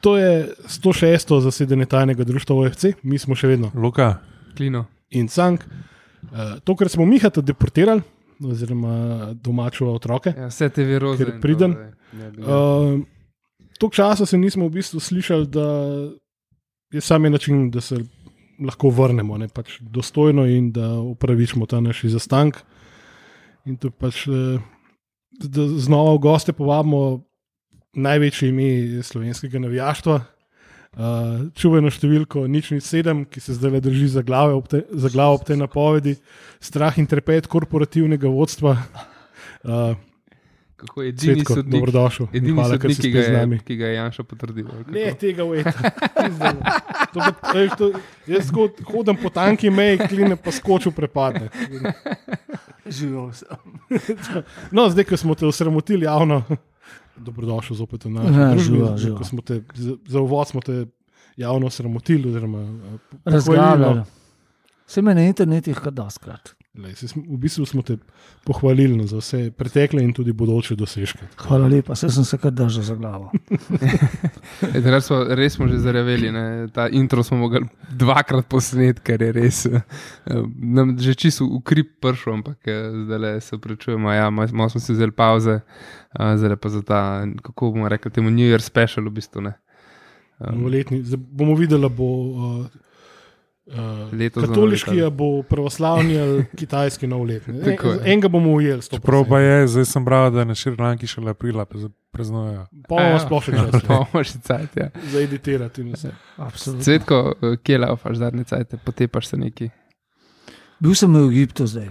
To je 106. zasedanje tajnega društva OFC, mi smo še vedno Luka, Klino. in Cank. Uh, tokrat smo Mihata deportirali, oziroma domačo otroke. Ja, vse te viroze. Ker to, pridem. Uh, Tok časa se nismo v bistvu slišali, da je sami način, da se lahko vrnemo, ne, pač dostojno in da upravičimo ta naš zastank. In to pač, eh, da znova v goste povabimo največje ime slovenskega navijaštva. Uh, čuveno številko nič ni sedem, ki se zdaj le drži za, glave ob te, za glavo ob tej napovedi, strah in trepet korporativnega vodstva. Uh, Kako je edini Cvetko, sodnik, dobrodošel. in edini hvala, sodnik ki, ga je, ki ga je Janša potrdil. Ne, tega ujeta. To veš, to- Jaz hodim po tanki meji, kline pa skočil prepadne. Živel sem. No, zdaj, ko smo te osramotili javno, dobrodošel zopet v naši Ja, družbi. te, za, za uvod smo te javno osramotili. oziroma, eh, no. Vse me na internetu kar doskrat. Lej, V bistvu smo te pohvalili no, za vse pretekle in tudi bodoče dosežke. Hvala lepa, se sem se kar držal za glavo. E, takrat smo, res smo že zareveli. Ne? Ta intro smo mogli dvakrat posneti, ker je res. eh, Nam že čisto v krip prišel, ampak eh, zdaj le se prečujemo. Ja, malo malo smo si vzeli pauze, eh, zdaj pa za ta, kako bomo rekli, temu New Year special v bistvu. Ne? Um, Novoletni. Zdaj bomo videli, bo uh, uh, katoliški, ali bo pravoslavni ali kitajski. Tako je. En, enega bomo ujeli. 100%. čeprav pa je, zdaj sem bral, da na Šrilanki šele aprila praznujejo. Pa bomo sploh še čas. Pa bomo še cajt. Ja. za editirati in vse. Absolutno. Cvetko, eh, kje laufaš zadnje cajt, potepaš se neki. Bil sem v Egiptu zdaj,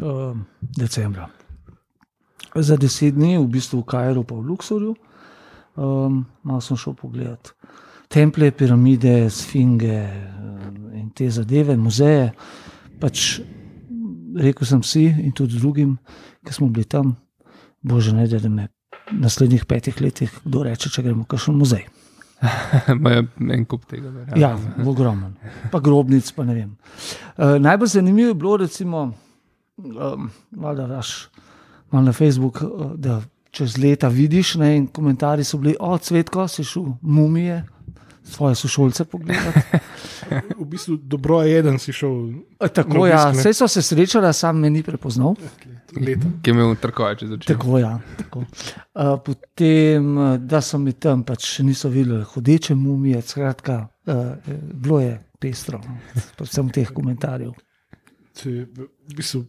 um, decembra. Za deset dni, v bistvu v Kajru, pa v Luksorju. Um, malo sem šel pogledat templje, piramide, sfinge um, in te zadeve, muzeje. Pač rekel sem si in tudi drugim, ki smo bili tam, bože, ne da me v naslednjih petih letih kdo reče, če gremo v kakšen muzej. Imajo en kup tega. verjamem. Ja, ogromen. Pa grobnic, pa ne vem. Uh, najbolj zanimivo je bilo, recimo, um, da daš malo na Facebook, uh, da čez leta vidiš, ne, in komentarji so bili, o, cvetko, si šel mumije, svoje sošolce pogledati. V bistvu dobro je, da si šel E, Tako Na ja, vse so se srečali, sam me ni prepoznal. leta. Ki je imel trkoje čez oči. Tako, ja, tako. Uh, potem, uh, da so mi tam pač niso videli hodeče mumije, skratka, uh, bilo je pestro, no, predvsem teh komentarjev. Si, v bistvu,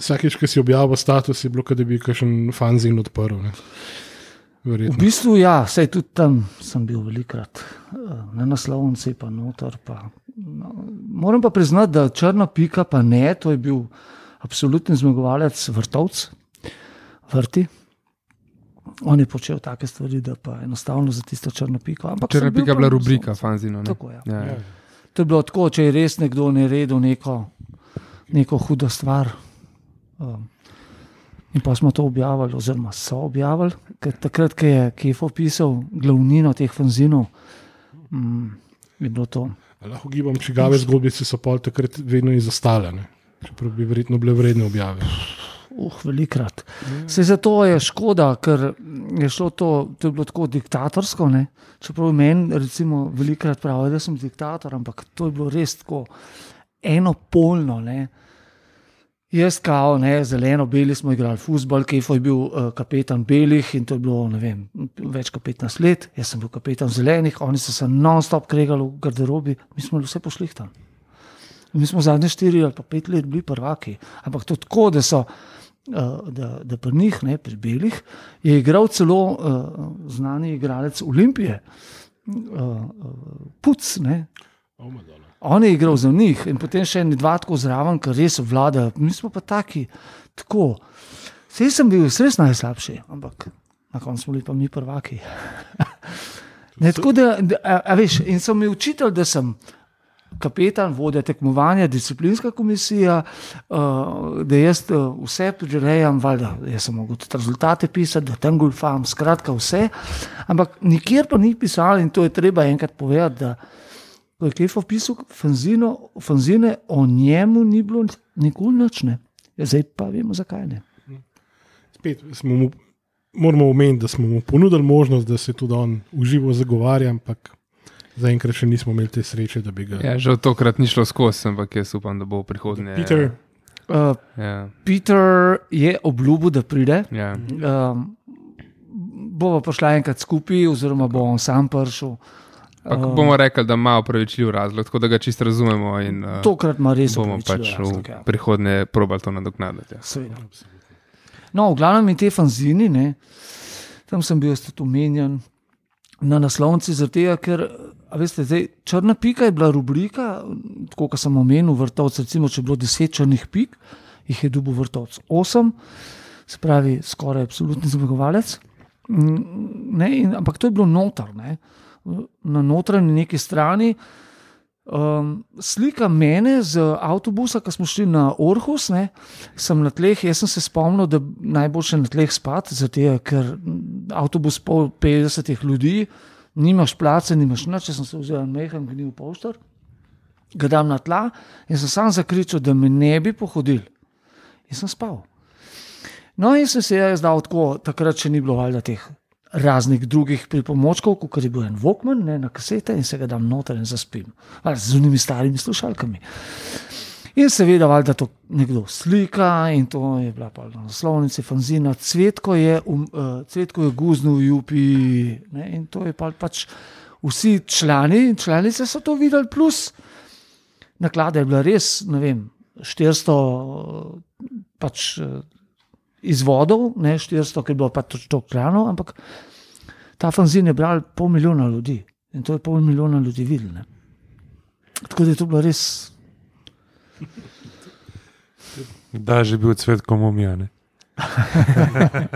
vsakeč, ko si objavil status, je bilo, kot da bi kakšen fanzin odprl. Ne? V Verjetno. bistvu, ja, sej tudi tam sem bil velikrat, eh, na naslovnici, pa noter. Pa, no, moram pa priznati, da črna pika, pa ne, to je bil absolutni zmagovalec vrtovc, vrti. On je počel take stvari, da pa enostavno za tisto črno piko. ampak Črna pika je bila rubrika fanzino. ne? Tako, ja. Ja, ja. Ja. To je bilo tako, če je res nekdo naredil neko, neko hudo stvar. Um, in pa smo to objavili, oziroma so objavili, ker takrat, ko je Kefo pisal glavnino teh fanzinov, um, je bilo to. Lahko gibam, čigave zgodbice so pol takrat vedno izostale. Čeprav bi verjetno bile vredne objave. Uh, velikrat. Se zato je škoda, ker je šlo to, to je bilo tako diktatorsko. Ne? Čeprav meni, recimo, velikrat pravijo, da sem diktator, ampak to je bilo res tako enopolno. Ne? Jaz, kao, ne, zeleno, beli smo igrali futbol, Kejfo je bil uh, kapetan belih in to je bilo vem, več kot 15 let, jaz sem bil kapetan zelenih, oni so se non-stop kregali v garderobi, mi smo vse pošlihtan. Mi smo zadnje štiri ali pa pet let bili prvaki, ampak to tako, da so. Uh, da, da pri njih, ne, pri belih, je igral celo uh, znani igralec Olimpije, uh, uh, Puc. Ne. Oh. On je igral za njih in potem še en dva tako zraven, ker res vladajo. Mi smo pa taki, tako. Vse sem bil res najslabši, ampak na koncu smo bili pa mi prvaki. ne, tako da, da a, a veš, in so mi učitelj, da sem kapetan, vodja tekmovanja, disciplinska komisija, uh, da jaz uh, vse prirejam, valjda, jaz sem mogel tudi rezultate pisati, da tam golfam, skratka vse. Ampak nikjer pa ni pisalo in to je treba enkrat povedati. da Ko je Kefo pisal fanzino, fanzine, o njemu ni bilo nikoli noč. ne. Ja, Zdaj pa vemo, zakaj ne. Spet smo mu moramo omeniti, da smo mu ponudili možnost, da se tudi on uživo zagovarja, ampak zaenkrat še nismo imeli te sreče, da bi ga. Ja, žal tokrat ni šlo skozi, ampak jaz upam, da bo v prihodnje. Peter, Uh, Ja, Peter je obljubil, da pride. ja. Um, bova prišla enkrat skupaj, oziroma bo on sam prišel. Pa, Um, bomo rekli, da ima upravičljiv razlog, tako da ga čisto razumemo in uh, Tokrat ima res bomo pač razlog, v ja. prihodnje probali to nadoknaditi. Ja. Seveda. No, v glavnem in te fanzini, ne, tam sem bil tudi omenjen na naslovnici, tega, ker veste, zdaj, črna pika je bila rubrika, tako kot sem omenil, vrtovc, recimo, če je bilo deset črnih pik, jih je dobil vrtovc osem, se pravi, skoraj absolutni zmagovalec. Mm, Ne, in, ampak to je bilo noter, ne, na notranji neki strani. Um, slika mene z avtobusa, ko smo šli na Orhus, ne, sem na tleh. Jaz sem se spomnil, da najboljše na tleh spati, zato ker avtobus pol 50 ljudi, nimaš place, nimaš nič. Če sem se vzel mehen, gnil poštar, ga dam na tla in sem sam zakričal, da me ne bi pohodil. In sem spal. No, in sem se jaz dal tako, takrat še ni bilo valjda teh raznih drugih pripomočkov, kot je bil en Vokman, ne na kasete in se ga dam noter in zaspim. Z unimi starimi slušalkami. In seveda, valjda to nekdo slika, in to je bila pa na naslovnici fanzina. Cvetko je, um, uh, cvetko je guznil v Jupi, ne, in to je pa pač vsi člani in članice so to videli, plus naklada je bila res, ne vem, 400 uh, pač. Izvodov, ne 400, ker je bilo pač to krano, ampak ta fanzin je bral pol milijona ljudi in to je pol milijona ljudi videl. Ne. Tako da je to bilo res. Da, že bil cvet komomijane.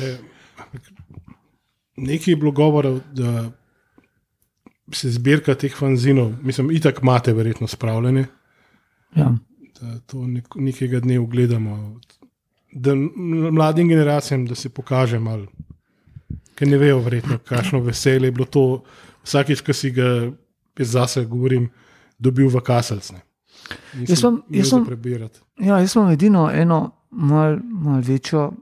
Ne, nekaj je bilo govora, da se zbirka teh fanzinov, mislim, itak imate verjetno spravljene, Ja. da to nek, nekega dne ugledamo. Da mladim generacijam, da se pokaže malo, ker ne vejo, verjetno, kakšno veselje je bilo to vsakič, ko si ga, jaz zase govorim, dobil v kaselcne. Jaz sem- jaz sem-. Ja, jaz imam edino eno mal, mal večjo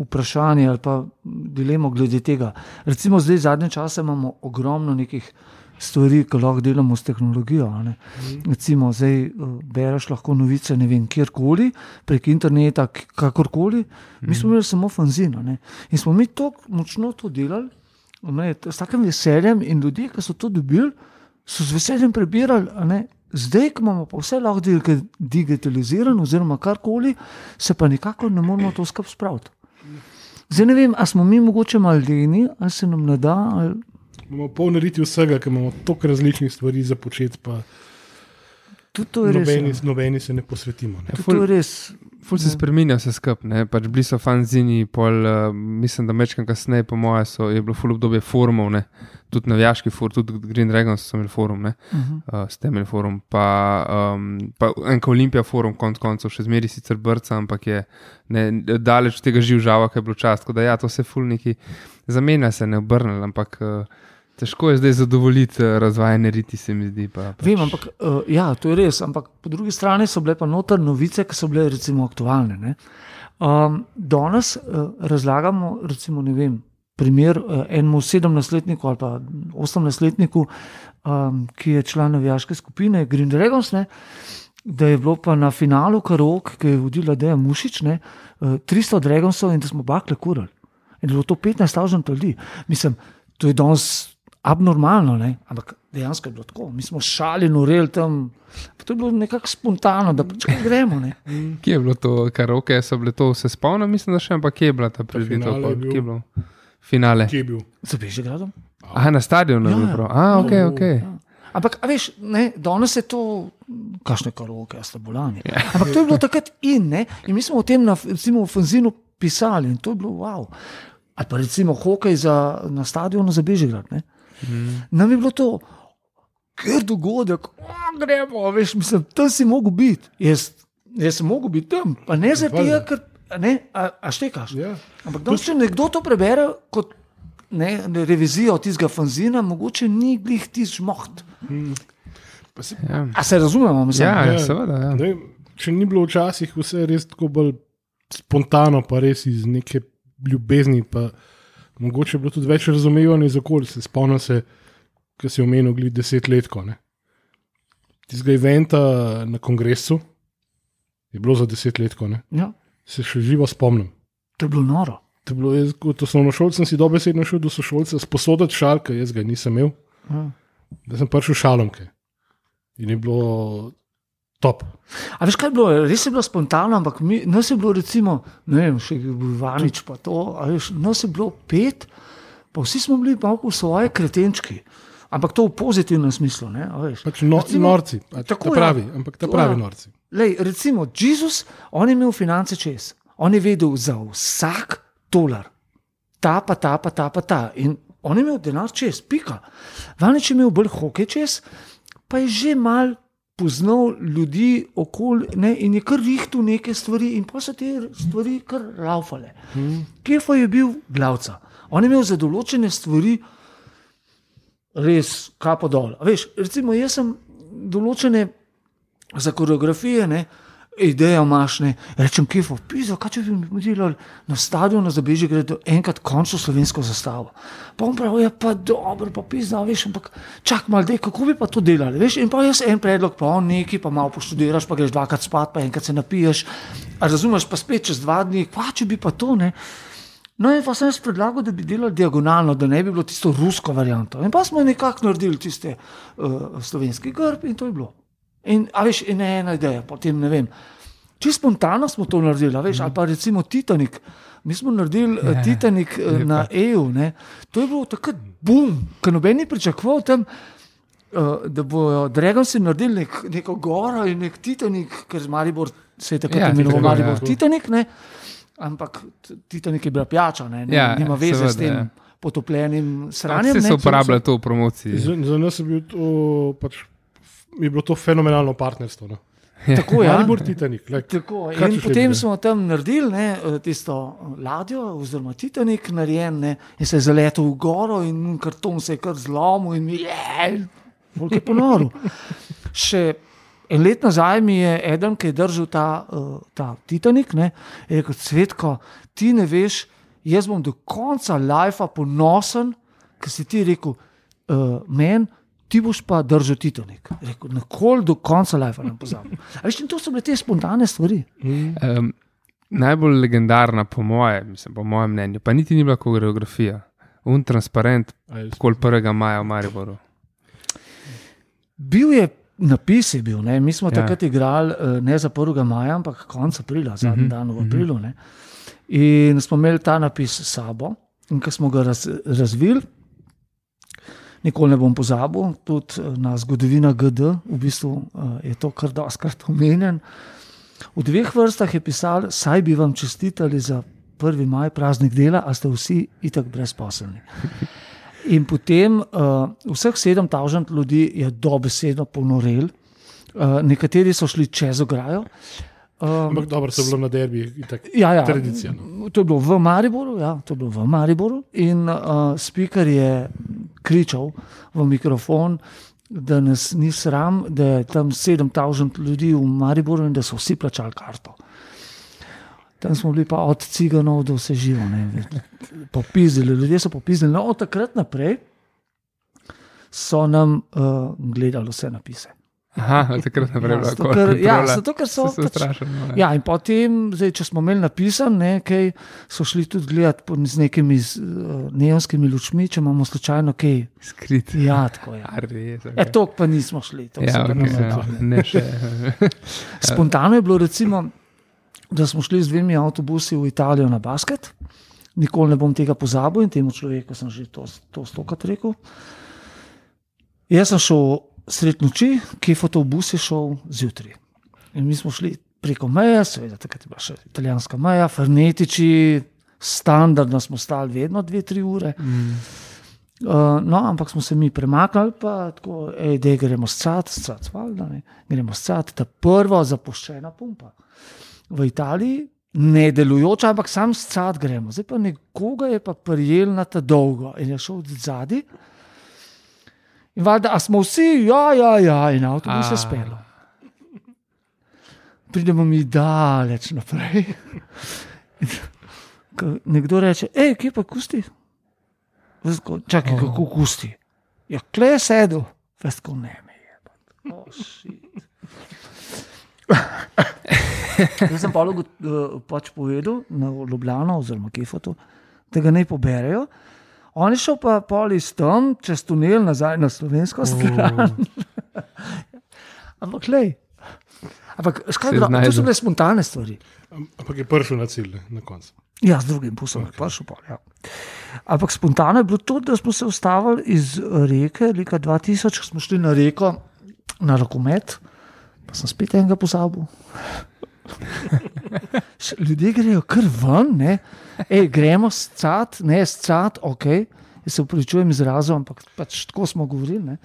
vprašanje ali pa dilemo glede tega. Recimo zdaj zadnje čase imamo ogromno nekih stvari, ki lahko delamo s tehnologijo. ne. Recimo zdaj eh, bereš lahko novice ne vem kjerkoli, prek interneta, kakorkoli. Mi smo imeli samo fanzin. a ne. In smo mi tako močno to delali, ne, s takim veseljem in ljudje, ki so to dobili, so z veseljem prebirali. Zdaj, ko imamo pa vse lahko dig- digitalizirano, oziroma karkoli, se pa nikako ne moremo to skupaj spraviti. Zdaj ne vem, ali smo mi mogoče malo leni, ali se nam ne da. Ali... Imamo pol narediti vsega, ker imamo toliko različnih stvari za početi, je res. nobeni, ja. nobeni se ne posvetimo. Ne. Tudi to je res. Ful se spremenja vse skupaj, pač bili so fanzini, pol, uh, mislim, da mečkam kasneje, po mojem, je bilo ful obdobje forumov, ne? tudi navijaški forum, tudi Green Dragons so imeli forum, ne? Uh -huh. uh, ste imeli forum, pa, um, pa enka Olimpija forum, konc koncev, še zmeri sicer brca, ampak je ne, daleč od tega živžava, ki je bilo čas. Tako da ja, to se ful neki zamenja, se ne obrne, ampak uh, težko je zdaj zadovoljiti uh, razvajene riti, se mi zdi. Pa, pač. Vem, ampak uh, ja, to je res. Ampak po drugi strani so bile pa noter novice, ki so bile recimo aktualne. ne. Um, danes uh, razlagamo, recimo, ne vem, primer uh, enemu 17-letniku ali pa 18-letniku, um, ki je član navijaške skupine Green Dragons. Ne, Da je bilo pa na finalu karok, ki je vodila Deja Mušič, ne, uh, 300 Dragonsov in da smo bakle kurali. In je bilo to 15.000 ljudi. Mislim, to je danes abnormalno, ne? ampak dejansko je bilo tako. Mi smo šali, noreli tam. Pa to je bilo nekako spontano, da pač kar gremo. Ne? Kje je bilo to, karaoke so bile to, se spomnim, mislim, da še, ampak kje je bila ta pol? bil. Kje je bilo? Finale. Kje je bil? Za Bežigradom. Aha, na stadionu Ja, ja. A, ok, ok. Ja. Ampak, a veš, ne, danes je to, kašne karoke, a ste bolani. Ja. Ampak to je bilo takrat in, ne? in mi smo o tem na, recimo, v Fanzinu pisali in to je bilo wow. Ali pa recimo hokej za, na stadionu za Bežigrad. Ne? Mm. Nam je bilo to, ker dogodek, o, gremo, veš, mislim, tam si mogel biti. Jaz, jaz sem mogel biti tam, pa ne zaradi tega, ker, a ne, a, a štekaš. Ja. Ampak danes, če nekdo to prebere kot ne, revizijo tistega fanzina, mogoče ni glih tisti moht. Pa se, Ja, A se razumemo, mislim? ja, Ja. ja seveda. Ja. ne, če ni bilo včasih vse res tako bolj spontano, pa res iz neke ljubezni, pa mogoče je bilo tudi več razumevanja za okolje. Se spomnim se, ki si omenil, glede deset let. Tistega eventa na kongresu je bilo za deset let, Ja, se še živo spomnim. to je bilo noro. To je bilo, jaz, kot osnovnošolc sem si dobesedno šel do sošolca sposoditi šalke, jaz ga nisem imel, Ja. da sem prišel šalomke. In je bilo top. A veš, kaj je bilo? Res je bilo spontano, ampak mi, nas je bilo, recimo, ne vem, še Ivanič, pa to, a veš, nas je bilo pet, pa vsi smo bili malo v svoje kretenčki. Ampak to v pozitivnem smislu. Ne. Pač no, Recimo- norci, pač Tako, ta ja. pravi, ampak ta pravi ja. norci. Lej, recimo, Jezus, on je imel finance čez, on je vedel za vsak dolar, ta pa ta, pa ta, pa ta. In on je imel denar čez, pika. Vanič je imel bolj hoke čez, pa je že mal poznal ljudi okoli ne, in je kar rihtel neke stvari, in pa so te stvari kar laufale. Hmm. Kefo je bil glavca. On je imel za določene stvari res kapo dol. Veš, recimo, jaz sem določene za koreografije, ne, idejo imaš, ne, rečem, kifo, pisa, kaj če bi mi delali na stadionu za Beži, gre enkrat končno slovensko zastavo. Pa on pravi, je pa dobro, pa pisa, veš, ampak čak mal, dej, kako bi pa to delali, veš, in pa jaz en predlog, pa on neki, pa malo poštudiraš, pa greš dvakrat spat, pa enkrat se napiješ, razumeš, pa spet čez dva dni, pa če bi pa to, ne. No, in pa sem jaz predlagal, da bi delali diagonalno, da ne bi bilo tisto rusko varianto. In pa smo nekako naredili tiste uh, slovenski grb in to je bilo. In, a veš, in ena ideja, potem ne vem. Čisto spontano smo to naredili, veš, ali pa recimo Titanik. Mi smo naredili ja, Titanik eh, na EU. Ne. To je bilo takrat bum, ker noben ni pričakoval tam. Uh, da bodo Dragonci naredili nek, neko goro in nek Titanik, ker Maribor se je takrat Ja, imenoval Titanik, Maribor ja. Titanik, ne? ampak Titanik je bila pijača, ne, ne, Ja, nima veze s seveda, tem ja. potopljenim sranjem. Ne, se uporablja to v promociji. Za, za nas je, bil to, pač, je bilo to fenomenalno partnerstvo. No. Tako je. Maribor Titanik. Like, Tako, Kaj in češ potem smo tam naredili ne, eh, tisto ladjo, oziroma Titanik, narejen ne, in se je zaletel v goro, in karton se je kar zlomil, in je, volk je ponoril. Še en let nazaj mi je eden, ki je držal ta, uh, ta Titanik, ne, je rekel: Cvetko, ti ne veš, jaz bom do konca lajfa ponosen, ker si ti rekel, uh, meni. Ti boš pa držal Titanik. Rekel, nikoli do konca lajfa ne pozabim. A Veš, in to so bile te spontane stvari. Um, najbolj legendarna, po mojem, mislim, po mojem mnenju, pa niti ni bila koreografija. Un transparent, kol 1. maja v Mariboru. Bil je napis, je bil, ne? mi smo Ja. takrat igrali eh, ne za 1. maja, ampak konec aprila, zadnji Mhm, dan v aprilu. Ne? In smo imeli ta napis s sabo, in ko smo ga raz, razvili, nikoli ne bom pozabil, tudi eh, na zgodovina GD, v bistvu eh, je to kar doskrat omenjen. V dveh vrstah je pisal, saj bi vam čestitali za 1. maj, praznik dela, a ste vsi itak brezposelni. In potem uh, vseh 7000 ljudi je dobesedno ponorel, uh, nekateri so šli čez ograjo. Um, Ampak dobro, so bilo na derbi, itak, ja, ja, tradicija. No. To je bilo v Mariboru, ja, to je bilo v Mariboru. In uh, speaker je kričal v mikrofon, da nas ni sram, da je tam 7000 ljudi v Mariboru in da so vsi plačali karto. Tam smo bili pa od ciganov do vse živo. ne. Popizdili, ljudje so popizdili. No, od takrat naprej so nam uh, gledali vse napise. Aha, takrat naprej Ja, zato, ker, ja, zato, ker so, Se strašili, no, Ja, in potem, zdaj, če smo imeli napisan, nekaj, so šli tudi gledati z nekimi z, uh, neonskimi lučmi, če imamo slučajno kaj. Skrit. Ja, tako je. A, res, E, okay. to pa nismo šli. to Ja, okay, nam ja, ne še. Spontano je bilo, recimo, da smo šli z dvemi avtobusi v Italijo na basket. Nikoli ne bom tega pozabil in temu človeku sem že to, to stokrat rekel. Jaz sem šel sred noči, ki je fotobus je šel zjutraj. In mi smo šli preko meje, seveda takrat je bila še italijanska meja, frenetiči, standardno smo stali vedno dve, tri ure. Mm. Uh, no, ampak smo se mi premaknili, pa tako, da gremo scat, scat, valjda, ne, gremo scat, ta prva zapuščena pumpa. V Italiji ne delujoča, ampak sam scat gremo. Zdaj pa nekoga je pa prijel na ta dolgo in je šel od zadaj. In valjda, a smo vsi, ja, ja, ja, in avtobus A. spelo. Pridemo mi daleč naprej. nekdo reče, hej, kje pa kusti? Veš, ko, Čakaj, oh. kako kusti. Ja, kle je sedel, veš, ko ne me je. Oh. Jaz sem pa uh, pač povedal na Ljubljano, oziroma Kifotu, da ga ne poberejo. On je šel pa pol iz tam, čez tunel nazaj na slovensko stran. Ampak, lej. Ampak, škaj, Se dra, to so bile spontane stvari. Ampak je prišel na cilj na koncu. Ja, z drugim pusom okay. je prišel. pol, Ja. Ampak spontano je bilo tudi, da smo se ustavili iz reke, leta 2000, ko smo šli na reko, na rokomet, pa sem spet enega pozabil. Ljudje grejo kar ven, ne? Ej, gremo scat, ne scat, ok, jaz se upravičujem izrazom, ampak pač tako smo govorili. Ne?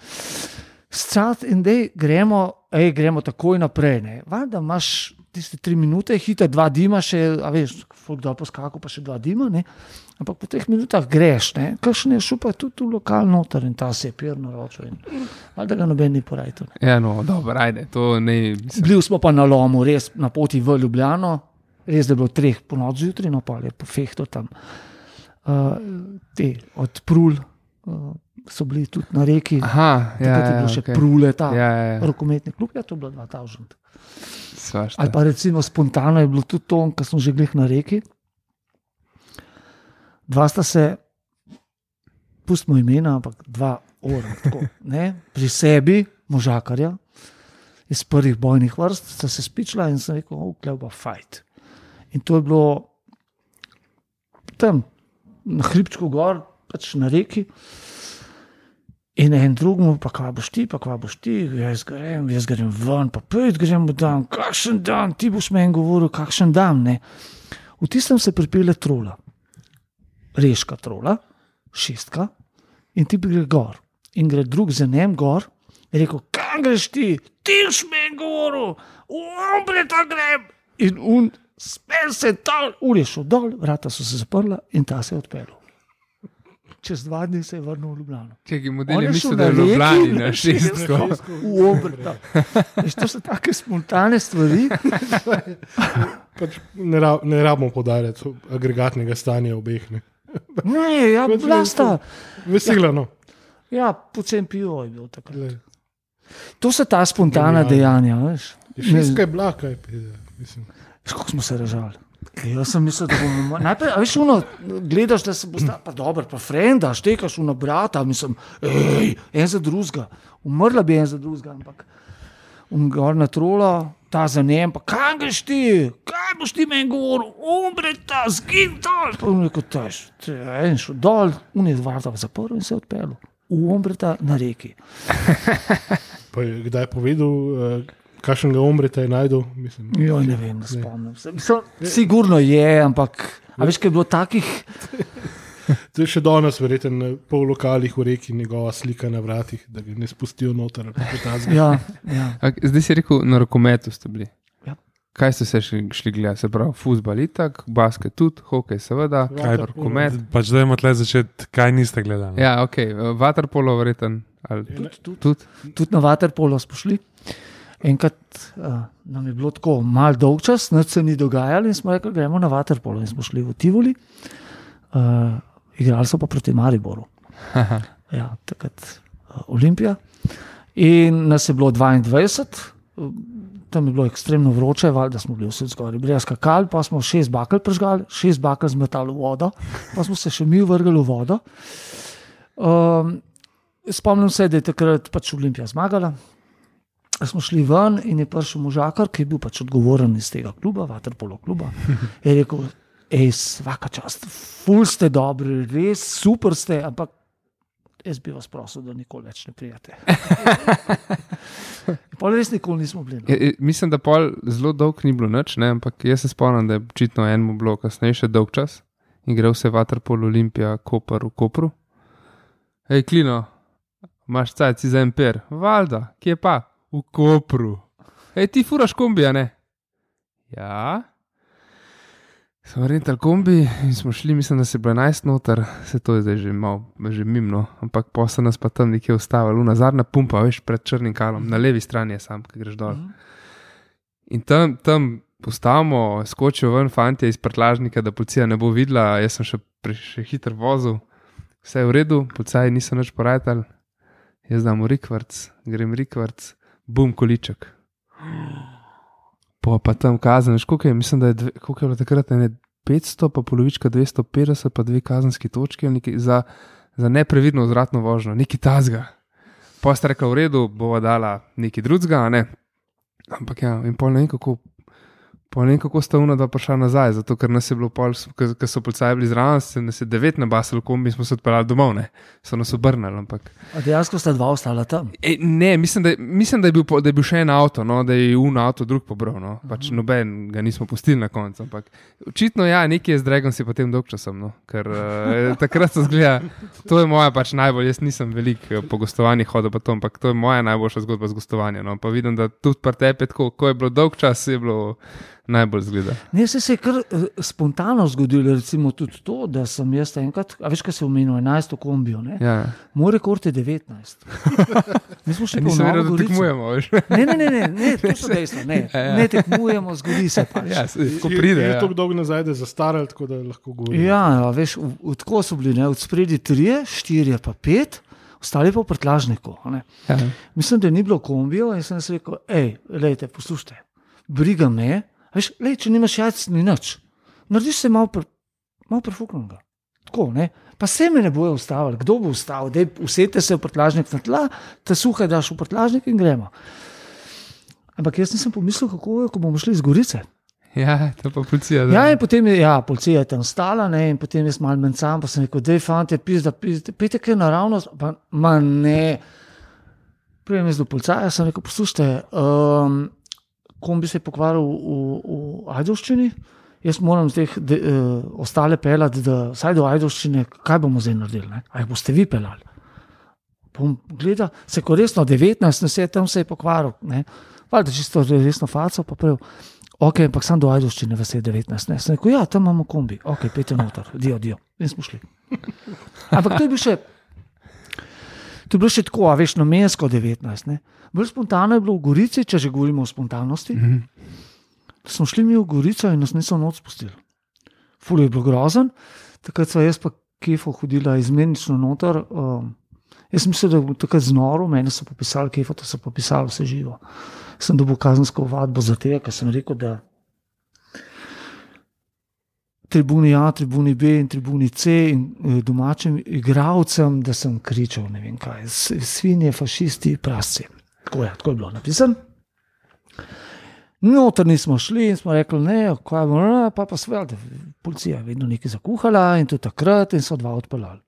Scat in da gremo, ej, gremo takoj naprej. ne. Valjda imaš tiste tri minute, hiter, dva dima, še, a veš, folk dol poskakal, pa še dva dima. Ne? Ampak po teh minutah greš, kakšen je šel pa tudi v lokal noter in ta se je pirno ročil. in Valjda ga noben ni porajal. Ja, no, dobro, ajde, to ne. Mislim, Bili smo pa na lomu, res na poti v Ljubljano, res da je bilo treh po noč zjutraj, no pa je po fehto tam. Uh, te od Prul so bili tudi na reki, aha, ja, takrat je ja, bil še okay. Prule, ta Ja, ja, ja. rokometni klub, ja, to je bilo 2000. Svašta. Ali pa recimo spontano je bilo tudi to, kar smo že glih na reki. Dva sta se, pustimo imena, ampak dva ora, tako, ne, pri sebi, možakarja, iz prvih bojnih vrst, sta se spičila in sem rekel, uklev pa fajt. In to je bilo tam, na hribčku gor, pač na reki. In en drugemu, pa kva boš ti, pa kva boš ti, jaz grem, jaz grem ven, pa pojdi gremo dan, kakšen dan, ti boš meni govoril, kakšen dan. Ne? V tistem se pripelje trola, reška trola, šestka, in ti gre gor. In gre drug za njem gor, in rekel, kam greš ti, ti boš meni govoril, umre ta grem. In un, spet se je dol, ur je šel dol, vrata so se zaprla in ta se je odpeljal. Čez dva dni se je vrnil v Ljubljano. Je je šel mislil, na da je v Ljubljani na šeststo. v obrta. Veš, To so take spontane stvari. Pač ne, ra, ne rabimo podarjati agregatnega stanja obeh. Ne. Ne, ja, Pač blasta. Vesela, no. Ja, pocen pivo je bil takrat. Le, To so ta spontana Genialno. dejanja. Veš. je Šestka je bila, kaj. Mislim. Veš, kako smo se režali. Jaz sem mislil, da bomo mo- najprej, a veš, uno, gledaš, da se bo sta, pa dobro, pa frenda, štekaš v brata, mislim, ej, en za drugega, umrla bi en za drugega, ampak um, gor na trola, ta za njem, pa kam greš ti, kaj boš ti meni govoril, umre ta, zgin dol. Pa on rekel, tež, en šel dol, un je vrata zaprl in se odpeljal. V ombreta na reki. Pa je kdaj povedal, uh, kakšen ga umrete najdel? Mislim, Jo, ne vem, ne spomnim se. Mislim, sigurno je, ampak a veš, kaj je bilo takih. To je še danes, verjeten, na pol lokalih v reki, njegova slika na vratih, da ga ne spustijo noter. kaj. Ja, ja. A, Zdaj si rekel, na rokometu ste bili. Ja. Kaj ste se šli, šli gledati? Se pravi, futbal itak, basket tudi, hokej seveda, Vaterpolo. rokomet. Pač dajmo tle začeti, kaj niste gledali. Ja, ok, vaterpolo verjeten. Ali, Ja, Tudi, tudi? tudi na Waterpolo smo šli. Enkrat uh, nam je bilo tako malo dolg čas, noč se ni dogajalo in smo rekli, gremo na Waterpolo. In smo šli v Tivoli, uh, igrali so pa proti Mariboru. Ja, takrat uh, Olimpija. In nas je bilo 22, uh, tam je bilo ekstremno vroče, valjda smo bili vsi zgoraj, bili skakali, pa smo šest bakel prežgali, šest bakel zmetali v vodo, pa smo se še mi vrgli v vodo. Um, spomnim se, da je takrat pač Olimpija zmagala. Smo šli ven in je prišel možakar, ki je bil pač odgovoren iz tega kluba, Vaterpolo kluba. Je rekel, hej, vsaka čast, ful ste dobri, res super ste, ampak jaz bi vas prosil, da nikoli več ne prijete. Pa res nikoli nismo bili. No. Ja, ja, mislim, da pol zelo dolg ni bilo noč, ne? ampak jaz se spomnim, da je očitno enemu bilo kasneje še dolg čas in gre vse vaterpol Olimpija, Koper v Kopru. Hej, Klino, imaš cajt za en per, valjda, kje pa? V Kopru. Hej, ti furaš kombi, a ne? Ja. Smo rentali kombi in smo šli, mislim, da se je bilo 11 noter, se to je zdaj že malo, že mimno, ampak pa so nas pa tam nekje ustavili, una zadnja pumpa, veš, pred črnim kalom, na levi strani je sam, ki greš dol. In tam, tam postavimo, skočijo ven fanti iz prtlažnika, da policija ne bo videla. Jaz sem še, pre, še hitro vozil, vse je v redu, policaji niso več porajali. Jaz dam rikvrc, grem rikvrc, bum količek. Po pa tam kazen, veš, koliko je, mislim, da je, dve, koliko je bilo takrat, ne 500, pa polovička 250, pa dve kazenski točki nekaj za, za neprevidno vzratno vožnjo, neki tazga. Pa ste rekli, v redu, bova dala neki drugega, ne. Ampak ja, in pol ne vem, kako. Pa ne vem, kako sta una dva prišla nazaj, zato ker nas je bilo pol, ker so policaji bili zraven, se nas je devet na basel, kombi smo se odpeljali domov, ne, so nas obrnili. Ampak... A dejansko sta dva ostala tam. E, ne, mislim da, mislim, da, je bil, po- da je bil še en avto, no, da je un avto drug pobral. No. Pač noben ga nismo pustili na koncu. Ampak očitno ja, nekaj je z Dragom si potem dolg časom, no. ker uh, takrat se zgleda, to je moja pač najbolj, jaz nisem velik eh, po gostovanjih hodil, pa to, ampak to je moja najboljša zgodba z gostovanjem. No. Pa vidim, da tudi pri tebi, ko je bilo dolg čas, je bilo najbolj zgleda. Ne, se, se je kar eh, spontano zgodilo, recimo tudi to, da sem jaz enkrat, a veš, kaj se omenil, 11 kombijo, ne? Ja. Moj rekord je 19. Mi smo Novo vedel, da Gorico. tekmujemo. veš. Ne, ne, ne, ne, ne, to so dejstva. Ne, Ja, ja. ne tekmujemo, zgodi se pač. Ja, se- ko pride. Je, je Ja. tako dolgo nazaj, da je zastaral, tako da lahko govorim. Ja, ja veš, v, v, tako so bili, ne, od spredi tri, štiri pa pet, ostali pa v prtlažniku. a ne. Ja. Mislim, da ni bilo kombijo in sem rekel, hej, poslušajte, briga me, veš, lej, če nimaš jajc, ni nič. Narediš se malo, pr, malo prefuknega. Tako, ne. Pa se me ne bojo ustavili, kdo bo ustavil, da usete se v prtlažnik na tla, te suhe daš v prtlažnik in gremo. Ampak jaz nisem pomislil, kako je, ko bomo šli iz Gorice. ja, to pa policija. da. Ja, in potem je ja, policija je tam stala, ne, in potem jaz malo mencam, pa sem rekel, da je fante, pizda, pizda, pejte kaj naravnost, pa ma ne. Prijem jaz do policaja, sem rekel, poslušajte, um, kombi se je pokvaril v, v, Ajdovščini, jaz moram z teh de, uh, ostale pelati, da vsaj do Ajdovščine, kaj bomo zdaj naredili, ne? a jih boste vi pelali. Bom gledal, se ko resno 19, ne se je tam se je pokvaril. Valjda čisto resno faco, pa prav. Ok, ampak sam do Ajdovščine, vas je 19. Ne. Sem rekel, ja, tam imamo kombi, ok, pejte noter, dio, dio. In smo šli. Ampak to je bil še. To je bilo še tako, a veš, namensko 19. Ne. Bolj spontano je bilo v Gorici, če že govorimo o spontanosti. Mhm. Smo šli mi v Gorico in nas niso noč spustili. Ful je bil grozen, takrat so jaz pa kefo hodila izmenično noter. Um, jaz mislim, da bil takrat znoro, meni so popisali kefo, to so popisali vse živo. Sem dobil kazensko vadbo za te, ker sem rekel, da tribuni A, tribuni B in tribuni C in eh, domačim igravcem, da sem kričal, ne vem kaj, svinje, fašisti, prasci. Tako je, tako je bilo napisano. Notor nismo šli in smo rekli, ne, kaj bomo, ne, pa pa seveda, policija je vedno nekaj zakuhala in tudi takrat in so dva odpeljali.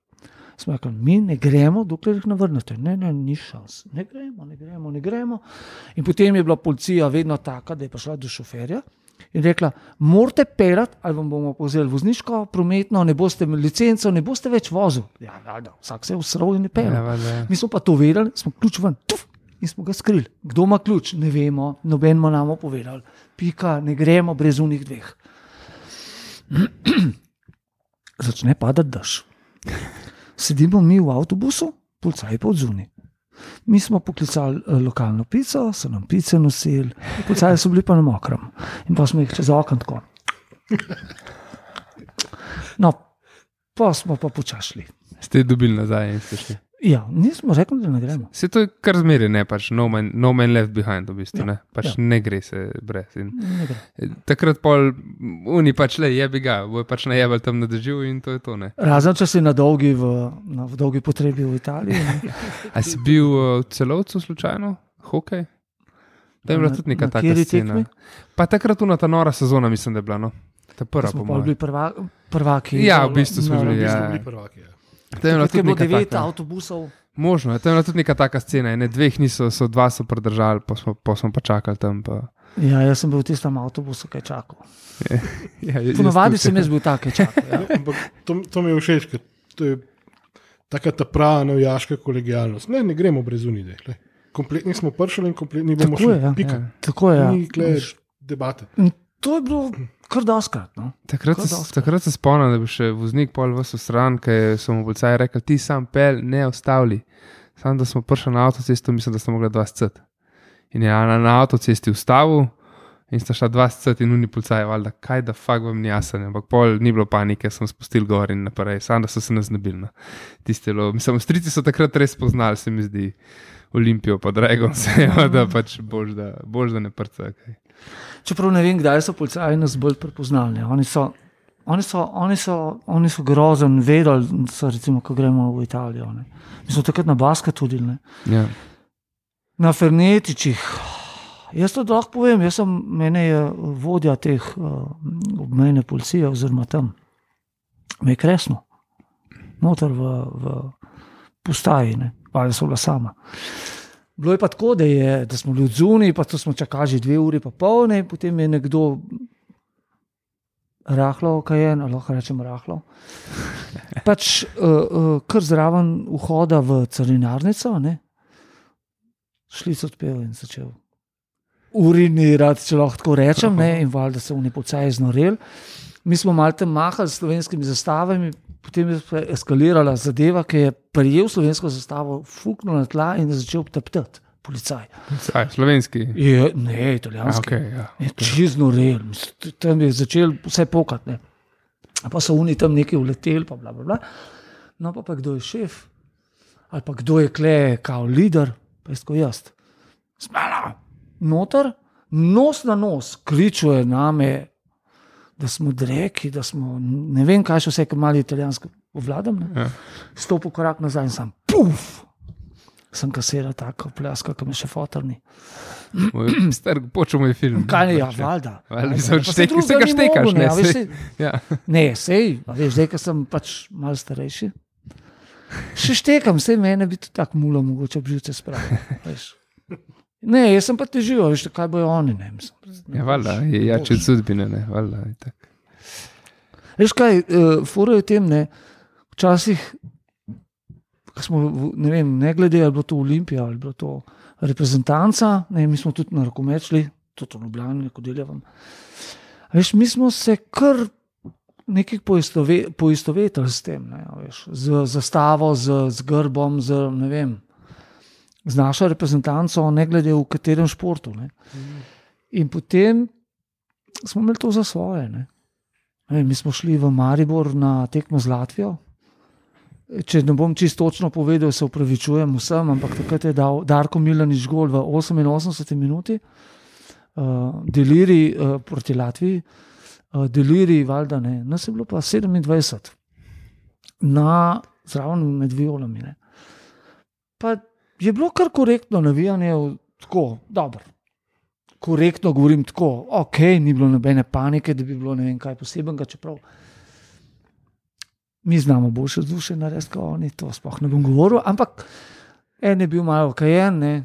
Smo rekli, mi ne gremo, dokler jih ne vrnete. Ne, ne, ni šans. Ne gremo, ne gremo, ne gremo. In potem je bila policija vedno taka, da je prišla do šoferja in rekla, morate pelati, ali vam bomo povzeli vozniško, prometno, ne boste imeli licenco, ne boste več vozil. Ja, da, vsak se je usral in je pelal. Ja, ja. Mi smo pa to vedeli, smo ključ ven, tuf, in smo ga skrili. Kdo ima ključ, ne vemo, noben mu nam povedal. Pika, ne gremo brez unih dveh. Začne padati dež. Sedimo mi v avtobusu, policaj pa odzuni. Mi smo poklicali eh, lokalno pico, so nam pice nosili, policaji so bili pa na mokrem. In pa smo jih čez okno tako. No, pa smo pa počašli. Ste dobili nazaj in ste šli. Ja, nismo rekli, da ne gremo. Se to je kar zmeraj, ne pač no man, no man left behind, v bistvu. Ja, Ne, pač ja. ne gre se brez. In, Ne gre. eh, takrat pol, oni pač le jebi ga, bojo pač najebali tam na dežju in to je to. Ne. Razen če si na dolgi, v, na, v dolgi potrebi v Italiji. A si bil uh, v celovcu slučajno, hokej? To je bila Na- tudi neka taka scena. tekmi? Pa takrat tu na ta nora sezona, mislim, da je bila. No. Ta prva, po pa bili mojem. prva, prvaki. Ja, v bistvu smo bili, ja. bili prvaki. Ja. To je je bilo devet taka- avtobusov. Možno, je, to je bila tudi neka taka scena. Ne, dveh niso, so dva so pridržali, pa smo, pa smo pa čakali tam. Pa. Ja, jaz sem bil v tistem avtobusu, kaj čakal. Ja, jaz Ponovadi sem jaz bil tak, kaj čakal. Ja. Ja, ampak to, to mi je všeč, ker to je taka ta prava navijaška kolegijalnost. Ne, ne gremo brez unide. glej. Kompletni smo prišli in kompletni bomo Tako šli. je, ja. Pika. Tako je. Ja. Ni debate. To je bilo kar doskrat. No. Takrat, Kar se, dosti. takrat se spomnim, da bi še voznik pol v stran, ker so mu policaji rekli, ti sam pel, ne ostavili. Sam, da smo prišli na avtocesto, mislim, da smo mogli dva scet. In je na, na avtocesti ustavil, In sta šla dva scet in uni policaj, valjda, kaj da fag vam ni jasen, ampak pol ni bilo panike, sem spustil gor in naprej, sam da so se nas nabili. No. Tistelo, mislim, strici so takrat res poznali, se mi zdi, Olimpijo pa Dragon, se je, da pač bož da, bož da ne prca. Okay. Čeprav ne vem, kdaj so policaji nas bolj prepoznali. Oni so, oni so, oni so, oni so grozen, vedeli, so, recimo, ko gremo v Italijo. Ne. Mi smo takrat na Baska tudi, ne. Ja. na Fernetičih. Jaz to lahko povem, jaz sem mene je vodja teh uh, obmejne policije, oziroma tam, me je kresno, noter v, v postaji, ne, ali so bila sama. Bilo je pa tako, da, je, da smo bili odzuni, pa smo čakali že dve uri, pa polne, potem je nekdo rahlo, kaj je, lahko rečem rahlo. Pač uh, uh, kar zraven vhoda v carinarnico, ne, šlic odpel in začel. Urinirati, če lahko tako rečem, ne, in valjda se v nepocaji znorel. Mi smo malo tam mahali s slovenskimi zastavami, potem je eskalirala zadeva, ki je prijel slovensko zastavo, fuknil na tla in je začel teptati policaj. Aj, slovenski. Je, ne, italijanski. okay, ja. Je čizno real, tam je začel vse pokati. Pa so oni tam neki uleteli, pa bla, bla, bla. No, pa, pa kdo je šef, ali pa kdo je kle, kao lider, pa jaz, ko jaz. Smela, noter, nos na nos, kličuje name, da smo dreki, da smo ne vem, kaj še vse, ki malo italijansko obvladam. ne. Ja. Stopil korak nazaj in sam, puf! Sem kasiral tako pleska, ki me še fotorni. Star, počemo je film. Kaj ne, ja, Pač, valjda. Valjda, Pa štek- drugega vsega ni štekaš, ne, veš, saj- saj- Ja. Ne, sej, veš, zdaj, ko sem pač malo starejši. Še štekam, vse mene bi tudi tako mulo mogoče obživce spravil. Ne, jaz sem pa težil, a veš, kaj bojo oni. Ne, mislim, Ja, valjda, je jače od sudbine, ne, valjda. itak. Veš kaj, uh, fura je v tem, ne, včasih, smo, ne vem, ne glede, ali je bilo to Olimpija ali je bilo to reprezentanca, ne, mi smo tudi na rokomet šli, tudi v Ljubljani, kot deljavam. Veš, mi smo se kar nekaj poistove, poistovetili s tem, ne, veš, z zastavo, z, z grbom, z, ne vem, z našo reprezentanco, ne glede v katerem športu. Ne. In potem smo imeli to za svoje. Ne. Ne, mi smo šli v Maribor na tekmo z Latvijo. Če ne bom čisto točno povedal, se upravičujem vsem, ampak takrat je dal Darko Milanič gol v 88 minuti, uh, deliri uh, proti Latviji, uh, deliri valjda ne, nas je bilo pa 27, na zraven med violami. Ne. Pa je bilo kar korektno navijanje, tako dobro. Korektno govorim tako, ok, ni bilo nobene panike, da bi bilo ne vem kaj posebnega, čeprav mi znamo boljše duše narediti, kot oni, to sploh ne bom govoril, ampak en je bil malo kajen, ne,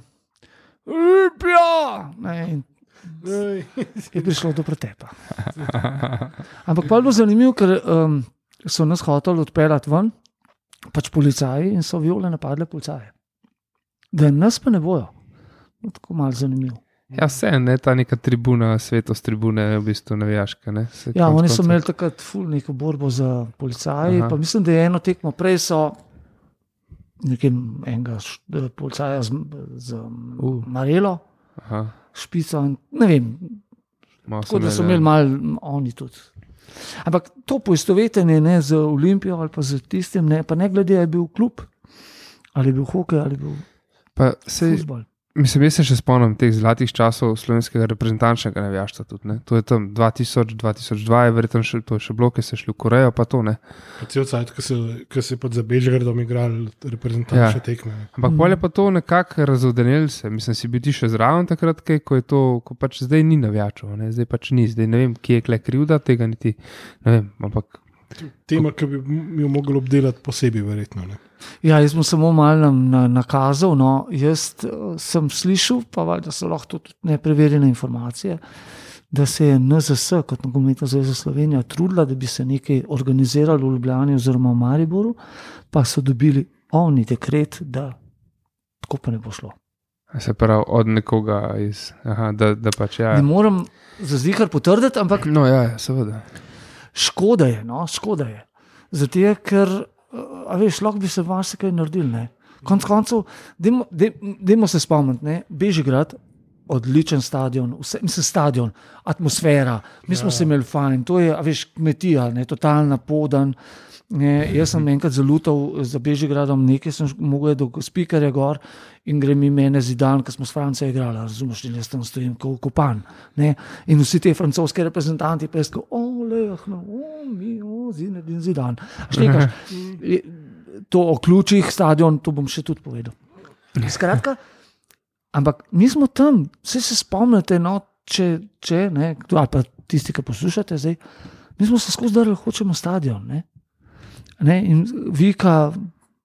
Olimpija! Ne, je prišlo do pretepa. Ampak pa je bilo zanimivo, ker um, so nas hoteli odpeljati ven, pač policaji in so viole napadle policaje. Da nas pa ne bojo. No, tako malo zanimivo. Ja, vse je ta neka tribuna, svetost tribune, je v bistvu navijaška. Ne? Se Ja, oni so imeli takrat ful neko borbo za policaji. Aha. Pa mislim, da je eno tekmo prej so nekaj enega eh, policaja z, z Uh. Marelo, Aha, špico. in Ne vem, malo tako da so imeli malo oni tudi. Ampak to poistovetenje ne, z Olimpijo ali pa z tistim, ne, pa ne glede, ali je bil klub, ali je bil hokej ali je bil Pa, sej, futbol. mislim, jaz se še spomnim teh zlatih časov slovenskega reprezentančnega navijaštva. Tudi, ne. to je tam 2000, 2002, je verjetno še, to je še bilo, ki so šli v Korejo, pa to ne. pa cel cajt, ko se, ko se pod za Bežgradom igrali reprezentančne Ja. tekme. Ampak Mhm. bolje pa to nekako razodenil se. Mislim, si bil ti še zraven takrat, kaj, ko je to, ko pač zdaj ni navijačev, ne? zdaj pač ni, zdaj ne vem, kje je kle krivda, tega niti ne vem. Ampak Tema, ki bi jo mogli obdelati posebej, verjetno. Ne. Ja, jaz sem samo malo na, nakazal. No, jaz eh, sem slišal, pa valjda so lahko tudi nepreverjene informacije, da se je NZS, kot Nogometna zveza Slovenija, trudila, da bi se nekaj organiziralo v Ljubljani oziroma v Mariboru, pa so dobili oni dekret, da tako pa ne bo šlo. se pravi od nekoga iz. Aha, da, da pač ja. Ne morem za zihar potrditi, ampak No, ja, ja, seveda. Škoda je, no, škoda je. Zato, ker, eh, a veš, lahko bi se marsikaj naredili. Ne. Konec koncev, dajmo- daj- dajmo se spomniti, ne, Bežigrad, odličen stadion, vse, mislim, stadion, atmosfera, mi smo se imeli fajn, to je, a veš, kmetija, ne, totalna podan. Ne, jaz sem enkrat zalutal za Bežigradom, nekaj sem mogel do spikerja gor in gre mi mene zidan, ker smo s Francijo igrali, razumeš, in jaz tam stojim kot kopan. Ne, in vsi ti francoski reprezentanti pa so, o, lehno, o, mi, o, zine, in zidan. Štekaš, Je- to o ključih stadion, to bom še tudi povedal. Skratka, ampak mi smo tam, vse se spomnite, no, če, če ne, kdo- ali pa tisti, ki poslušate zdaj, mi smo se skozi darili, hočemo stadion. Ne? Ne, in vika,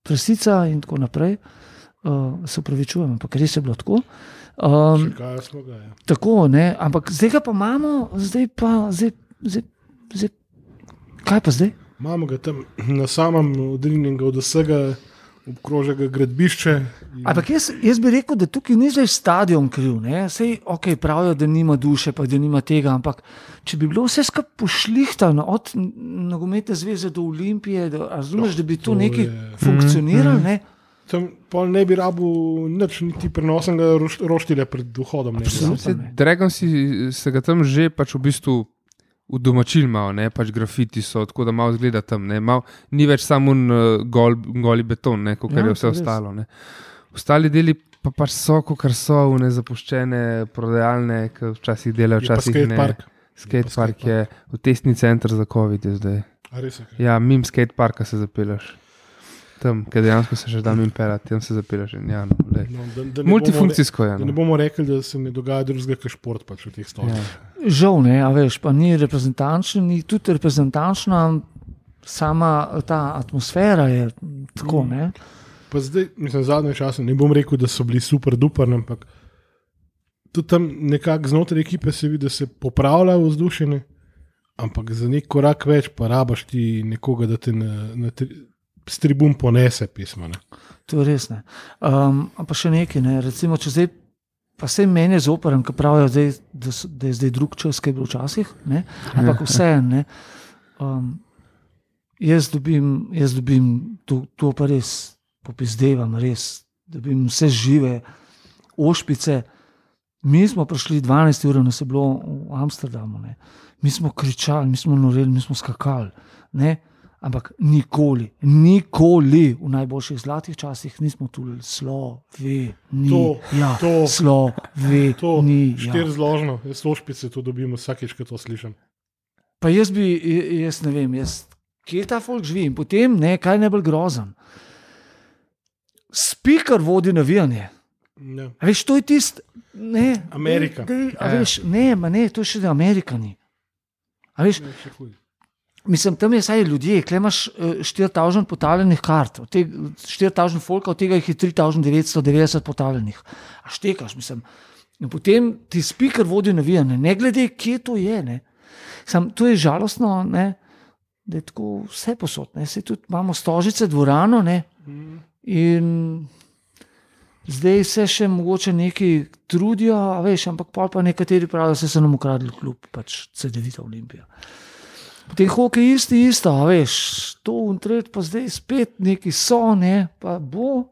presica in tako naprej. Uh, se upravičujem, ampak res je bilo tako. Um, ga? Ja. tako ne, ampak zdaj ga pa imamo, zdaj pa, zdaj, zdaj, zdaj, kaj pa zdaj? Imamo ga tam na samem odrinjenega od vsega, obkrožega gradbišče. in- Ampak jaz, jaz bi rekel, da tukaj ni zdaj stadion kriv. ne. Sej, okay, pravijo, da nima duše, pa da nima tega. Ampak če bi bilo vse skupaj pošlihtano, od nogometne zveze do olimpije, da, razumeš, da bi to, to nekaj je- funkcioniralo. Ne? Tam ne bi rabil nič, niti prenosenega roš- roštilja pred vhodom. Absolutno. Dragon si se ga tam že pač v bistvu udomačil malo, ne, pač grafiti so, tako da malo zgleda tam, ne, malo, ni več samo un uh, gol, goli beton, ne, kot Ja, je vse ostalo. Ne. Ostali deli pa pač so, kot so, ne zapuščene, prodajalne, ki včasih delajo, včasih skate ne. park. Skate park je v testni center za COVID je zdaj. Je? Ja, mim skate parka se zapelaš. Tam, ker dejansko se še da mim pelati, tam se zapelaš. in Ja, no, glej. No, da, da ne Multifunkcijsko je. Bomo, re- da ne No. bomo rekli, da se ne dogaja drugega, kot šport pač v teh stolih. Ja. Žal ne, a veš, pa ni reprezentančna, ni tudi reprezentančna, sama ta atmosfera je tako. Ne? Pa zdaj, mislim, zadnje čase ne bom rekel, da so bili super duper, ampak tudi tam nekako znotraj ekipe se vidi, da se popravlja vzdušje, ampak za nek korak več pa rabaš ti nekoga, da te na, na tri, s tribun ponese pismo. Ne. To je res. ne. Um, pa še nekaj, ne? recimo, če zdaj, pa vse meni je zoprn, ki pravijo, zdaj, da, so- da je zdaj drug čas, ki je bil včasih, ne? ampak vseeno. Um, jaz dobim, jaz dobim to, to pa res, popizdevam, res, dobim vse žive, ošpice. Mi smo prišli 12 ur, nas je bilo v Amsterdamu, ne? mi smo kričali, mi smo noreli, mi smo skakali. Ne? Ampak nikoli, nikoli v najboljših zlatih časih nismo tu slovi. To, ja, to, slovi. To ni. štiri Ja. zložno, jaz lošpice to dobim vsakeč, ko to slišim. Pa jaz bi, jaz ne vem, jaz, kje ta folk živi in potem, ne, kaj najbolj grozen. Speaker vodi navijanje. Ja. A veš, to je tisto, ne. Amerika. Dej, dej, Ja. veš, ne, ne, to je še Amerikani. A veš, Ne. Mislim, tam je vsaj ljudje, klej imaš eh, 4000 potaljenih kart, od tega 4000 folka, od tega jih je 3990 potaljenih. A štekaš, mislim. In potem ti speaker vodi navijanje, ne glede, kje to je. Ne. Sam, to je žalostno, ne, da je tako vse posod. Saj tudi imamo stožice, dvorano ne, in zdaj se še mogoče neki trudijo, veš, ampak pa nekateri pravijo, da se je nam ukradli klub, pač CD-vita Olimpija. Potem hokej isti, isto, veš, to in tret, pa zdaj spet neki so, ne, pa bo.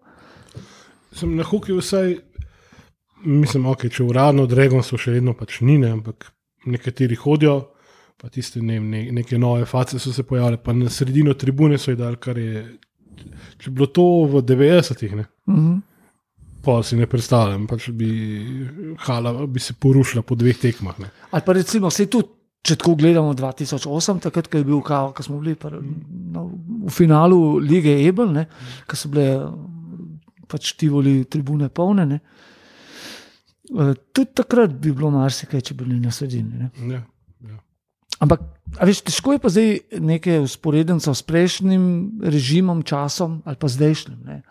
Sem na hokeju vsaj, mislim, okay, če uradno Dragon so še vedno pač ni, ne, ampak nekateri hodijo, pa tiste ne, ne, neke nove face so se pojavile, pa na sredino tribune so jih dali, kar je. Če bi bilo to v 90-ih, ne, Mhm. pa si ne predstavljam, pač bi hala bi se porušila po dveh tekmah. Ne. Ali pa recimo, se tudi, če tako gledamo 2008, takrat, ko je bil kao, ko smo bili pr, no, v finalu lige Ebel, ne, ko so bile pač tivoli tribune polne. Ne. Eh, Tudi takrat bi bilo marsikaj, če bi bili na sredini. Ne. Ja, ja. Ampak, a veš, težko je pa zdaj nekaj usporednico s prejšnjim režimom, časom ali pa zdajšnjim. ne.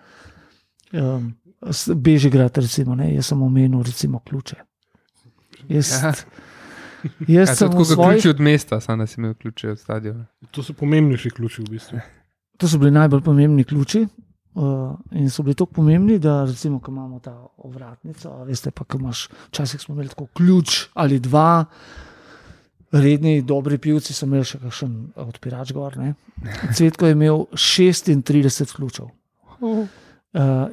Um, Bežigrad, recimo, ne, jaz sem omenil, recimo, ključe. Jaz, Ja. Jaz Ja, sem tako kot svojih, ključi od mesta, samo da si imel ključe od stadiona. To so pomembnejši ključi v bistvu. to so bili najbolj pomembni ključi. Uh, in so bili tako pomembni, da recimo, ko imamo ta ovratnico, veste pa, ko imaš, včasih smo imeli tako ključ ali dva, redni, dobri pivci so imeli še kakšen odpirač gor. ne. Cvetko je imel 36 ključev. Uh,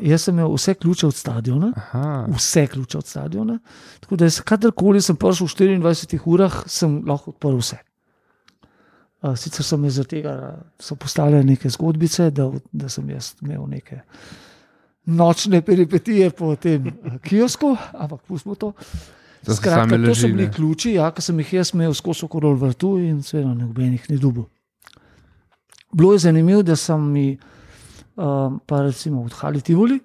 jaz sem imel vse ključe od stadiona, Aha, vse ključe od stadiona. Tako da, kadarkoli sem prišel v 24 urah, sem lahko odprl vse. Uh, sicer so me zaradi tega so postavljene neke zgodbice, da, da sem jaz imel neke nočne peripetije po tem eh, kiosku, ampak pustimo to. to Skratka, to so bili ključi, ja, ki sem jih jaz imel skozi okolje vrtu in seveda nobenih ni dubu. Bilo je zanimivo, da sem mi, um, pa recimo od Hali Tivoli,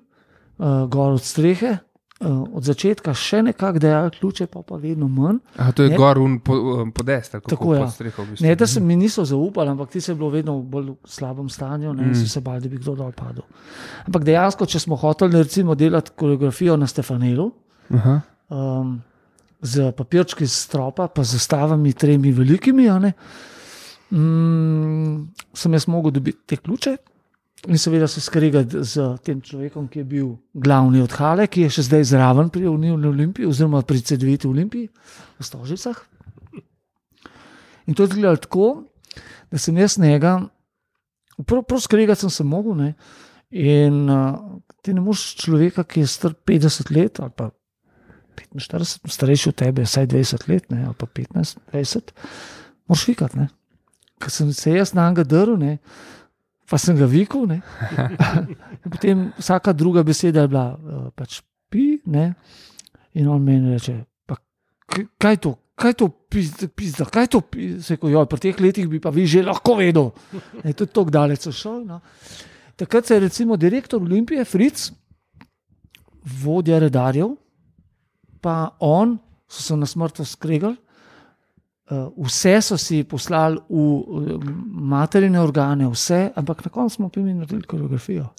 uh, gor od strehe, uh, od začetka še nekako dajal ključe, pa pa vedno manj. Aha, to je Ne. gor un po, um, podest, tako, Tako, ja. pod streho. V bistvu. Ne, da se mi niso zaupali, ampak ti se je bilo vedno v bolj slabem stanju, ne, Mm. so se bali, da bi kdo dol padel. Ampak dejansko, če smo hoteli recimo delati koreografijo na Stefanelu, Aha. um, z papirčki z stropa, pa z zastavami, tremi velikimi, ne, mm, sem jaz mogel dobiti te ključe. In seveda se skregati z tem človekom, ki je bil glavni od Hale, ki je še zdaj zraven pri Univni Olimpiji, oziroma pri CD-viti Olimpiji v Stožicah. In to je izgledalo tako, da sem jaz njega, prav, prav skregati sem se mogel. Ne? In uh, ti ne moreš človeka, ki je star 50 let ali pa 45, starejši od tebe, vsaj 20 let, ne, ali pa 15, 20, moraš vikati. Ker sem se jaz na njega drl, ne, pa sem ga vikal. Potem vsaka druga beseda je bila uh, pač pi, ne, in on meni reče, pa kaj je to? Kaj je to, pizda, pizda, kaj je to? Seko, joj, pri teh letih bi pa vi že lahko vedel. Je to tako daleč šel. No. Takrat se je recimo direktor Olimpije, Fritz, vodja redarjev, pa on, so se na smrtno skregali. Uh, vse so si poslali v uh, materine organe, vse, ampak na koncu smo pa mi naredili koreografijo.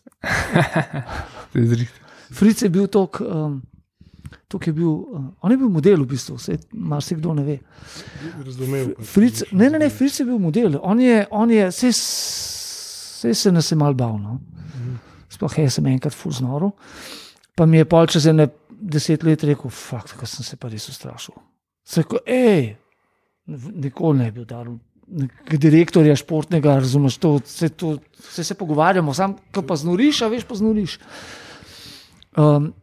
To je bil tok, um, tok je bil, uh, on je bil model v bistvu, vse marsikdo ne ve. Razumel. Fritz, ne, ne, ne, Fritz je bil model, on je, on je vse, vse se nas je mal bal. No? Sploh jaz sem enkrat fuznoro, pa mi je pol čez ene deset let rekel, fakt, da sem se pa res ustrašil. Se rekel, hej, nikoli ne bi dar. Direktorja športnega, razumeš, to, vse, to, vse se pogovarjamo, sam ko pa znoriš, a veš, pa znoriš. Um,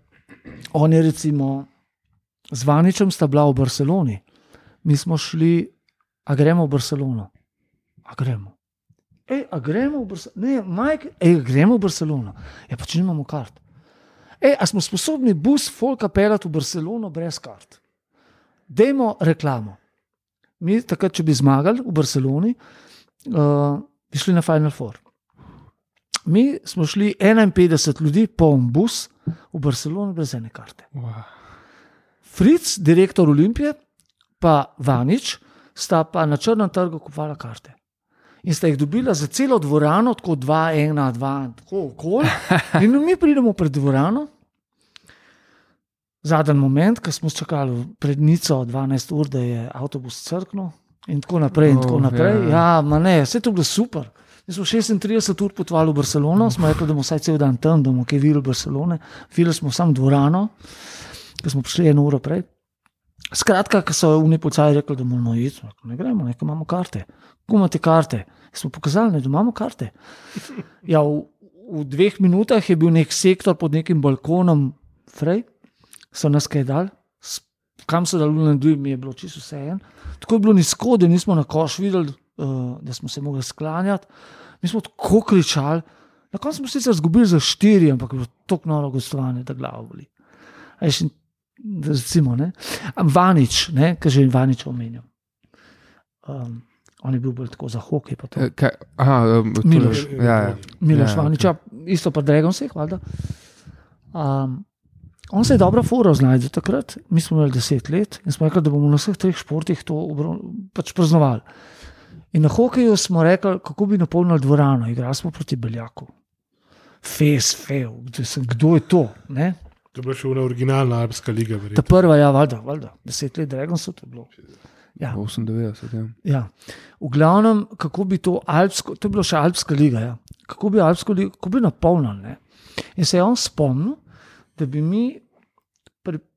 on je recimo z Vaničem sta bila v Barceloni, mi smo šli, a gremo v Barcelono. A gremo. Ej, a gremo v Barcelono? Ne, Mike, ej, gremo v Barcelono. Ja, pa če nimamo kart. Ej, a smo sposobni bus Folka pelati v Barcelono brez kart? Dajmo reklamo. Mi, takrat, če bi zmagali v Barceloni, uh, bi šli na Final Four. Mi smo šli 51 ljudi, poln bus v Barcelono brez ene karte. Wow. Fritz, direktor Olimpije, pa Vanič, sta pa na črnem trgu kupovala karte. In sta jih dobila za celo dvorano, tako dva, ena, dva, tako okoli. In mi pridemo pred dvorano, zadnji moment, ko smo čakali pred Nico 12 ur, da je avtobus crknil, in tako naprej. In tako Oh, naprej. ja. Ja, ma ne, vse to je bilo super. Mi smo 36 ur potovali v Barcelono, smo rekli, da bomo vsaj cel dan tam, da bomo kaj videli Barcelone. Videli smo samo dvorano, ki smo prišli eno uro prej. Skratka, ko so v Nepolcaju rekli, da moramo iti, ne gremo, nekaj imamo karte. Kako imate karte? Smo pokazali, ne, da imamo karte. Ja, v, v dveh minutah je bil nek sektor pod nekim balkonom, frej, so nas kaj dal, kam so dali drugi, mi je bilo čisto vse en. Tako je bilo nizko, da nismo na koš videli, uh, da smo se mogli sklanjati. Mi smo tako kričali. Na koncu smo sicer izgubili za štiri, ampak je bilo tako noro gostovanje, da glavo boli. In Recimo, ne. Vanič, ki že Vanič omenjam. Um, on je bil bolj tako za hokej. Eh, kaj- Aha, um, je- Miloš. Ja, ja. Miloš Ja, Vaniča, isto pa Dragon se je hvala. Um, on se je dobro foro znašel takrat, mi smo imeli deset let in smo rekli, da bomo na vseh treh športih to pač praznovali. In na hokeju smo rekli, kako bi napolnili dvorano, igrali smo proti Beljaku. Fes, fev, kdo, je to? Ne? To je bila še originalna Alpska liga. Ta verjetno. prva, ja, valjda, valjda. deset let Dragonsu to je bilo. Ja. 98, ja. Ja. V glavnem, kako bi to Alpsko, to je bilo še Alpska liga, ja. kako bi Alpsko ligo, kako bi napolnili. Ne? In se je on spomnil, da bi mi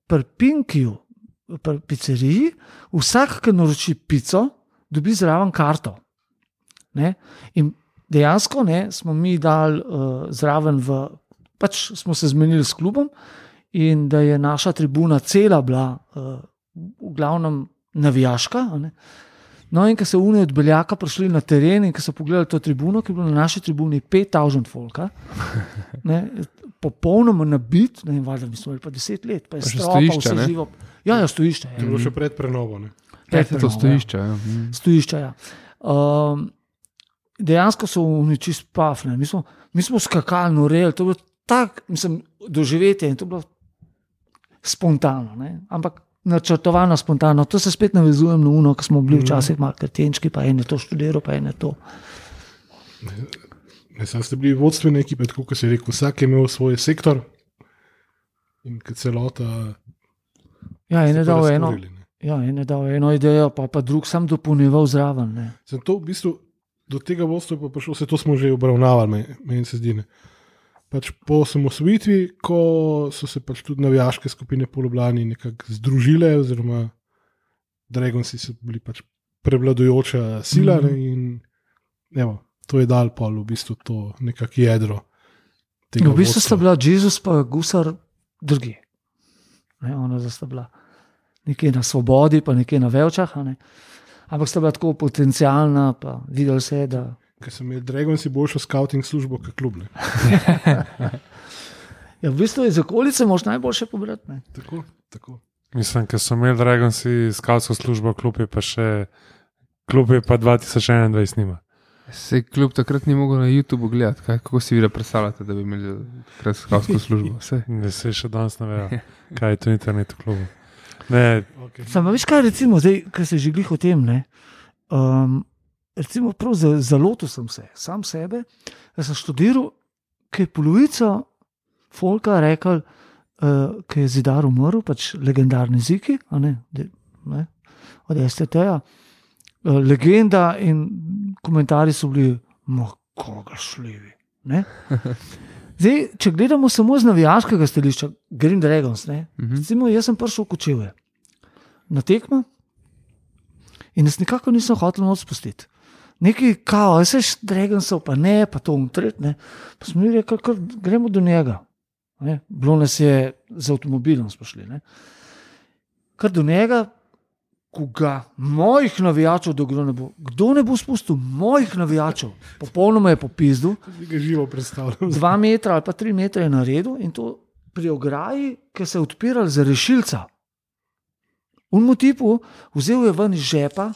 pri, Pinkiju, pri pizzeriji, vsak, ki naroči pico, dobi zraven karto. Ne? In dejansko ne, smo mi dali uh, zraven v pač smo se zmenili s klubom in da je naša tribuna cela bila uh, v glavnem navijaška. ne. No, in ko so unijo od Beljaka prišli na teren in ko so pogledali to tribuno, ki je bilo na naši tribuni 5000 folka, ne, popolnoma nabit, ne vem, valjda, mi smo imeli pa 10 let, pa je Pa stropa, stojišča, vse ne? živo. Ja, ja, stojišče. To Ja. je bilo še pred prenovo. Ne? Ja, to Predprenovo, ja. Ja. Mm. stojišča. Ja. Um, dejansko so oni čist pafne. Mi smo, mi smo skakali, noreli, to je bilo tako, mislim, doživetje in to je bilo spontano. Ne? Ampak načrtovano, spontano. To se spet navezujem na uno, ki smo bili včasih malo krtenčki, pa en je to študiral, pa en je to. Ne, sam ste bili vodstvene ekipe, tako kot se je rekel, vsak je imel svoj sektor in celota. Ja, en je dal eno, ne. ja, en je dal eno idejo, pa, pa drug sam dopolnjeval zraven. Ne? Sem to v bistvu do tega vodstva je pa prišlo, vse to smo že obravnavali, me- meni se zdi. Ne. Pač po osamosvojitvi, ko so se pač tudi navijaške skupine po Ljubljani nekako združile, oziroma Dragonsi so bili pač prevladujoča sila Mhm. mm. in evo, to je dal pol v bistvu to nekako jedro. tega V bistvu sta bila Jezus pa Gusar drugi. Ne, ona sta bila nekje na svobodi, pa nekje na Velčah. a Ne. Ampak sta bila tako potencijalna, pa videli se je, da Ker so imeli Dragonsi boljšo scouting službo kot klub. Ne. ja, v bistvu iz okolice moš najboljše pobrati. Ne. Tako, tako. Mislim, ker so imeli Dragonsi skavtsko službo, klub je pa še, klub je pa 2021 nima. Se kljub takrat ni mogel na YouTubu gledati, kaj, kako si vi predstavljate, da bi imeli kratkavsko službo. Saj. Ne se še danes ne vejo, kaj je to internet v klubu. Ne, Okay. Samo veš kaj, recimo, zdaj, ker se že glih o tem. Ne, um, recimo, prav za- zalotil sem se, sam sebe, da sem študiral, ki je polovica folka rekel, uh, ki je zidar umrl, pač legendarni ziki, a ne, de, ne, od STT-ja. Uh, legenda in komentarji so bili, koga šljivi. ne." Zdaj, če gledamo samo z navijaškega stališča, Green Dragons, ne, Mhm. Recimo, jaz sem prišel v Kočevje na tekmo in jaz nikako nisem hotel noč spustiti. Neki kao, vse Dragonsov, pa ne, pa to umtret, ne. Pa smo mi rekli, kar gremo do njega. Ne. Bilo nas je z avtomobilom smo šli. Ne. Kar do njega, koga, mojih navijačev, da kdo ne bo, kdo ne bo spustil mojih navijačev, popolnoma je popizdu ga živo predstavljam. dva metra ali pa tri metre je naredil in to pri ograji, ki se je odpiral za rešilca. Unmu tipu vzel je ven iz žepa,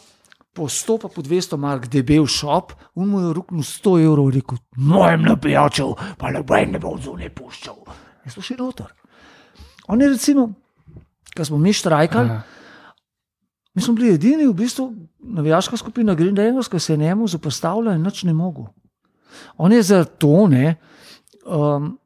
po 100 pa po 200 mark debel šop, unmu je ruknil 100 evrov in rekel: Mojem napijačev, pa noben ne bo zunaj puščal. In smo šli noter. On je recimo, ko smo mi štrajkali, Ja. Mi smo bili edini, v bistvu, navijaška skupina Green Dangers, ki se je njemu zoprstavila in nič ne mogel. On je za to, ne, um,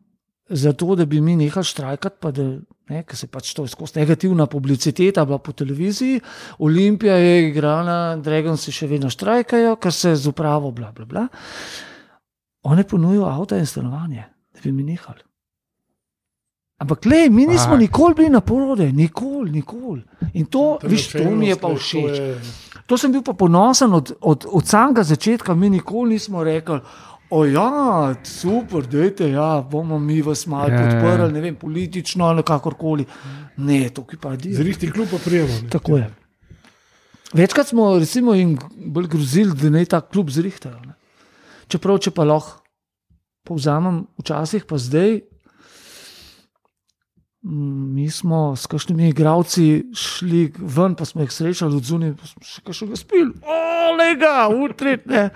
zato da bi mi nehali štrajkati, pa da ne, se pač to je skozi negativna publiciteta bila po televiziji, Olimpija je igrala, Dragonsi še vedno štrajkajo, ker se z upravo, bla, bla, bla. On je ponudil avto in stanovanje, da bi mi nehali. Ampak, le, mi nismo Fak. nikoli bili na porode, nikoli, nikoli. In to, Ta viš, to mi je pa načelnost, to všeč. je- To sem bil pa ponosen od, od, od samega začetka, mi nikoli nismo rekli. O ja, super, dajte, ja, bomo mi vas malo Ja, ja, podprli, ne vem, politično ali kakorkoli. Ne, to ki pa je. Zrihti klub pa prijemo. ne. Tako je. Večkrat smo recimo, jim bolj grozili, da naj ta klub zrihtajajo. ne. Čeprav, če pa lahko povzamem, včasih pa zdaj. Mm, Mi smo s kakšnimi igravci šli ven, pa smo jih srečali od zunaj, pa smo še kaj še spili, olega, utretne.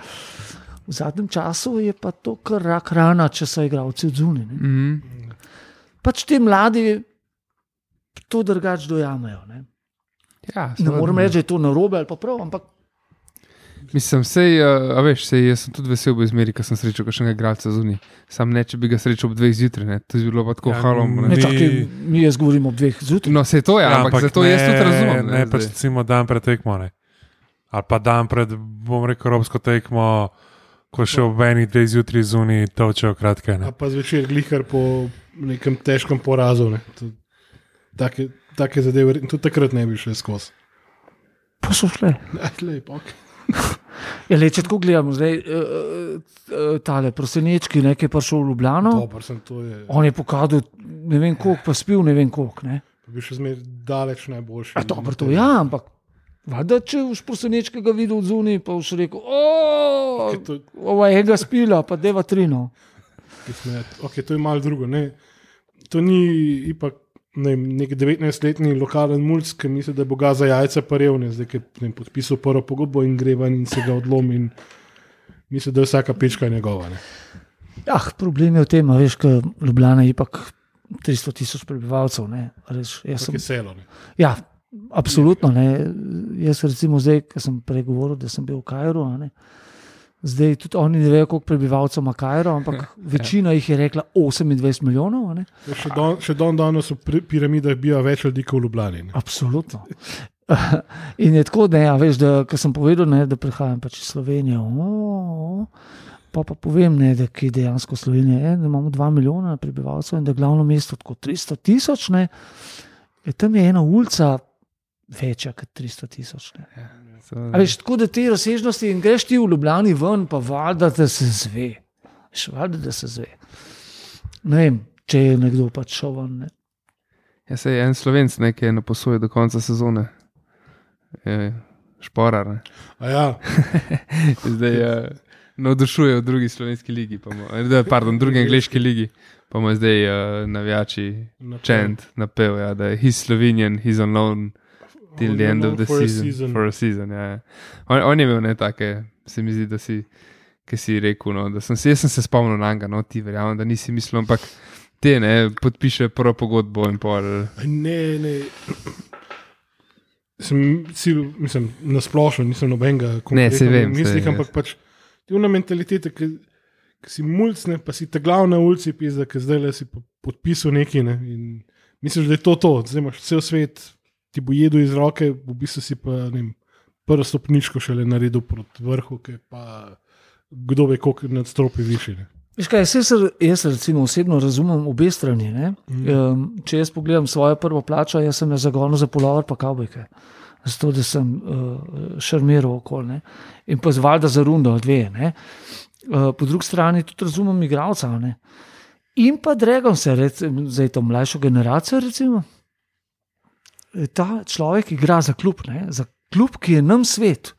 V zadnjem času je pa to kar rak rana, če so igravci od zunaj. ne. Mhm. Pač ti mladi to drugače dojamejo. Ne, Ja, ne morem reči, da je to narobe ali pa prav, ampak Mislim, sej, uh, a veš, sej, jaz sem tudi vesel, v izmeri, ko sem srečal kakšnega igralca zunaj. Sam ne, če bi ga srečal ob dveh zjutraj, ne. to bi bilo pa tako Ja, halom. ne. Ne, čakaj, mi jaz govorim ob dveh zjutraj. No, se to je, ja, ampak zato jaz tudi razumem. Ne, ne pač recimo dan pred tekmo. Ne. Ali pa dan pred, bom rekel, robsko tekmo, ko še ob enih dveh zjutraj zunaj točejo kratke. A Ne. pa zvečer glihar po nekem težkem porazu. Ne. To- Take, take zadeve, tudi takrat ne bi šli skozi. Pa so šle. Aj, lej, pa okej. Ja, le, če tako gledamo, zdaj uh, tale prosenečki, ne, ki je prišel v Ljubljano, Dober sem, je. on je pokazal ne vem koliko, pa spil ne vem koliko. Ne. Pa bi še zmeraj daleč najboljši. A dobro, to ja, ampak. Vada, če boš prosenečkega videl zunaj, pa boš rekel, ova je ga spila, pa deva trino. okay, to je malo drugo. Ne. To ni ipak. Ne, vem, nek 19-letni lokalen mulj, ki misli, da je boga za jajca parevne, zdaj je ne podpisal prvo pogodbo in gre ven in se ga odlomi. in Misli, da je vsaka pečka njegova. Ne. Ja, problem je v tem, veš, da Ljubljana je ipak 300 tisoč prebivalcev. ne, Tako sem, je selo. Ne. ja, absolutno. Ne. Jaz, recimo, zdaj, ki sem prej govoril, da sem bil v Kajru. Ne. Zdaj tudi oni ne vejo, koliko prebivalcev ima Kajro, ampak večina jih je rekla 28 milijonov. Ne. Ja, Še don, še don danes v piramidah biva več ljudi kot v Ljubljani. Ne. Absolutno. In je tako, da, ja, veš, da ko sem povedal, ne, da prihajam pač iz Slovenije. O, pa, pa povem, ne, da je dejansko Slovenija, je, da imamo 2 milijona prebivalcev in da je glavno mesto tako 300 tisoč. ne, je Tam je ena ulica večja kot 300 tisoč. ne. So, A Veš, tako da te razsežnosti in greš ti v Ljubljani ven, pa valjda, da se zve. Veš, valjda, da se zve. Ne vem, če je nekdo pač šel ven. Ne. Ja, se je en slovenc nekaj na posoji do konca sezone. Je, šporar. Ja, Zdaj je navdušuje v drugi slovenski ligi, pa mu, eh, da, pardon, drugi angliški ligi. Pa mu zdaj uh, navijači Napel. čent napel, ja, da je he's Slovenian, he's on loan till the end of the for a season. season. For a season ja, ja. On, on je imel ne take, se mi zdi, da si, ki si rekel, no, da sem se, jaz sem se spomnil na njega, no, ti verjamem, da nisi mislil, ampak te ne, podpiše prvo pogodbo in pol. Ne, ne. Sem, cilj, mislim, na splošno nisem nobenega vem, mislih, ampak pač ti una mentaliteta, ki, ki si mulcne, pa si ta glavna ulici, pisa, ki zdaj le si po- podpisal nekaj. Ne, in misliš, da je to to, zdaj imaš cel svet, ti bo jedel iz roke, v bistvu si pa ne vem, prvo stopničko šele naredil proti vrhu, ki pa kdo ve, koliko nadstropi više. Ne. Veš kaj, jaz, jaz recimo osebno razumem obe strani. ne. Um, če jaz pogledam svojo prvo plačo, jaz sem jo zagonil za polover pa kavbojke. Zato, da sem uh, šarmiral okolje in pa zvalda za rundo, dve. ne. Uh, po drugi strani tudi razumem igralca. ne. In pa dregam se, recimo, za to mlajšo generacijo. Recimo. E, Ta človek igra za klub, ne? za klub, ki je nam svet,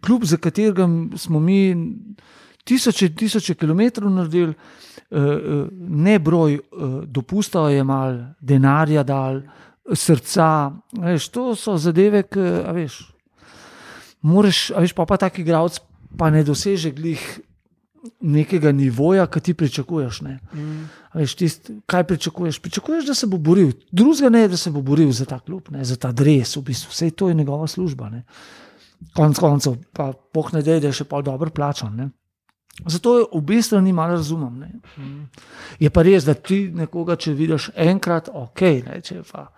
klub, za katerega smo mi tisoče, tisoče kilometrov naredili, eh, eh, ne broj, eh, dopusta je mal, denarja dal, srca. Veš, to so zadeve, ki veš. Moraš, a veš, pa, pa tak igralec pa ne doseže glih nekega nivoja, ki ti pričakuješ. Ne. A Veš, tist, kaj pričakuješ? Pričakuješ, da se bo boril, drugega ne, da se bo boril za ta klub, ne, za ta dres, v bistvu. vse to je njegova služba. Ne. Konec koncev, pa poh ne dej, da je še pol dobro plačan. Ne. Zato je obe strani malo razumem. Ne. Je pa res, da ti nekoga, če vidiš enkrat, ok, ne, če pa.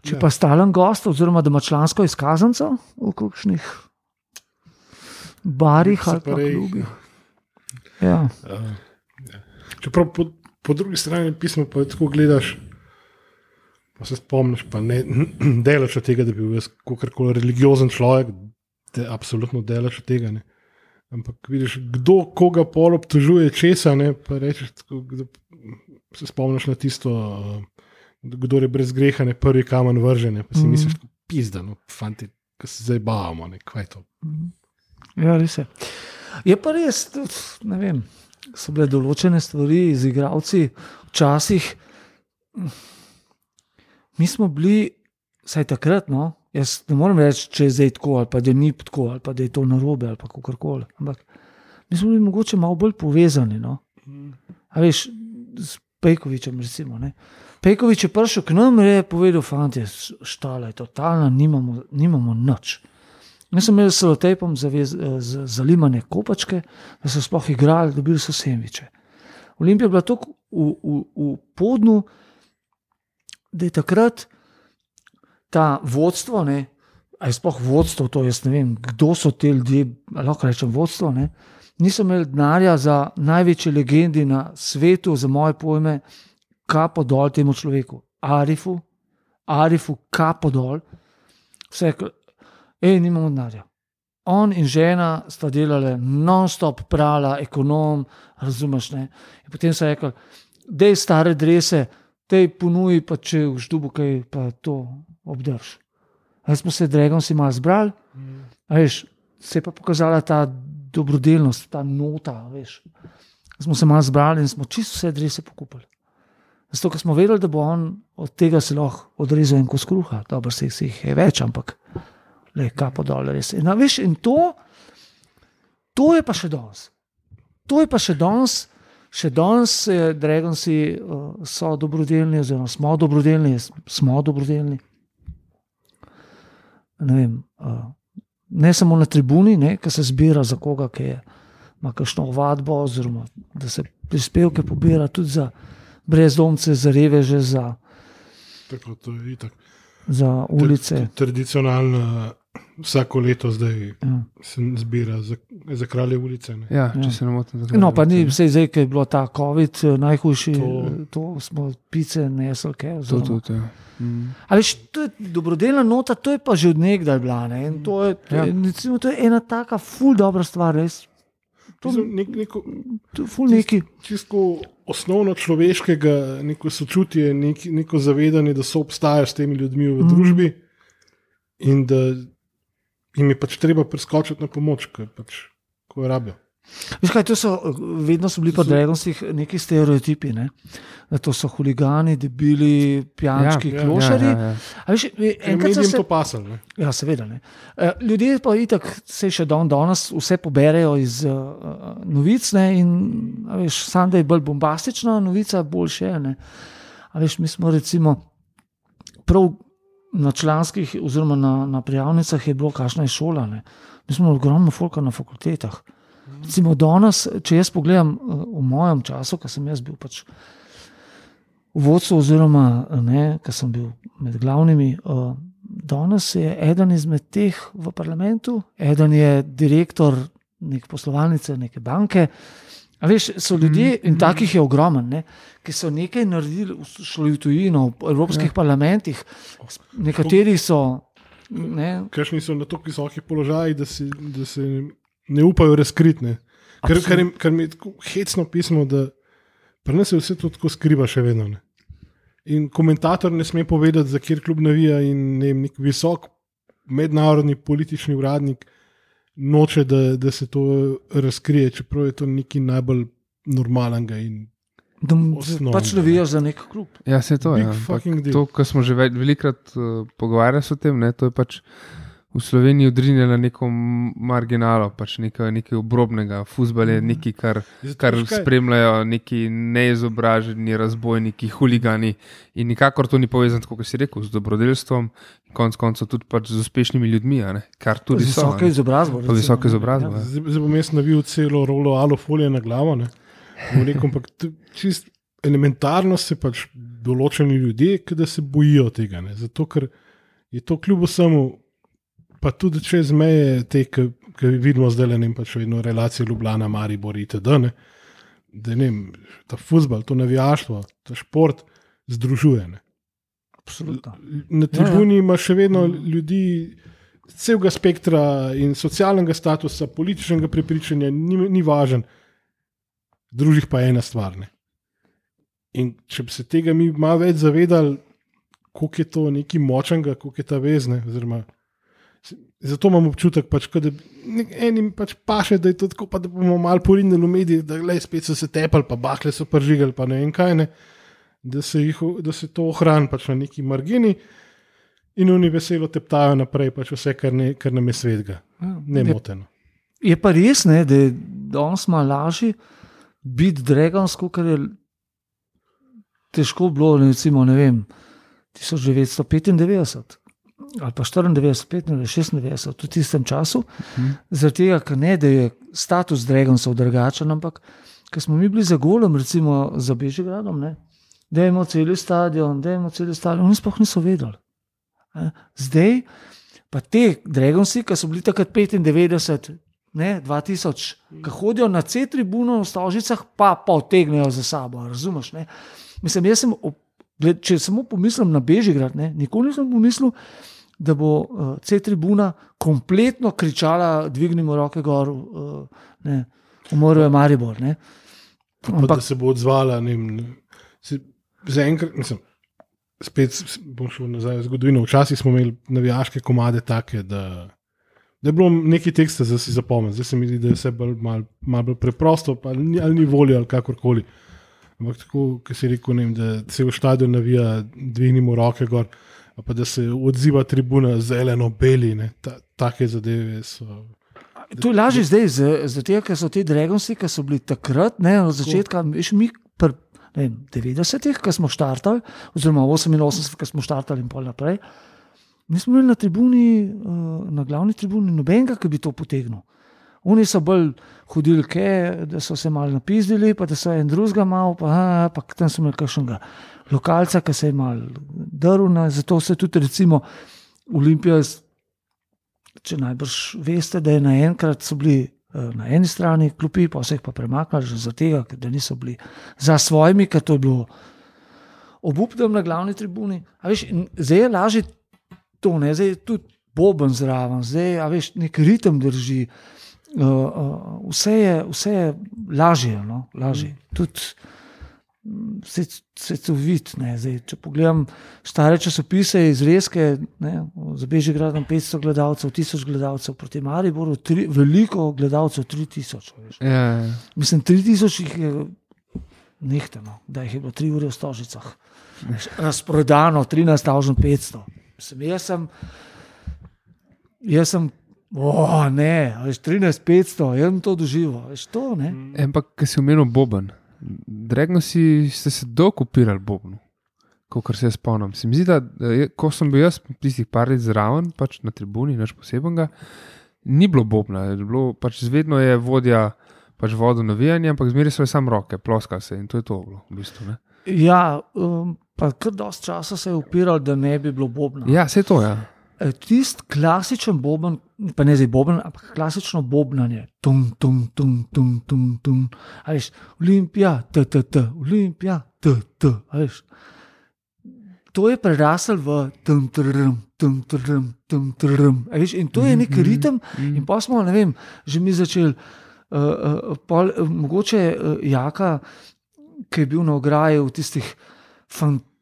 Če Ja. pa stalen gost, oziroma da ima člansko izkaznico v kakšnih barih ali pa klubih. Ja. Uh. Čeprav po, po drugi strani pisma pa tako gledaš, pa se spomniš, pa ne delaš od tega, da bi bil jaz kakorkoli religiozen človek, je absolutno delaš od tega. Ne. Ampak vidiš, kdo koga pol obtožuje česa, ne, pa rečeš, tako, da se spomniš na tisto, kdo je brez greha, ne prvi kamen vržene, pa si mm. misliš, pizda, no, fanti, ki se zdaj bavamo, ne, kaj je to. Ja, res je. Je pa res, tudi, ne vem, so bile določene stvari z igravci, včasih. Mi smo bili, saj takrat, no, jaz ne morem reči, če je zdaj tako, ali pa da ni tako, ali pa da je to narobe, ali kako koli. Ampak mi smo bili mogoče malo bolj povezani. No. A veš, s Pejkovičem, recimo. Ne. Pejkovič je prišel k nam in je povedal, fanti, štala je totalna, nimamo, nimamo nič. Mi smo imeli s selotejpom zavez- eh, zalimane kopačke, da so sploh igrali, dobili so sendviče. Olimpija je bila tako v, v, v podnu, da je takrat ta vodstvo, ne, a je sploh vodstvo, to jaz ne vem, kdo so ti ljudje, lahko rečem vodstvo, ne, niso imeli denarja za največje legendi na svetu, za moje pojme, kapo dol temu človeku, Arifu, Arifu, kapo dol, vse, ej, nimamo denarja. On in žena sta delali non-stop, prala, ekonom, razumeš. Ne? In potem so rekli, da je stare drese, te ponuji, pa če v ždubu kaj, pa to obdrž. A smo se Dragon si malo zbrali, a veš, se je pa pokazala ta dobrodelnost, ta nota. Veš. Smo se malo zbrali in smo čisto vse drese pokupili. Zato, ker smo vedeli, da bo on od tega se lahko odrezal en kos kruha, dobro se jih je več, ampak le kapo dol, res. In, veš, in to, to je pa še danes. To je pa še danes, še danes, eh, Dragonsi uh, so dobrodelni, oziroma smo dobrodelni, smo dobrodelni. Ne, vem, uh, ne samo na tribuni, ki se zbira za koga, ki je, ima kakšno ovadbo, oziroma da se prispevke pobira tudi za brezdomce, za reveže, za, Tako, to je itak. za ulice. Tra- Tradicionalno vsako leto zdaj Ja. se zbira za, za kralje ulice. Ne. Ja, če Ja. se ne motim. tako No, pa ni vse zdaj, ki je bilo ta COVID, eh, najhujši, To- to, to smo pice, nesel, kaj. To tudi. Ja. Mm. Ali to je dobrodelna nota, to je pa že odnegdaj bila. Ne? In To je, to, Ja. je, recimo, to je ena taka ful dobra stvar, res. To, Mislim, nek, neko, je ful neki. čisto osnovno človeškega, neko sočutje, nek, neko zavedanje, da so obstajajo s temi ljudmi v Mhm. družbi in da jim je pač treba preskočiti na pomoč, ker pač, ko jo rabijo. Veš kaj, so, vedno so bili pa So- Dragonsih neki stereotipi, ne? da to so huligani, debili, pijančki, Ja, ja, klošari. Ja, ja, ja. Veš, Ker enkrat so se, to pasal. Ne? ja, seveda. Ne. Eh, Ljudje pa itak se še dan danes vse poberejo iz uh, novic ne, in veš, sam da je bolj bombastična novica, boljše je. ne. A Veš, mi smo recimo prav na članskih, oziroma na, na prijavnicah je bilo, kakšna je šola. Ne. Mi smo ogromno folka na fakultetah. Recimo danes, če jaz pogledam eh, v mojem času, ko sem jaz bil pač v vodstvu, oziroma ne, ko sem bil med glavnimi. Uh, danes je eden izmed teh v parlamentu, eden je direktor neke poslovalnice, neke banke. A veš, so ljudje, in takih je ogromen, ne, ki so nekaj naredili, šli v tujino, v evropskih ja. parlamentih, nekateri so. Ne, Kakšni so na tako visokih položajih, da, si, da se ne upajo razkriti. ne. Kar, jim- kar mi je tako hecno pismo, da pri nas se vse to tako skriva še vedno. Ne. In komentator ne sme povedati, za kjer klub navija, in ne nek visok mednarodni politični uradnik noče, da, da se to razkrije, čeprav je to nekaj najbolj normalnega. In da pač navijaš za nek klub. Ja, se to je. fucking deal. To, kar smo že več, velikrat uh, pogovarjali o tem, ne, to je pač v Sloveniji odrinjeno na neko marginalo, pač nekaj, nekaj obrobnega. Futbol je nekaj, kar, kar spremljajo neki neizobraženi, razbojniki, huligani. In nikakor to ni povezano, kot si rekel, z dobrodelstvom, konec koncev tudi pač z uspešnimi ljudmi, a ne, kar tudi so. a Visoke ne. izobrazbe. Pa recimo, visoke ne. izobrazbe. Ja. Ja. Zdaj, bom jaz navil celo rolo alofolije na glavo. Ne? Rekel, ampak čist elementarno se pač določeni ljudje, ki se bojijo tega. Ne? Zato, ker je to kljub vsemu, pa tudi čez meje, te, ki, ki vidimo zdaj ne vem, pač vedno relacije Ljubljana, Maribor itd. Ne? Da ne vem, ta futbol, to navijaštvo, ta šport združuje. Ne? Absolutno. Na tribuni ima še vedno ljudi celega spektra in socialnega statusa, političnega prepričanja, ni, ni važen. Družih pa je ena stvar. Ne. In če bi se tega mi malo več zavedali, koliko je to nekaj močnega, koliko je ta vezne. Oziroma, zato imam občutek, pač, da enim pač paše, da je to tako, pa da bomo malo porinili v medije, da le spet so se tepali, pa bakle so pržigali, pa ne vem kaj. Ne da se, jih, da se to ohrani pač na neki margini in oni veselo teptajo naprej, pač vse, kar, ne, kar nam je svetega, Ja. ne Je- moteno. Je pa res, ne, da je danes malo lažje biti dragonsko, ker je težko bilo, recimo, ne vem, 1995 ali pa 94, 95, 96, v tistem času. Mhm. Zaradi tega, ker ne, da je status dragonsov drugačen, ampak ker smo mi bili za golem, recimo za Bežigradom, ne, da imamo cel stadion, da imamo cel stadion, oni sploh niso vedeli. Zdaj pa te dragonsi, ki so bili takrat 95, ne, 2000, ki hodijo na C-tribuno v Stožicah, pa potegnejo za sabo. Razumeš? Ne? Mislim, jaz sem, gled, če samo pomislim na Bežigrad, ne, nikoli nisem pomislil, da bo uh, C-tribuna kompletno kričala: Dvignimo roke gor, uh, ne, umoril je Maribor. Ne. Pa, Ampak, da se bo odzvala. Ne, vem, se, zaenkrat, mislim, spet bom šel nazaj v zgodovino. Včasih smo imeli navijaške komade take, da, da je bilo nekaj teksta za si zapomniti. Zdaj se mi zdi, da je vse bolj, mal, mal bolj preprosto, pa ni, ali ni volje ali kakorkoli. Ampak tako, ki si rekel, vem, da se v stadion navija, dvignimo roke gor, pa da se odziva tribuna zeleno-beli, ne, ta, take zadeve so. To je lažje zdaj, zato ker so ti Dragonsi, ki so bili takrat, ne, na začetku, veš, mi pri ne vem, 90-ih, ko smo štartali, oziroma 88, ko smo štartali in pol naprej, nismo imeli na tribuni, uh, na glavni tribuni nobenega, ki bi to potegnil. Oni so bolj hodili, ke, da so se malo napizdili, pa da so en drugega malo, pa, a, pa tam so imeli kakšnega lokalca, ki se je mal drl, na- zato se tudi recimo Olimpija če najbrž veste, da je naenkrat so bili eh, na eni strani klopi, pa so jih pa premaknili, že zato, ker da niso bili za svojimi, ker to je bilo obupnem na glavni tribuni. A Veš, zdaj je lažje to, ne? zdaj je tudi boben zraven, zdaj veš, nek ritem drži. Uh, uh, vse, je, vse je lažje, no? lažje. Tudi mm, se, se to vidi. ne, zdaj, Če pogledam stare časopise, izrezke, ne, za Bežigrad 500 gledalcev, 1000 gledalcev, proti Mariboru tri, veliko gledalcev, 3000. veš. Ja, ja. Mislim, 3000 jih je nehteno, da jih je bilo 3 ure v Stožicah. Razprodano 13.500. Mislim, jaz sem, jaz sem, o ne, veš, 13.500, jaz to doživel, veš to, ne. Ampak, ki si omenil Boben, Dregno si ste se dokupirali Bobnu, kot se jaz spomnim. Se mi zdi, da ko sem bil jaz tistih par let zraven, pač na tribuni, naš posebenega, ni bilo Bobna, je bilo, pač zvedno je vodja. Pač vodo navijanje, ampak zmeraj so samo roke, ploska se in to je to. Bilo, v bistvu, ne. Ja, um, pa kar dosti časa se je upiral, da ne bi bilo bobna. ja, to je. Ja. Tisti klasičen boben, pa ne zdaj boben, ampak klasično bobnanje. Tum, tum, tum, tum, tum, tum. A Veš, Olimpija, t, t, t, Olimpija, t, t. a Veš. To je prerasel v tem, trm, tem, trm, tem, Veš, in to je nek ritem, in pa smo, ne vem, že mi začeli. Uh, uh, pol, uh, mogoče uh, Jaka, ki je bil na ograji v tistih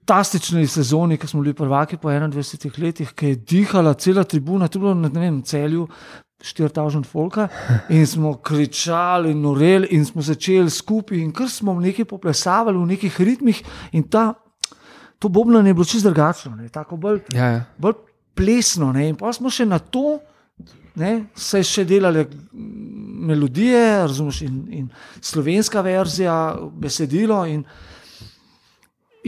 fantastični sezoni, ko smo bili prvaki po 21 letih, ki je dihala cela tribuna, tu bilo na ne vem, celju. 4000 folka in smo kričali noreli, in smo začeli skupaj, in kar smo nekaj poplesavali v nekih ritmih, in ta, to bobnanje je bilo čisto drugačno, ne, tako bolj Ja, ja. bolj plesno. Ne? In pa smo še na to, ne, se še delale mm, melodije, razumeš, in, in slovenska verzija, besedilo. In,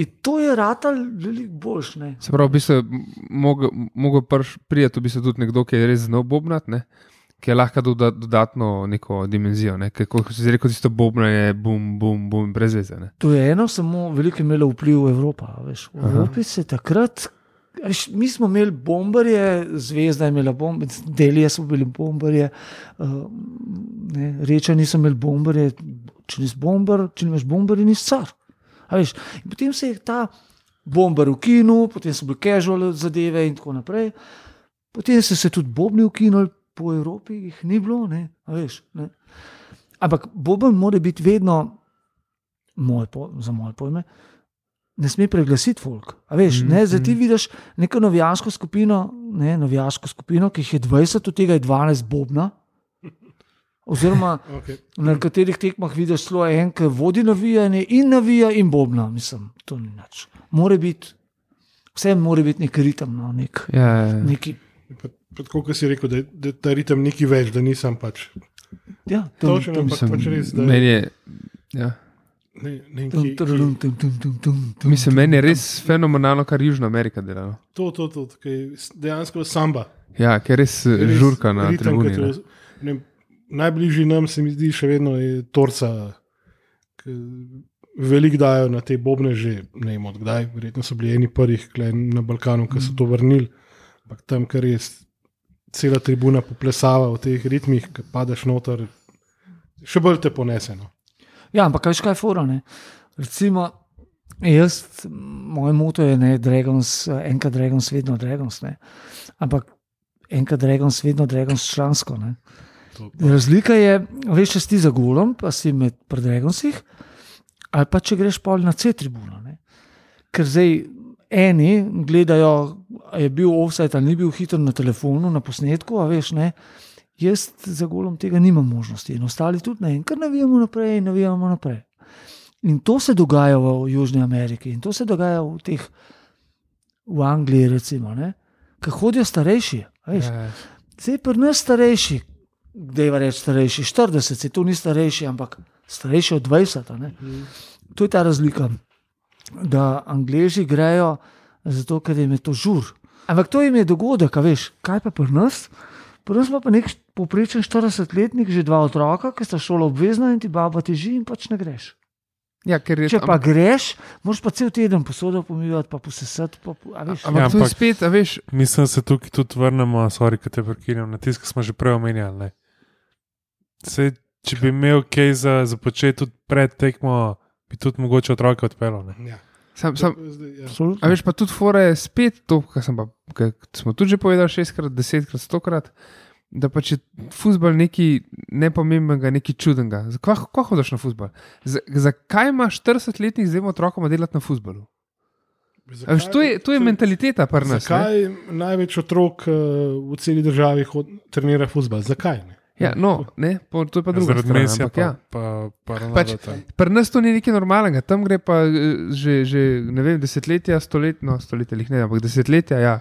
in to je ratal veliko boljš. Ne? Se pravi, bi se lahko prijeti v bistvu tudi nekdo, ki je res znal bobnat, ne? ki je lahko doda, dodatno neko dimenzijo. Ne? Ker, kot si rekel, tisto bobnanje, bum, bum, bum, brez veze. Ne? To je eno, samo veliko je imelo vpliv v Evropi. Veš. V Evropi se je takrat. Veš, mi smo imeli bombarje, zvezda je imela bombarje, delije so bili bombarje, uh, ne, rečani so imeli bombarje. Če nisi bombar, če nimaš bombarje, nisi car. Veš, potem se je ta bombar ukinil, potem so bili casual zadeve in tako naprej. Potem so se tudi bobni ukinili, po Evropi jih ni bilo. Ne, veš, ne. Ampak boben mora biti vedno, moj po, za moje pojme, ne sme preglasiti folk. A veš, Mhm, ne, zdaj ti vidiš neko navijaško skupino, ne, navijaško skupino, ki jih je 20, od tega je 12 bobna. Oziroma, Okay. na katerih tekmah vidiš zelo en, ki vodi navijanje in navija in bobna. Mislim, to ni nič. Mora biti, vse mora biti nek ritem, no, nek, Ja, ja, ja. neki. Tako, kot si rekel, da, je- da je ta ritem nekaj več, da nisem pač. Ja, tum, Točno, tum, ampak pač res, da meni je. Ja. ne, ne, ki, tum. Mislim, meni je res fenomenalno, kar Južna Amerika dela. no. to, to, to, to dejansko samba. Ja, ker je res Res žurka na ritem, tribuni. ki ne. ne Najbližji nam se mi zdi še vedno je torca. ki Veliko dajo na te bobne, že ne vem odkdaj, verjetno so bili eni prvih na Balkanu, ki so to vrnili. Ampak tam, ker res cela tribuna poplesava v teh ritmih, ki padeš noter, še bolj te poneseno. Ja, ampak kaj je fora? Ne? Recimo, Jaz, moj moto je, ne, Dragons, enkrat Dragons, vedno Dragons. Ne. Ampak enkrat Dragons, vedno Dragons člansko. Ne. Pa- Razlika je, veš, če si za golom, pa si med Dragonsih, ali pa če greš pol na C-tribuno. Ker zdaj eni gledajo, je bil offset ali ni bil hiter na telefonu, na posnetku, a veš ne. Jaz za golom tega nimam možnosti, in ostali tudi ne, in kar navijamo naprej, in navijamo naprej. In to se dogaja v Južni Ameriki, in to se dogaja v teh, v Angliji, recimo, ki hodijo starejši. a Veš, Ja, Zdaj pri nas starejši, da je reči starejši, 40, se to ni starejši, ampak starejši od 20. a ne. To je ta razlika, da Angleži grejo zato, ker jim je to žur. Ampak to jim je dogodek, a veš, kaj pa pri nas? Pri nas pa, pa nek poprečen 40-letnik, že dva otroka, ki sta šolo obvezna in ti baba teži in pač ne greš. ja, ker je Če pa greš, moraš pa cel teden posodo pomivati, pa posesati. Pa, a veš, Ampak Ja, ampak- spet, a veš, Mislim, da se tukaj tudi vrnemo, sorry, te na tisto, ki smo že prej omenjali. ne. Sej, če bi imel kaj za, za početi tudi pred tekmo, bi tudi mogoče otroke odpeljal. ne. Ja. sam, sam, ja. absolutno. A veš pa tudi fora je spet to, kar sem pa, kar smo tudi že povedali šestkrat, desetkrat, stokrat, da pa če futbol nekaj nepomembnega, nekaj čudnega. Zakaj kako hodiš na futbol? Z- Zakaj imaš 40-letnih zdaj otrokom delati na futbolu? A Veš, to, je, to je mentaliteta pri nas. ne. Zakaj največ otrok uh, v celi državi hod, trenira futbol? Zakaj? Ne? Ja, no, ne, po, to je pa druga Zaradi stran. Mesija, ampak pa, Ja. pa, pa Pač- Ronalda tam. Pri nas to ni nekaj normalnega, tam gre pa eh, že, že ne vem, desetletja, stoletja, no, stoletja, jih ne, ampak desetletja, ja.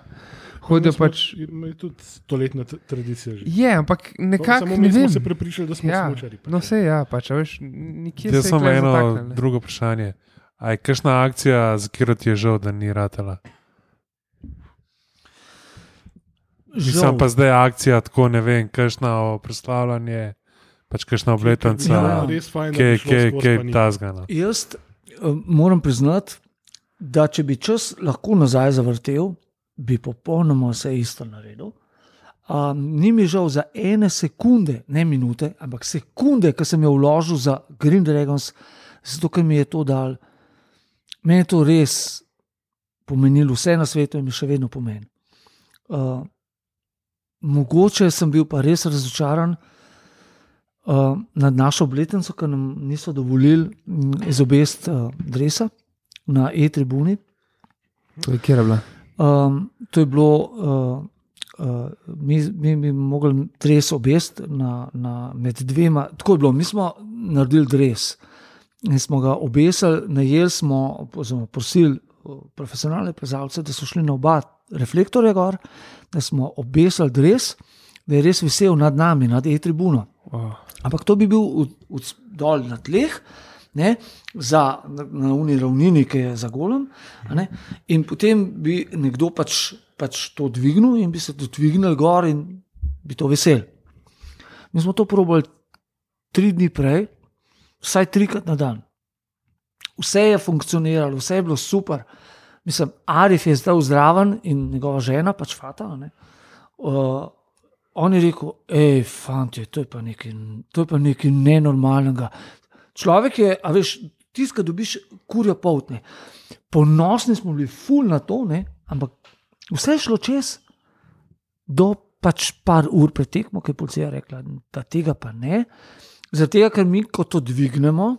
Hodijo smo- pač. Imajo tudi stoletna tradicija. Že. Je, ampak nekako Samo ne mi smo vem. se prepričali, da smo Ja, smučari. pač. no, vse ja, pač, veš, nikjer Jaz tule eno zataknilo, ne. drugo vprašanje. A je kakšna akcija, za katero ti je žal, da ni ratela? Mislim pa zdaj akcija, tako ne vem, kakšna proslavljanje, pač kakšna obletnica, Ja, kaj, ni. tazgana. Jaz uh, moram priznati, da če bi čas lahko nazaj zavrtel, bi popolnoma vse isto naredil. Um, ni mi žal za ene sekunde, ne minute, ampak sekunde, ki sem jo vložil za Green Dragons, zato ker mi je to dal. Meni je to res pomenilo vse na svetu in mi še vedno pomeni. Uh, mogoče sem bil pa res razočaran uh, nad našo obletnico, ker nam niso dovolili mm, izobest uh, dresa na E-tribuni. To je kjer je bila. Um, to je bilo, uh, uh, mi, mi bi mogli dres obest na, na, med dvema. Tako je bilo, mi smo naredili dres in smo ga obesili, najeli smo, oziroma prosili uh, profesionalne plezalce, da so šli na oba reflektorja gor, da smo obesili dres, da je res visel nad nami, nad E-tribuno. Oh. Ampak to bi bil v, v, dol na tleh, ne, za, na, uni ravnini, ki je za golem. In potem bi nekdo pač, pač to dvignil in bi se to dvignil gor in bi to vesel. Mi smo to probali tri dni prej, vsaj trikrat na dan. Vse je funkcioniralo, vse je bilo super. Mislim, Arif je zdaj zdraven in njegova žena, pač Fata. ne, Uh, on je rekel, hej, fanti, to je pa nekaj, to je pa nekaj nenormalnega. Človek je, a veš, tiskaj dobiš kurjo poltne. Ponosni smo bili ful na to, ne? ampak vse je šlo čez do pač par ur pred tekmo, ki je policija rekla, da tega pa ne. Zato, ker mi, ko to dvignemo,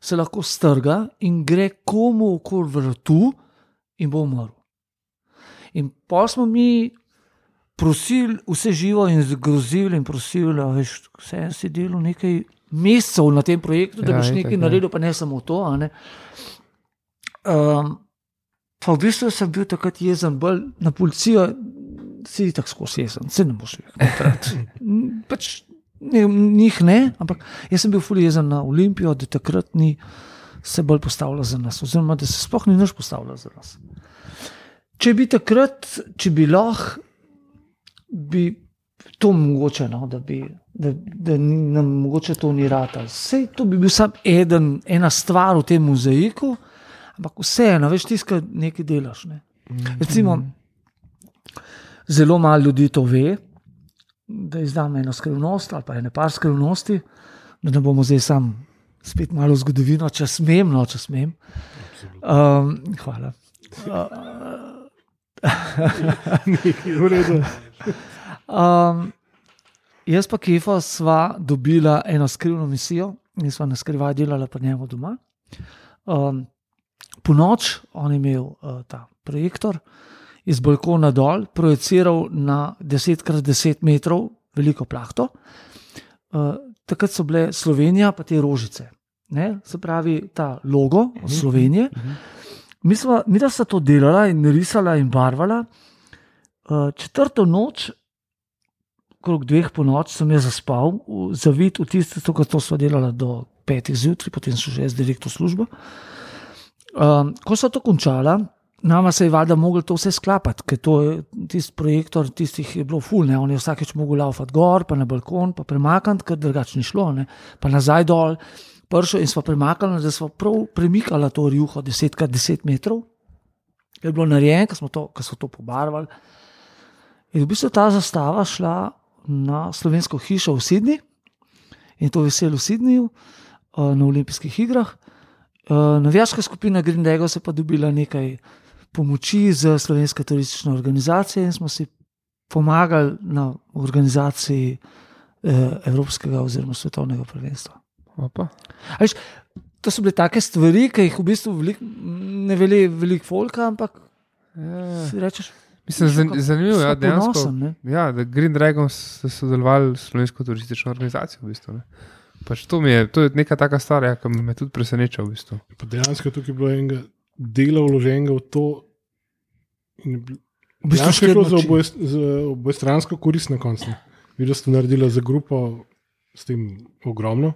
se lahko strga in gre komu okoli vrtu in bo umrl. In pa smo mi prosili vse živo in grozili in prosili, da veš, vse si delal nekaj mesecev na tem projektu, da Ja, boš itak, nekaj ja. naredil, pa ne samo to. a ne. Um, pa v bistvu sem bil takrat jezen, bolj na policijo, si tako skozi jezen, se ne boš rekel. pač, ne, njih ne, ampak jaz sem bil fully jezen na Olimpijo, da takrat ni se bolj postavila za nas, oziroma da se sploh ni nič postavila za nas. Če bi takrat, če bi lahko, bi to mogoče, no, da, bi, da, da ni, nam mogoče to ni rata. Vse to bi bil samo eden, ena stvar v tem mozaiku, ampak vseeno, veš, tiskaj nekaj delaš. Ne. Recimo, zelo malo ljudi to ve, da izdam eno skrivnost ali pa ene par skrivnosti, da ne bomo zdaj sam spet malo zgodovino, če smem, no, če smem. Um, hvala. Redu. Um, jaz pa Kefo sva dobila eno skrivno misijo in sva na skrivaj delala pri njemu doma. Um, po noč on je imel uh, ta projektor iz balkona dol, projiciral na 10x10 metrov veliko plahto. Uh, takrat so bile Slovenija, pa te rožice. Ne? Se pravi, ta logo od Slovenije. Mi smo, mi da sta to delala in risala in barvala. Uh, četrto noč, okrog dveh po noč, sem jaz zaspal, v- zavit v tisto, kar to smo delali do petih zjutraj, potem so že jaz direktor službo. Um, ko so to končala, nama se je valjda moglo to vse sklapati, ker to je tisti projektor, tistih je bilo ful, ne, on je vsakeč mogel laufati gor, pa na balkon, pa premakniti, ker drugače ni šlo, ne, pa nazaj dol, pršel in smo premaknili, da smo prav premikali to rjuho 10x10 metrov. Je bilo narejeno, ko smo so to pobarvali. In v bistvu ta zastava šla na slovensko hišo v Sydney in to veselo v Sydneyju eh, na olimpijskih igrah. Eh, Navijaška skupina Green Dego se pa dobila nekaj pomoči z slovenske turistične organizacije in smo si pomagali na organizaciji eh, Evropskega oziroma svetovnega prvenstva. Veš, to so bile take stvari, ki jih v bistvu velik, ne veli veliko folka, ampak Ja. si rečeš, Mislim, zan, zanimivo je, ja, dejansko. ponosen, ne? Ja, da Green Dragons so sodelovali s slovensko turistično organizacijo. V bistvu, ne. pač to, mi je, to je neka taka stvar, ja, ki me tudi preseneča. V bistvu. Pa dejansko tukaj je bilo enega dela vloženega v to. V bistvu je štiri za oboje, za obojestransko korist na koncu. Videla ste naredila za grupo s tem ogromno.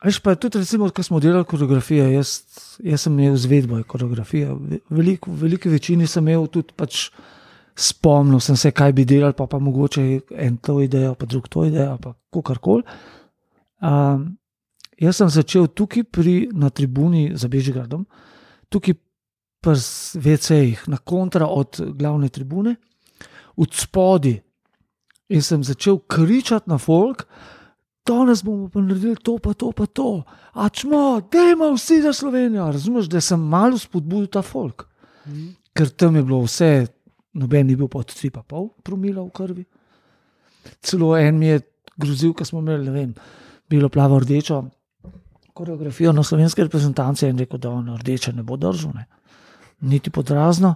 Veš pa tudi, recimo, ko smo delali koreografijo, jaz, jaz sem imel izvedbo koreografije. Ve- Veliko, v veliki večini sem imel tudi pač spomnil sem se, kaj bi delal, pa, pa mogoče en to idejo, pa drug to idejo, pa kakorkoli. Um, jaz sem začel tukaj pri, na tribuni za Bežigradom, tukaj pri VC-jih, na kontra od glavne tribune, od spodi. In sem začel kričati na folk, danes bomo pa naredili to, pa to, pa to. Ačmo, dajmo vsi za Slovenijo. Razumeš, da sem malo spodbudil ta folk. Ker tam je bilo vse, noben ni bil pod 3,5 promila v krvi. Celo en mi je grozil, ko smo imeli, ne vem, bilo plavo rdečo koreografijo na slovenske reprezentance in rekel, da on rdeče ne bo držal, ne. niti podrazno.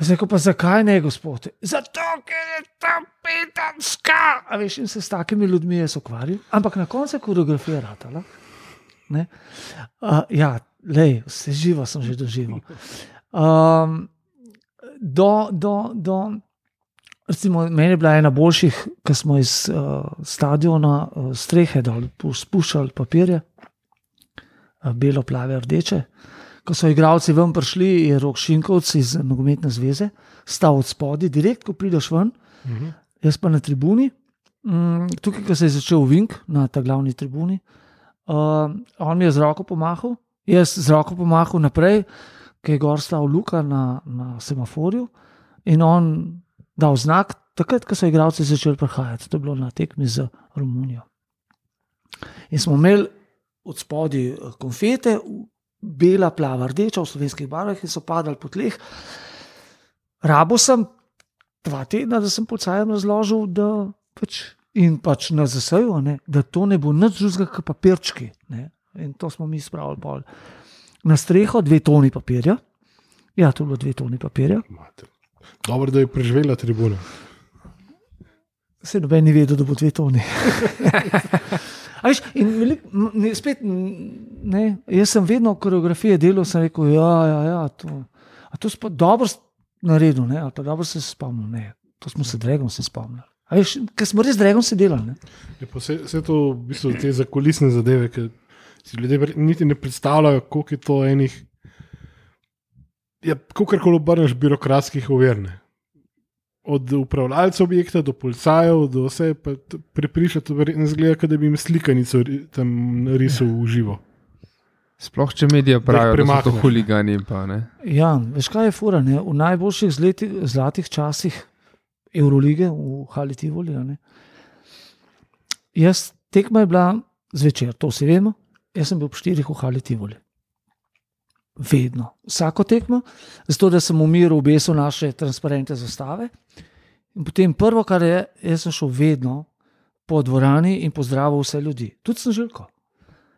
Jaz rekel, pa zakaj ne, gospod? Zato, ker je tam petanska. A veš, in se s takimi ljudmi jaz ukvarjam. Ampak na koncu je koreografija ratala. Ne? Uh, ja, lej, vse živo sem že doživel. Um, do, do, do, recimo, meni je bila ena boljših, ko smo iz uh, stadiona uh, strehe dol pu- spuščali papirje, uh, belo, plave, rdeče. Ko so igralci ven prišli, je rok Šinkovc iz nogometne zveze, stal od spodaj, direkt, ko prideš ven, Mhm. jaz pa na tribuni, mm, tukaj, ko se je začel Vink na ta glavni tribuni. Uh, on mi je z roko pomahal, jaz z roko pomahal naprej, ki je gor stal Luka na, na semaforju in on dal znak, takrat, ko so igralci začeli prihajati, to je bilo na tekmi z Romunijo. In smo imeli od spodaj eh, konfete, bela, plava, rdeča v slovenskih barvah in so padali po tleh. Rabo sem dva tedna, da sem policajem razložil, da pač, in pač na zasaju, ne, da to ne bo nič drugega kot papirčki. Ne. In to smo mi spravili pol. Na streho dve toni papirja. Ja, to je bilo dve toni papirja. Mater. Dobro, da je preživela tribuna. Se noben ni vedel, da bo dve toni. Veš, in velik, ne, spet, ne, jaz sem vedno koreografije delal, sem rekel, ja, ja, ja to, to pa dobro naredil, ne, ali pa dobro se spomnil. Ne, to smo se dregom se spomnili. Ker smo res dregom se delali. Je vse, vse to v bistvu te zakulisne zadeve, ki si ljudje niti ne predstavljajo, koliko je to enih. Ja, kako koli obrneš birokratskih overne. Od upravljalca objekta do policajev, do vse, pa prepričati, verjetno zgleda, kot da bi jim slikanico tam risal v živo. Sploh če medije pravijo, da so to ne. huligani. Pa, ne. Ja, veš kaj je fura, ne? v najboljših zleti, zlatih časih Eurolige v Hali Tivoli. a ne. Jaz tekma je bila zvečer, to vsi vemo, jaz sem bil ob štirih v Hali Tivoli. Vedno, vsako tekmo, zato da sem v miru obesil naše transparente zastave. In potem prvo, kar je, jaz sem šel vedno po dvorani in pozdravil vse ljudi, tudi sem želko.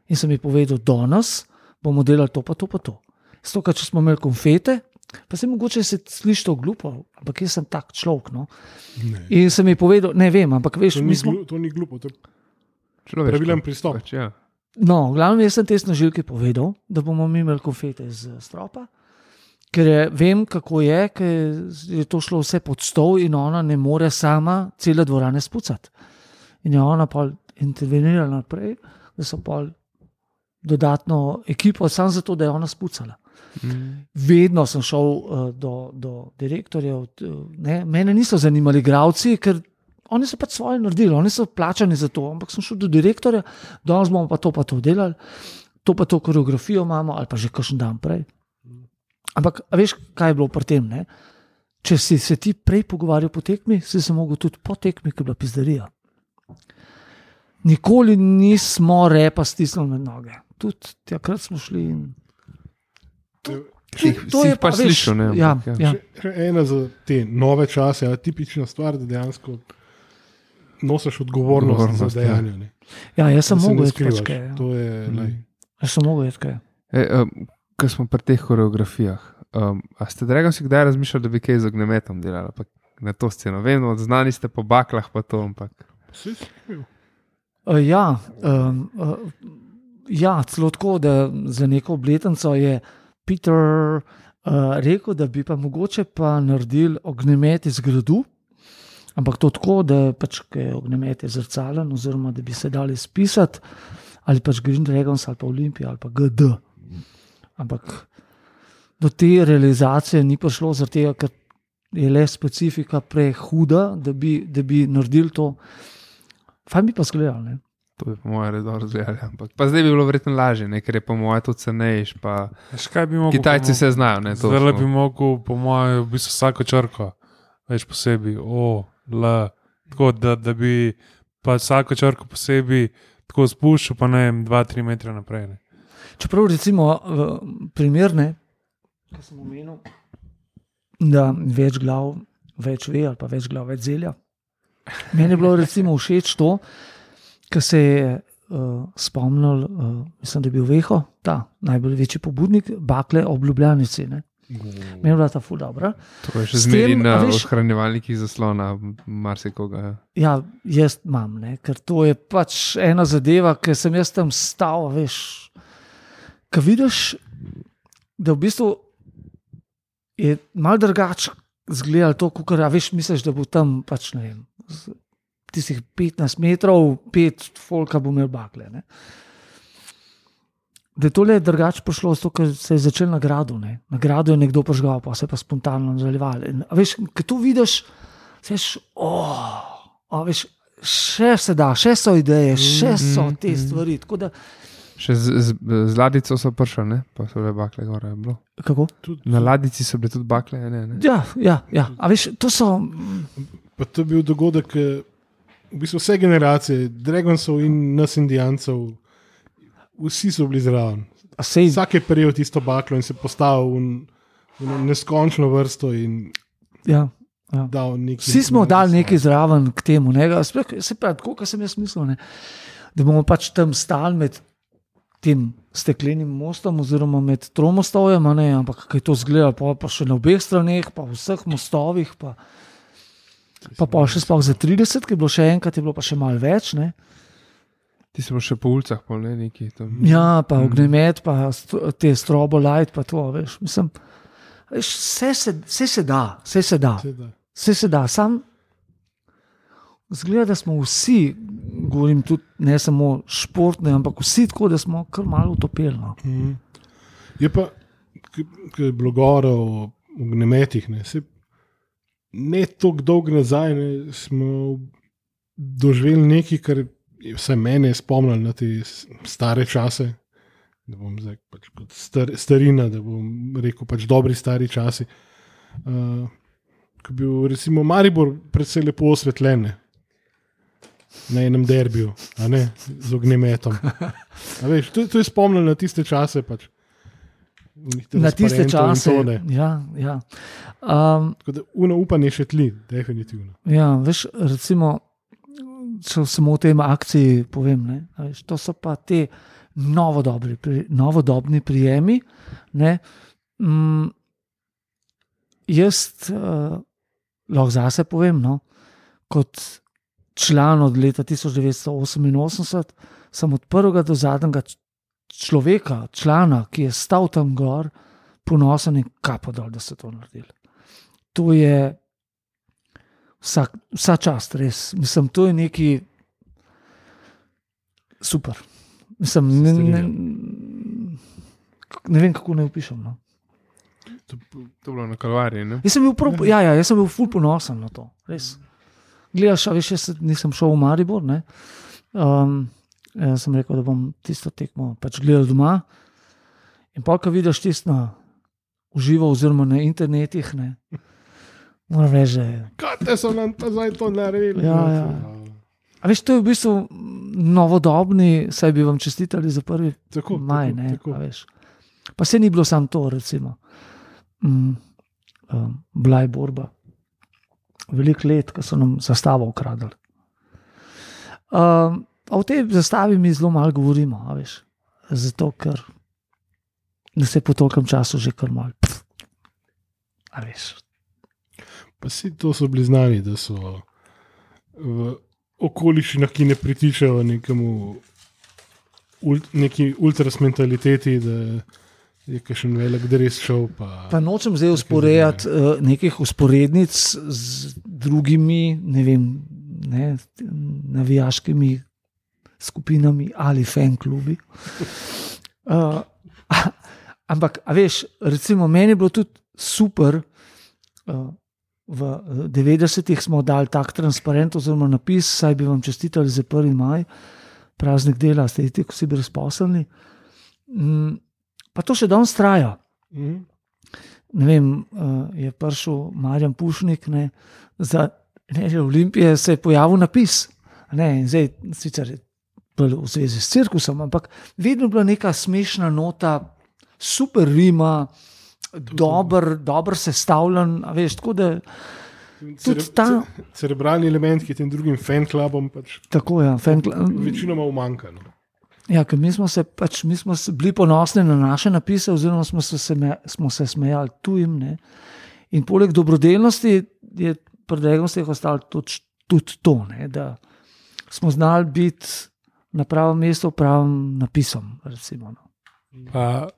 In sem jim povedal, danes bomo delali to, pa to, pa to. Zato, ker če smo imeli konfete, pa se mogoče se sliši to glupo, ampak jaz sem tak človek. No? Ne. In sem jim povedal, ne vem, ampak veš, To mi ni, smo. glu, to ni glupo, to je Človeško. pravilen pristop. Pač, ja. No, glavno jaz sem te snažilke povedal, da bomo mi imeli konfete z stropa. Ker je, vem, kako je, ker je to šlo vse pod stol in ona ne more sama cele dvorane spucati. In je ona pa intervenirala naprej, da so pa dodatno ekipo, samo zato, da je ona spucala. Mm. Vedno sem šel uh, do, do direktorjev, uh, ne, mene niso zanimali gradci, ker oni so pač svoje naredili, oni so plačani za to. Ampak sem šel do direktorja, danes bomo pa to pa to delali, to pa to koreografijo imamo, ali pa že kakšen dan prej. Ampak a veš, kaj je bilo pri tem? Ne? Če si se ti prej pogovarjal po tekmi, si se lahko tudi po tekmi, ki je bila pizdarija. Nikoli nismo repa stisnili med noge. Tudi takrat smo šli in Si jih- si jih pač slišal, ne, Ja, ja. ja. Še, še ena za te nove čase, a tipična stvar, da dejansko nosiš odgovornost, Odgovornost, za ja. dejanje. ne. ja, jaz sem mogel pač kaj. ja. To je, Mm. Jaz sem mogel kaj. E, um, Ko smo pri teh koreografijah, um, a ste drago si kdaj razmišljali, da bi kaj z ognjemetom delali? pa Na to sceno. Vem, no, znani ste po baklah, pa to, ampak. Uh, ja, um, uh, ja, celo tako, da za neko obletnico je Peter uh, rekel, da bi pa mogoče pa naredili ognjemet iz gradu. Ampak to tako, da pač, je ognjemet je zrcalen, oziroma da bi se dali spisati, ali pač Green Dragons, ali pa Olimpija, ali pa GD. Ampak do te realizacije ni prišlo, tega, ker je le specifika prehuda, da bi, da bi naredili to. Fajn bi pa zgledal. Ne? To bi po mojem redu razvijali. Ampak pa zdaj bi bilo verjetno lažje, ne? ker je po mojem to cenejš. Pa... Veš, kaj bi mogel? Kitajci po se znajo, ne to. Zdaj bi mogel, po mojem, v bistvu vsako črko, več posebej, o, l, tako da, da bi pa vsako črko posebej tako spuščal, pa ne vem, dva, tri metre naprej. Ne. Čeprav recimo primerne, ki sem omenil, da več glav več ve, ali pa več glav več zelja. Meni je bilo recimo všeč to, kar se je uh, spomnil, uh, mislim, da je bil Veho, ta najbolj večji pobudnik, bakle ob Ljubljanici. Ne? Meni je bila ta ful dobra. To je še zmeraj na ohranjevalnikih zaslona, marsikoga. ja. Ja, jaz imam, ne? ker to je pač ena zadeva, ki sem jaz tam stal. Veš, Ko vidiš, da v bistvu je malo drugače izgledalo to, kot veš, misliš, da bo tam pač ne vem. Tistih 15 metrov, pet folka bo imel bakle. Ne? Da je to le drugače prišlo, zato ker se je začel na gradu. Ne? Na gradu je nekdo požgal, pa se je pa spontano nadaljeval. Veš, ko to vidiš, seš, oh, a veš, še se da, še so ideje, še so Mm, te mm. stvari. tako Da, Še z, z, z ladico so prišli, ne? pa so bile bakle gore. bilo. kako? Na ladici so bile tudi bakle, ne? ne? Ja, ja, ja. A veš, to so. pa to je bil dogodek, ki v bistvu vse generacije, Dragonsov in nas, Indijancev, vsi so bili zraven. Sej, Vsak je prejel tisto baklo in se postavil v, v neskončno vrsto in ja, ja. Vsi smo dali nekaj zraven k temu. Ne? Sploh, Se pravi, tako kot sem jaz mislil, ne? da bomo pač tam stali med tem steklenim mostom, oziroma med tromostovjem, ampak kaj to zgleda, pa, pa še na obeh straneh, pa vseh mostovih. Pa, pa, pa še sploh za 30, ki je bilo še enkrat, je bilo pa še malo več. Ne? Ti si še po ulicah, pa ne neki tam. Ja, pa Mhm. ognjemet, pa st- te strobo light, pa to, veš. Mislim, veš, vse, se, vse se da, vse se da. Seveda. Vse se da, sam zgleda, da smo vsi, govorim tudi ne samo športni, ampak vsi tako, da smo kar malo utopili. No. Mhm. Je pa, ki je bilo govora o ognjemetih, ne, saj ne tako dolgo nazaj ne, smo doživeli nekaj, kar vse mene spomnilo na te stare čase. Da bom zdaj pač kot star, starina, da bom rekel, pač dobri stari časi. Uh, ko je bil recimo Maribor predvsej lepo osvetljen na enem derbiju, z ognjemetom. A Veš, to, to je spomnilo na tiste čase. Pač. Na tiste čase. Ja, ja. Um, Tako da uno upanje še tli, definitivno. ja, veš, recimo, če samo o tem akciji povem, ne, veš, to so pa te novodobri, pri, novodobni prijemi. Ne, mm, jaz uh, lahko zase povem, no, kot član od leta 1988, sem od prvega do zadnjega človeka, člana, ki je stal tam gor, ponosen in kapo dol, da so to naredili. To je vsak, vsa čast, res. Mislim, to je neki super. Mislim, ne, ne, ne vem, kako naj opišem. No. To je bilo na kalvariji. Ne? Jaz sem bil, prav, ja, ja, jaz sem bil ful ponosen na to. Res. Gledaš, veš, jaz se- nisem šel v Maribor. ne. Um, jaz sem rekel, da bom tisto tekmo pač gledal doma. In pa, ko vidiš tisto uživo, oziroma na internetih, ne, moram reči, da je Kaj te so nam zdaj to naredili? Ja, ja. A veš, to je v bistvu novodobni, saj bi vam čestitali za prvi Tako, maj. tako, Ne, tako. pa se ni bilo samo to, recimo. Mm, um, bila je borba. Veliko let, ko so nam zastavo ukradli. Um, o tej zastavi mi zelo malo govorimo, veš. Zato, ker se po tolkem času že kar mal. A veš. Pa si to so bili znani, da so v okoliščinah, ki ne pritičajo nekemu ult, neki ultras mentaliteti, da je kakšen velik dres šel. Pa, Pa nočem zdaj usporediti uh, nekih usporednic z drugimi, ne vem, ne, navijaškimi skupinami ali fan klubi. Uh, ampak, a veš, recimo, meni je bilo tudi super. Uh, v 90-ih smo dali tak transparent oziroma napis, saj bi vam čestitali za 1. maj, praznik dela, ste ti, ko si brezposelni. Mm, pa to še danes traja Mhm. ne vem, uh, je prišel Marjan Pušnik, ne, za ne, Olimpije se je pojavil napis. Ne, zdaj, sicer je bolj v zvezi s cirkusom, ampak vedno je bila neka smešna nota, super rima, dober, dober sestavljen. a Veš, tako da, Cere- ta- ce- Cerebralni element, ki je tem drugim fanklubom pač tako je. Ja, večinoma umanjka. No. Ja, ker mi smo se pač, mi smo bili ponosni na naše napise, oziroma smo se, sme, smo se smejali tujim. Ne? In poleg dobrodelnosti je pri Dregostih ostalo tudi, tudi to, ne? da smo znali biti na pravem mestu, pravim napisom. Recimo, no. Pa,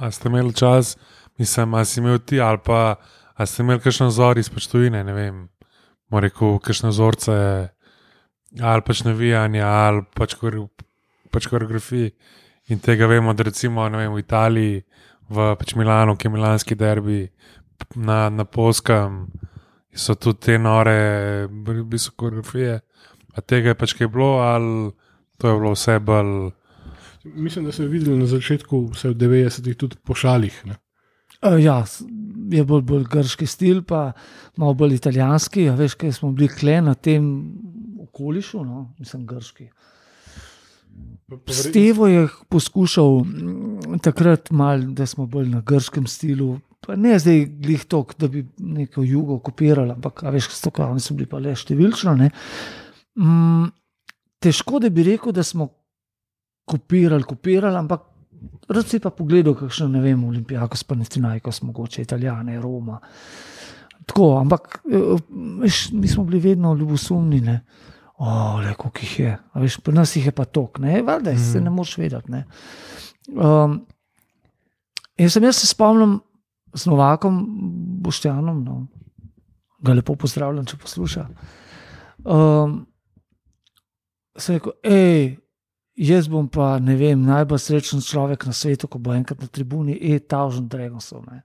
a ste imeli čas, mislim, a si imel ti ali pa a ste imeli kakšen vzor iz počtovine, ne vem, mora rekel, kakšne vzorce ali pač navijanja ali pač, kore, pač koreografiji. In tega vemo, da recimo vem, v Italiji, v pač Milanu, ki je milanski derbi, na, na Polskem so tudi te nore, v bistvu koreografije. A tega je pač kaj bilo, ali to je bilo vse bolj. Mislim, da so jo videli na začetku, vse v 90-ih, tudi po šalih. Ne. Uh, ja, je bolj, bolj grški stil, pa malo bolj italijanski. A veš, kaj smo bili kle na tem okolišu, no? mislim, grški. Stevo je poskušal mm, takrat, mal, da smo bolj na grškem stilu. Pa ne zdaj glih tok, da bi neko jugo kopirali, ampak a veš, kako oni so bili pa le številčno. ne. Mm, težko da bi rekel, da smo kopirali, kopirali, ampak rad si pa pogledal, kakšno ne vem, Olimpijako, Spanitinajkos, mogoče Italijane, Roma. Tako, ampak eh, veš, mi smo bili vedno ljubosumni. Ne? O, le, koliko jih je. A Veš, pri nas jih je pa tok, ne, valjda, mm. se ne moreš vedeti. Ne. Um, in sem jaz se spomnim z Novakom, Boštjanom, no, ga lepo pozdravljam, če posluša. Um, sem rekel, hej, jaz bom pa ne vem, najbolj srečen človek na svetu, ko bo enkrat na tribuni, e, Tavžen Dragonsov. ne."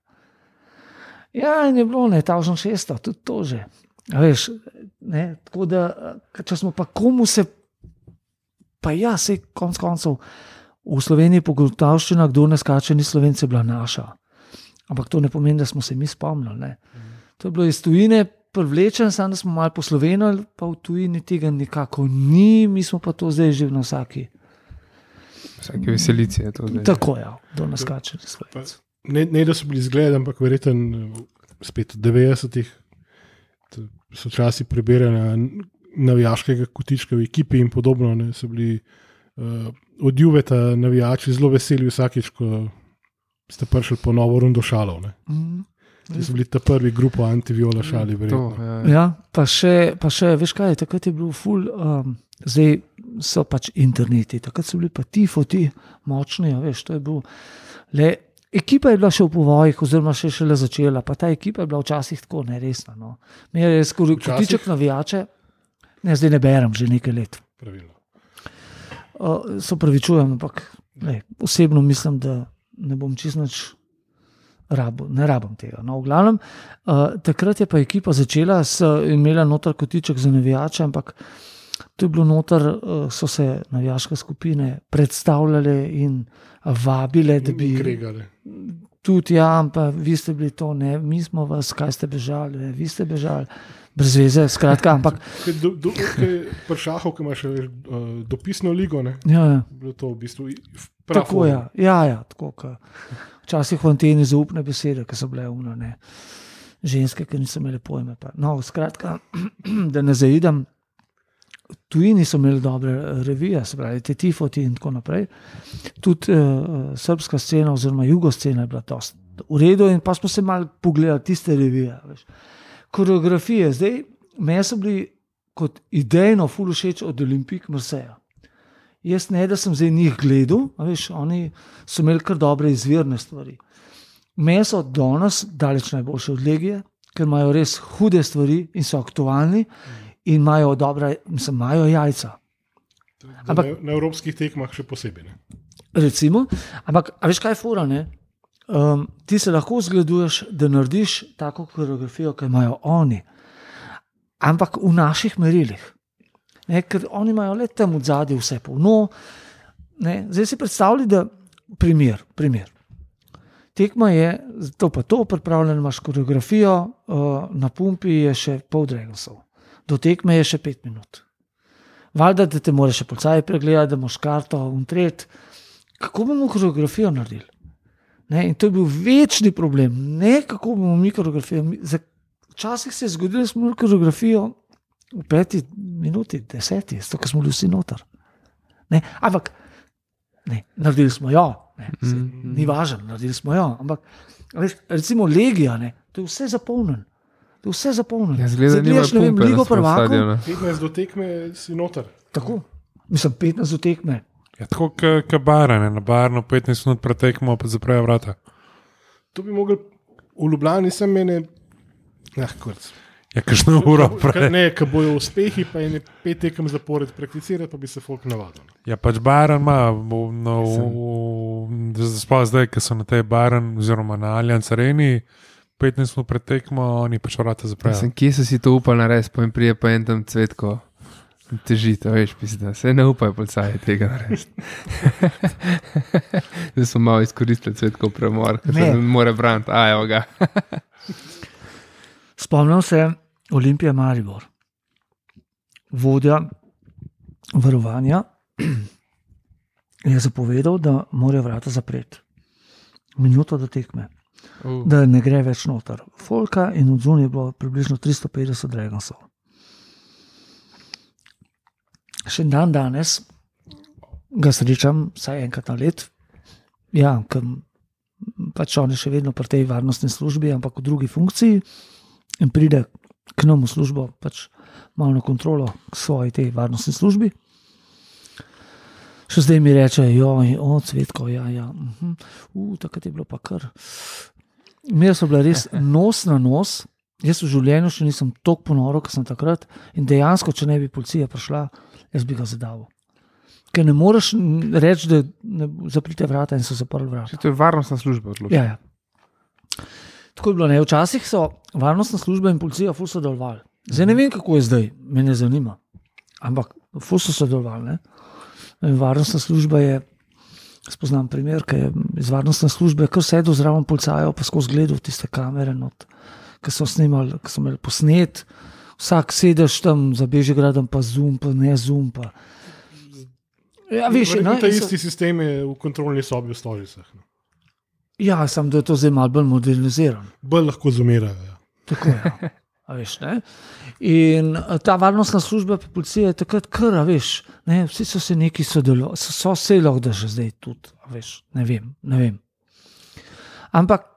Ja, in je bilo ne, Tavžen šesto, tudi to že. A Veš, ne, tako da, če smo pa komu se, pa ja, se konc koncev v Sloveniji pogotavščina, kdo ne skače, ni slovence, bila naša. Ampak to ne pomeni, da smo se mi spomnili. Ne. To je bilo iz tujine privlečen, samo da smo malo poslovenili, pa v tujini tega nikako ni, mi smo pa to zdaj že na vsaki. Vsake veselice je to zdaj. Tako je, ja, skače, ni slovence. ne, ne da so bili zgled, ampak verjeten spet v 90-ih. t- So časi prebiranja navijaškega kotička v ekipi in podobno. Ne, so bili uh, od Juveta navijači zelo veseli vsakič, ko ste prišli po novo rundo šalov. Ne. Mm. Ti so bili ta prvi grupo antiviola šali, To, verjetno. ja. Ja, pa še, pa še, veš kaj, takrat je bil ful, um, zdaj so pač interneti, takrat so bili pa ti foti močni, a veš, to je bil. Le, ekipa je bila še v povojih, oziroma še šele začela, pa ta ekipa je bila včasih tako neresna. No. Me je skoraj Včasih? kotiček navijače, ne, zdaj ne berem že nekaj let. Pravilno. Uh, se pravičujem, ampak lej, osebno mislim, da ne bom čist nič rabo, ne rabim tega. No, v glavnem, uh, takrat je pa ekipa začela, s, imela noter kotiček za navijače, ampak to je bilo noter, uh, so se navijaške skupine predstavljale in vabile, da bi Kregali. tudi, ja, ampak vi ste bili to, ne, mi smo vas, kaj ste bežali, ne, vi ste bežali, brez veze, skratka, ampak do- do- Pri šahu, ki imaš uh, dopisno ligo, ne, ja, ja. bilo to v bistvu Tako je. Ja, ja, tako ka. Včasih v anteni zaupne besede, ki so bile umne, ne. ženske, ki niso imele pojma. Pa. No, skratka, da ne zaidem. Tujini so imeli dobre eh, revije, se pravi, te tifoti in tako naprej. Tudi uh, srpska scena, oziroma jugoscena je bila dosti v redu, in pa smo se mal pogledali tiste revije. Veš. Koreografije, zdaj, meni so bili kot idejno, ful všeč od Olimpik Marseja. Jaz ne, da sem zdaj njih gledal, veš, oni so imeli kar dobre izvirne stvari. Meni so danes daleč najboljše od legije, ker imajo res hude stvari in so aktualni in imajo dobre, mislim, imajo jajca. Ampak, na, na evropskih tekmah še posebej. Ne. Recimo, ampak veš, kaj je fura? ne? Um, ti se lahko zgleduješ, da narediš tako koreografijo, kot imajo oni, ampak v naših merilih. Ne, ker oni imajo le tam v zadju vse polno. Ne, zdaj si predstavljaj, da primer, primer. Tekma je, to pa to, pripravljeno imaš koreografijo, uh, na pumpi je še pol dregosov, do tekme je še pet minut. Valjda, da te moraš še policaj pregledati, da imaš karto in tret. Kako bomo koreografijo naredili? Ne, in to je bil večni problem, ne kako bomo mi koreografijo. Včasih se je zgodilo, da smo imeli koreografijo v peti minuti, deseti, zato ker smo bili vsi noter. Ne, ampak ne, naredili smo jo, ne, se, Mhm. ni važno, naredili smo jo. Ampak veš, recimo Legija, ne, to je vse zapolnjeno. Vse zapolnjeno. Ja, zgleda, da Zdaj gledaš, ne vem, Ligo prvakov. stadionu. 15 do tekme si noter. Tako, mislim, 15 do tekme. Ja, tako kot barane, na barno 15 minut pretekmo, pa zaprejo vrata. To bi mogel v Ljubljani sem mene. Ah, kurc. Ja, kakšno uro Ka- prej. Ne, ko bojo uspehi, pa je ne pet tekem zapored prakticirati, pa bi se folk navadil. Ja, pač baran ima, no, sploh zdaj, ki so na tej baran, oziroma na Allianz Areni, 15 minut pretekmo, oni pač vrata zaprejo. Mislim, kje so si to upali narediti, pojem prije pa en tam cvetko. Težite, veš, pisati. Se ne upajo policaji tega narediti. Zdaj smo malo izkoristili cvetko premor, ker se Ne. ne more braniti, a evo ga. Spomnim se Olimpije Maribor, vodja varovanja je zapovedal, da morajo vrata zapreti. Minuto do tekme, Uh, da ne gre več noter. Folka in od zunaj je bilo približno 350 dregasov. Še dan danes ga srečam, vsaj enkrat na let. Ja, ker pač on je še vedno pri tej varnostni službi, ampak v drugi funkciji in pride k nam v službo, pač malo na kontrolo k svoji tej varnostni službi. Še zdaj mi reče, joj, o, cvetko, ja, ja. Uh, takrat je bilo pa kar. Imeli so bile res nos na nos. Jaz v življenju še nisem tako ponoril, kot sem takrat. In dejansko, če ne bi policija prišla, jaz bi ga zadal. Ker ne moreš reči, da ne zaprite vrata in so zaprli vrata. to je varnostna služba odločila. Ja, ja. Tako je bilo. Ne? Včasih so varnostna služba in policija ful sodelovali. Zdaj ne vem, kako je zdaj, me ne zanima. Ampak ful so sodelovali. Varnostna služba je, spoznam primer, ki je iz varnostne službe, kar sedel zraven policajev, pa skozi gledal tiste kamere, not, ki so snimali, ki so imeli posnet. Vsak sedeš tam za Bežigradom, pa zum, pa ne zum. Pa. Ja, veš, no, ta in so- isti sistem je v kontrolni sobi v Stožicah. no. Ja, sem da je to zdaj malo bolj moderniziran. Bolj lahko zumirajo. Ja. Tako je. Ja. Veš, ne? in eh, ta varnostna služba, pa policija je takrat kar, veš, ne? vsi so se neki sodelovali, so, so se lahko, da že zdaj tudi, veš, ne vem, ne vem. Ampak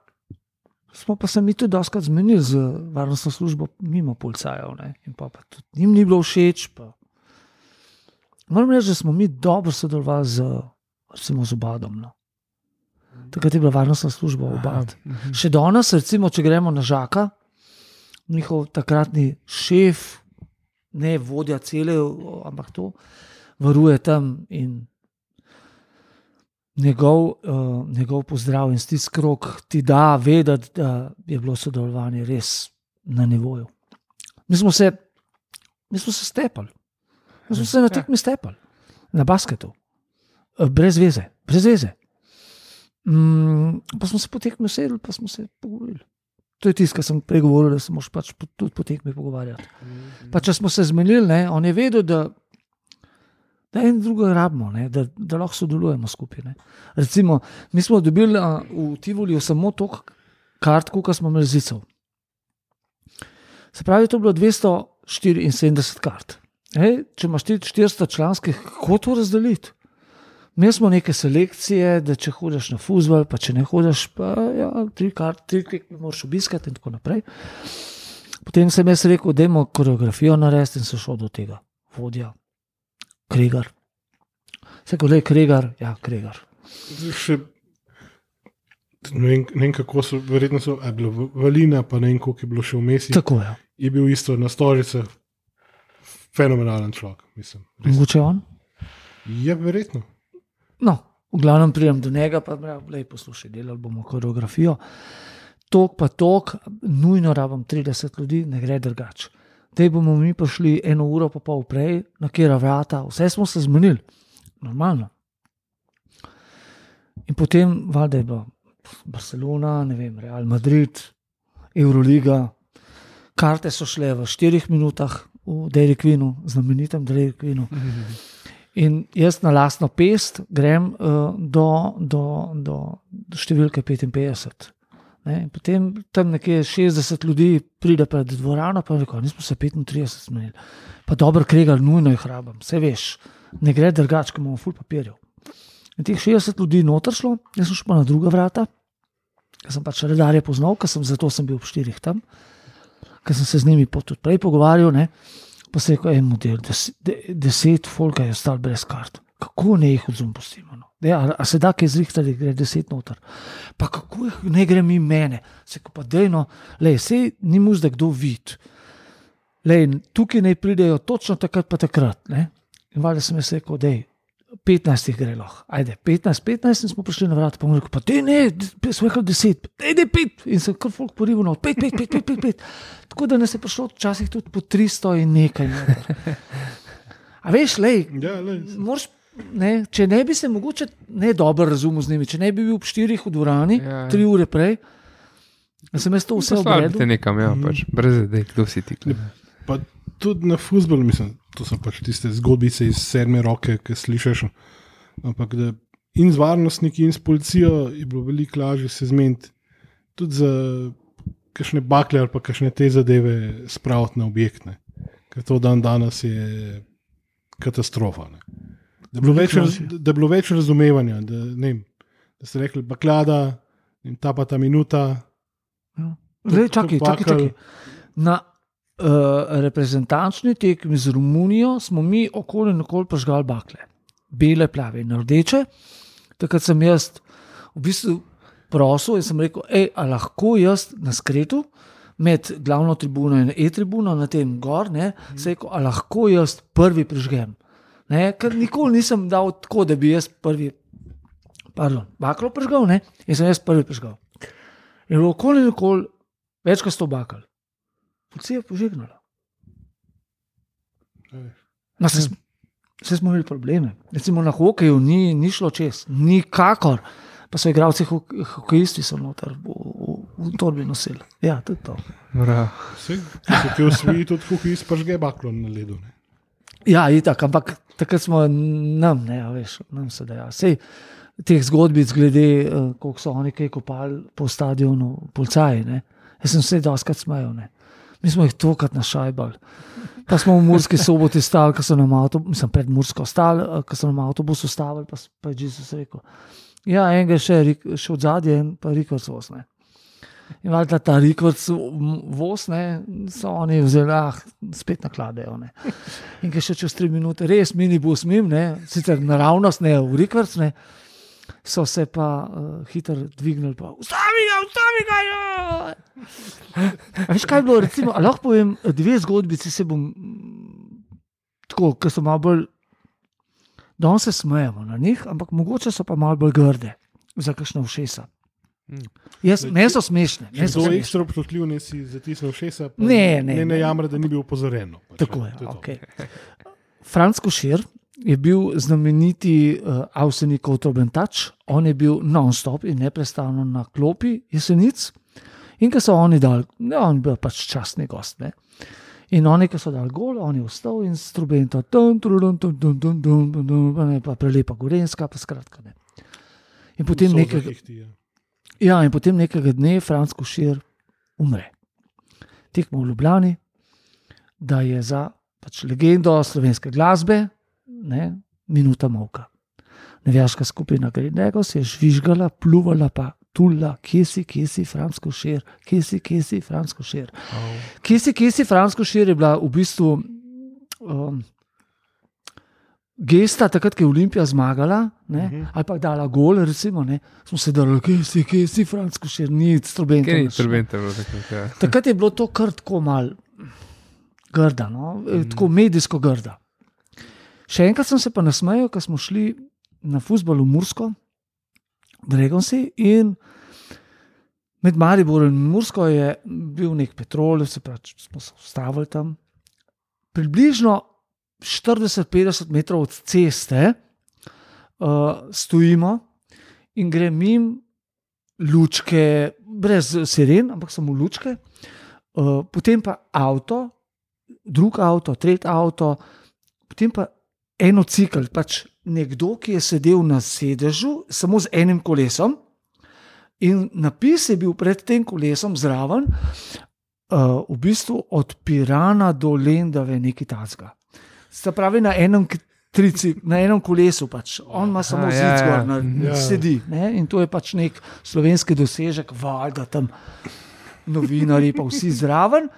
smo pa se mi tudi doskrat zmenili z varnostno službo, mimo policajev, ne? in pa, pa tudi njim ni bilo všeč. Pa. Moram reči, da smo mi dobro sodelovali z, recimo, z obadom. No. Takrat je bila varnostna služba obad. Še danes, recimo, če gremo na žaka, njihov takratni šef, ne vodja cele, ampak to varuje tam in njegov, uh, njegov pozdrav in stisk rok ti da vedeti, da je bilo sodelovanje res na nivoju. Mi smo se, mi smo se stepali, mi smo se na tekmi stepali, na basketu, Eh, brez veze, brez veze. Mm, pa smo se potekli, sedeli, pa smo se pogovorili. To je tisto, kar sem prej govoril, da se moraš pač po- tudi potekmi pogovarjati. Pa če smo se zmenili, ne, on je vedel, da, da en drugega rabimo, ne, da, da lahko sodelujemo skupaj. Ne. Recimo, mi smo dobili a, v Tivoliu samo toliko kart, kot smo imeli zicov. Se pravi, to je bilo 274 kart. Ej, če imaš ti 400 članskih, kako to razdeliti? Mi smo neke selekcije, da če hodiš na fuzbol, pa če ne hodiš, pa ja, tri kart, tri tekme moraš obiskati in tako naprej. Potem sem jaz rekel, da imamo koreografijo narediti in se šel do tega. Vodja, Kregar. Se ko le Kregar, ja, Kregar. Še, ne, vem, ne vem, kako so, verjetno so, je bilo valina, pa ne vem, koliko je bilo še vmes. Tako je. Je bil isto na storice, fenomenalen človek, mislim. Res. Mogoče on? Je verjetno. No, v glavnem pridem do njega, pa reče: poslušaj, delali bomo koreografijo. Tok pa tok, nujno rabim 30 ljudi, ne gre drugače. Te bomo mi prišli eno uro, pa pol prej, na kera vrata, vse smo se zmenili, normalno. In potem, valjda je bilo Barcelona, ne vem, Real Madrid, Euroliga. Karte so šle v 4 minutah v Derikvinu, znamenitem Derikvinu. In jaz na lastno pest grem uh, do, do, do, do številke 55. Ne? Potem tam nekje 60 ljudi pride pred dvorano, pa reko, nismo se 35 zmenili. Pa dobro, kregar, nujno jih rabim, vse veš, ne gre drugače, imamo full papirjev. In teh 60 ljudi noter šlo, jaz sem šel pa na druga vrata, ker sem pač redarje poznal, ker sem zato sem bil ob štirih tam, ker sem se z njimi tudi prej pogovarjal. Ne? Pa se je rekel, en model, deset, de, deset folka je ostal brez kart. Kako ne jih odzum pustimo? No? Ja, a, se da kaj zrihtati, gre deset noter. Pa kako jih ne gre mi mene? Se pa dejno, le, sej ni mu zdaj kdo vid. Lej, tukaj naj pridejo točno takrat, pa takrat. Ne? In valjda sem jaz rekel, da je 15 jih gre lahko. Ajde, 15, 15 in smo prišli na vrat. Pa mu rekel, pa te ne, smo rekel 10, ajde 5. In se kar folk porival, 5, 5, 5, 5, 5, 5. Tako da nas je prišlo včasih tudi po 300 in nekaj. noter. A veš, lej, Ja, lej, moraš, ne, če ne bi se mogoče ne dobro razumel z njimi, če ne bi bil ob 4 v dvorani, Ja, ja. 3 ure prej, sem jaz to vse Poslali obredil. te nekam, ja, pač, brez idej, kdo si ti. Pa tudi na futbol, mislim, to so pač tiste zgodbice iz sedme roke, ki slišiš. Ampak da in z varnostniki, in s policijo je bilo veliko lažje se zmeniti, tudi za kakšne bakle ali pa kakšne te zadeve spraviti na objektne. Ker to dan danes je katastrofa. Ne. Da je bilo več, raz, da je bilo več razumevanja, da, ne da ste rekli, baklada, ta pa ta minuta. Zdaj, čakaj, čakaj, čakaj. Na uh, reprezentančni tekmi z Romunijo smo mi okoli in okoli požgali bakle. Bele, plave in rdeče. Takrat sem jaz v bistvu prosil in sem rekel, hej, a lahko jaz na skretu. Med glavno tribuno in e-tribuno, na tem gor, ne, se je rekel, a lahko jaz prvi prižgem. Ne, ker nikoli nisem dal tako, da bi jaz prvi, pardon, baklo prižgal, ne, in sem jaz prvi prižgal. In okoli in okoli, več kot sto bakal. Policija je požignala. No, se, sm- se smo imeli probleme. Recimo na hokeju ni, ni šlo čez, nikakor. Pa so igralci, hok- hokejisti so noter v, v, v torbi nosili. Ja, to je to. Vse, ki so ti osvoji tudi kuhi izpržge baklo na ledu. Ne. Ja, itak, ampak takrat smo nam, ne, a veš, nam se da. Sej, teh zgodbic, glede uh, koliko so oni kaj kopali po stadionu, policaji. Ne. Jaz sem se doskrat smejal. Ne. Mi smo jih tokrat našajbali. Pa smo v Murski soboti stali, ko so nam avtobus, sem pred Mursko stali, eh, ko so nam avtobus ustavili, pa, pa je Jezus rekel. Ja, enega še, rik- še od zadnje, en pa Rikorc voz. Ne. In valjda ta Rikorc voz, ne, so oni vzeli, ah, spet nakladajo. Ne. In ki še čez tri minute, res minibus mim, ne, sicer naravnost, ne v Rikorc, ne, so se pa uh, hitro dvignili, pa ustavi ga, ustavi ga. Ja! Veš, kaj je bilo, recimo, a lahko povem dve zgodbici, se bom mm, tako, ker so malo bolj, danes se smejemo na njih, ampak mogoče so pa malo bolj grde za kakšno všesa. Mm. Jaz, ne so smešne. Če kdo je ekstra občutljiv, ne si zatisnil šesa, pa Ne, ne, ne, ne. ne jamra, da ni bil opozorjen. no, pač, Tako je. to. Okay. Franz Košir je bil znameniti uh, Avsenikov trobentač, on je bil non-stop in neprestano na klopi jesenic. In ko so oni dali, ne, on je bil pač častni gost. Ne. In oni, ki so dali gol, on je vstal in s trubentom, tum, trudum, tum, tum, tum, tum, tum, tum, pa ne, pa prelepa Gorenska, pa skratka ne. In potem nekega, zahihti, ja. ja, in potem nekega dne Franz Košir umre. Tekmo v Ljubljani, da je za pač legendo slovenske glasbe, ne, minuta molka. Nevaška skupina Grenega se je žvižgala, pluvala pa. Tula, kje si, kje si, Fransko šir, kje si, kje si, Fransko šir. Kje si, kje si, Fransko šir je bila v bistvu um, gesta, takrat, ko je Olimpija zmagala, ne, uh -huh. ali pa dala gol, recimo, ne, smo se dali, kje si, kje si, Fransko šir, ni strobento. Kaj ni turbente bilo takrat? Ja. Takrat je bilo to kar tako mal grda, no? mm. tako medijsko grda. Še enkrat sem se pa nasmejal, ko smo šli na fusbol v Mursko, Dragonsi in med Mariborom in Mursko je bil nek petrol, se pravi, smo se ustavili tam. Približno 40-50 metrov od ceste uh, stojimo in gre mim lučke, brez siren, ampak samo lučke. Uh, potem pa avto, drug avto, tretji avto, potem pa eno cikl, pač nekdo, ki je sedel na sedežu, samo z enim kolesom, in napis je bil pred tem kolesom zraven, uh, v bistvu od Pirana do Lendave, nekaj tazga. Se pravi, na enem, trici, na enem kolesu, pač. on ima samo Aha, zid ja, ja. zgor, na, Ja. ja. sedi. Ne? In to je pač nek slovenski dosežek, valjda tam novinari, pa vsi zraven.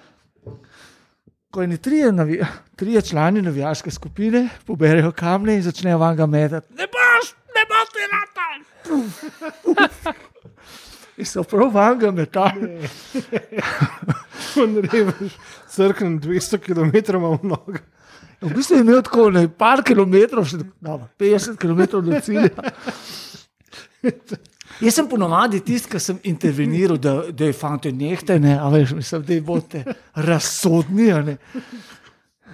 Ko eni trije, navi, trije člani navijaške skupine poberejo kamne in začnejo vam ga metati, ne boš, ne boš ti natal. In so prav vam ga metali. On revež, crknem 200 km v nogo. V bistvu je imel tako ne, par kilometrov, še, no, 50 km do cilja. Jaz sem ponovadi tisti, ki sem interveniral, da, da je fante nehte, ne, a veš, mislim, da boste razsodni. a ne.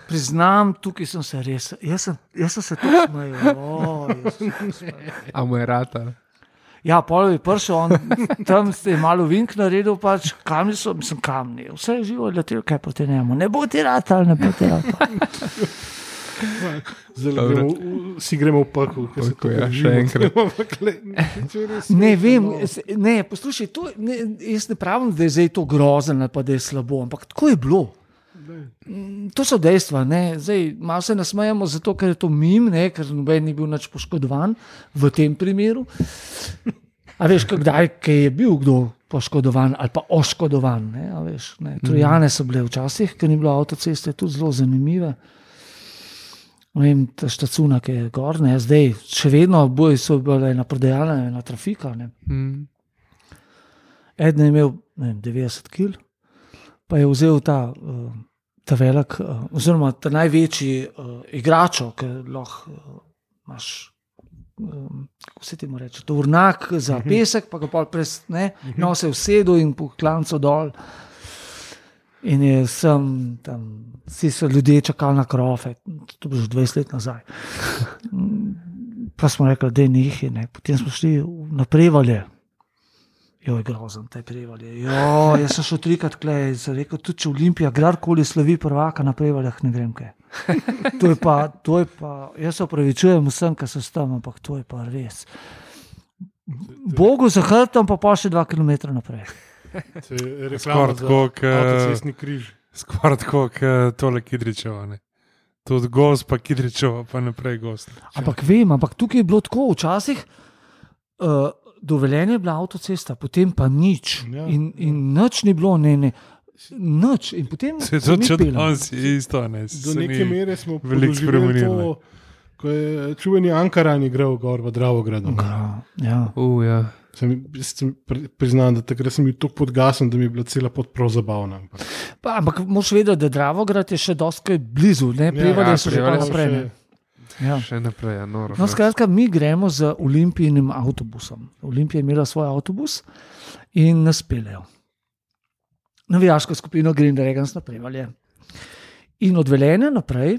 Priznam, tukaj sem se res, jaz sem, jaz sem se tukaj smejal. A mu je rata. Ja, pol je prišel, on, tam ste malo vink naredil, pač kamni so, mislim, kamni. Vse je živo, letel, kaj proti njemu. Ne bo ti ratal, ne bo ti ratal. Zelo Dobro. gremo, v- si gremo v pekel. ko se Pekel, to ja, enkrat. Ne vem, no. ne, poslušaj, to, ne, jaz ne pravim, da je zdaj to grozno ali pa da je slabo, ampak tako je bilo. To so dejstva. Ne. Zdaj, malo se nasmejamo, zato ker je to mim, ne, ker noben ni bil nič poškodovan v tem primeru. A veš, kdaj je bil kdo poškodovan ali pa oškodovan? Ne, a veš, ne. Trojane so bile včasih, ker ni bilo avtoceste, tudi zelo zanimive. Vem, ta štacuna, ki je gor, ne, zdaj še vedno boji so bile ena prodajalna, ena trafika. Ne. Mm. Eden je imel vem, 90 kg, pa je vzel ta, uh, ta velik, uh, oziroma ta največji uh, igrač, ki lahko uh, imaš. Um, kako se ti mu reče? Tovornjak za pesek, pa ga pa pres, ne, nosil vsedo in po klancu dol. In je sem tam, vsi so ljudje čakali na krofe, to je že 20 let nazaj. Pa smo rekli, da je njih, ne. potem smo šli na prevalje. Jo, je grozen, te prevalje. Jo, jaz sem šel trikrat klej, sem rekel, tudi če Olimpija, kdorkoli slovi prvaka na prevaljah, ne grem kaj. To je pa, to je pa, jaz se opravičujem vsem, ki so tam, ampak to je pa res. Bogu za hrbtom, pa pa še dva km naprej. Skoraj za tako, kot avtocestni križ. skoraj tako, kot tole Kidričevo. ne. Tudi gost, pa Kidričevo, pa naprej gost. Ampak vem, ampak tukaj je bilo tako, včasih uh, dovoljenje je bila avtocesta, potem pa nič. Ja, in, in nič ni bilo, ne, ne. Nič. In potem Se če peljemo. danes je isto, ne. Do Se neke mere smo veliko spremenili, to, ko je čuveni Ankaran igral gor v Dravogradu. Ja. Uh, ja. Sem, sem pri- priznam, da takrat sem bil tako podgasen, da mi je bila cela pot prav zabavna. Ampak, Pa, ampak moš vedeti, da Dravograd je še dosti blizu, ne prevalje ja, so že pa Prevalje so naprej. še- Ja. Še naprej, ja, noro. No, skratka, mi gremo z olimpijskim avtobusom. Olimpija je imela svoj avtobus in nas peljejo. Navijaško skupino Green Dragons naprej. valje. In od Velenja naprej,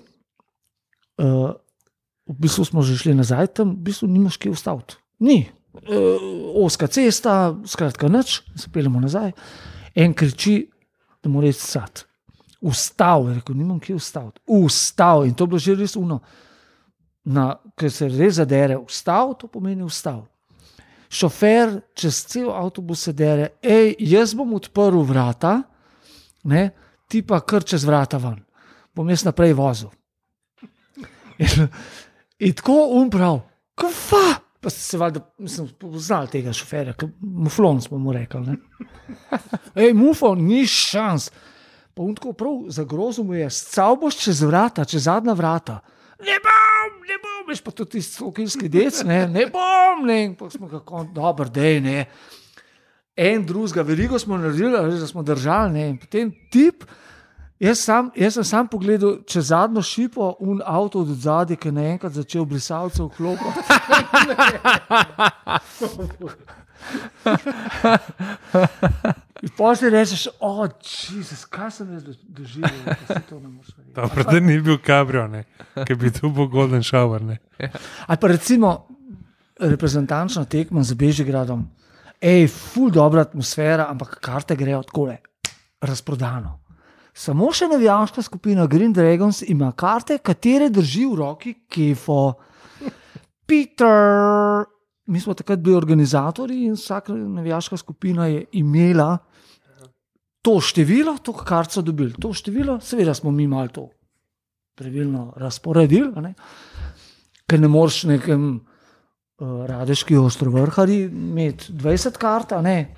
uh, v bistvu smo že šli nazaj, tam v bistvu nimaš kje ustaviti. Ni. Uh, oska cesta, skratka, nič, se peljemo nazaj. En kriči, da mora reči sad. Ustav, je rekel, nimam kje ustaviti. Ustav. In to je bilo že res uno na, ker se res zadere, ustav, to pomeni ustav. Šofer čez cel avtobus se dere, hej, jaz bom odprl vrata, ne, ti pa kar čez vrata ven, bom jaz naprej vozil. In, in tako umprav, kva. Pa ste se valjda, mislim, poznali tega šoferja, muflon smo mu rekli. ne. Ej, muflon, ni šans. Pa on tako prav zagrozil mu je, scal boš čez vrata, čez zadnja vrata. Ne bom, ne bom, veš pa tudi tisti slokilski dec, ne, ne bom, ne, in pa smo kako, dober, dej, ne. En drugega, veliko smo naredili, da smo držali, ne, in potem tip. Jaz, sam, jaz sem sam pogledal čez zadnjo šipo, un avto od zadaj, ki je naenkrat začel brisalce vklopiti. In si rečeš, o, Jezus, kaj sem jaz do- doživel, da se to ne moreš verjeti. Dobro, da ni bil kabrio. Ki bi tu bil Golden Shower, ne. Ali pa recimo reprezentančna tekma z Bežigradom, ej, ful dobra atmosfera, ampak karte grejo tako le, razprodano. Samo še navijaška skupina Green Dragons ima karte, katere drži v roki Kefo. Peter, mi smo takrat bili organizatori in vsaka navijaška skupina je imela to število, to kar so dobili. To število, seveda smo mi malo to pravilno razporedili, ne? ker ne moreš nekem uh, radeški ostrovrhari imeti 20 kart, ne.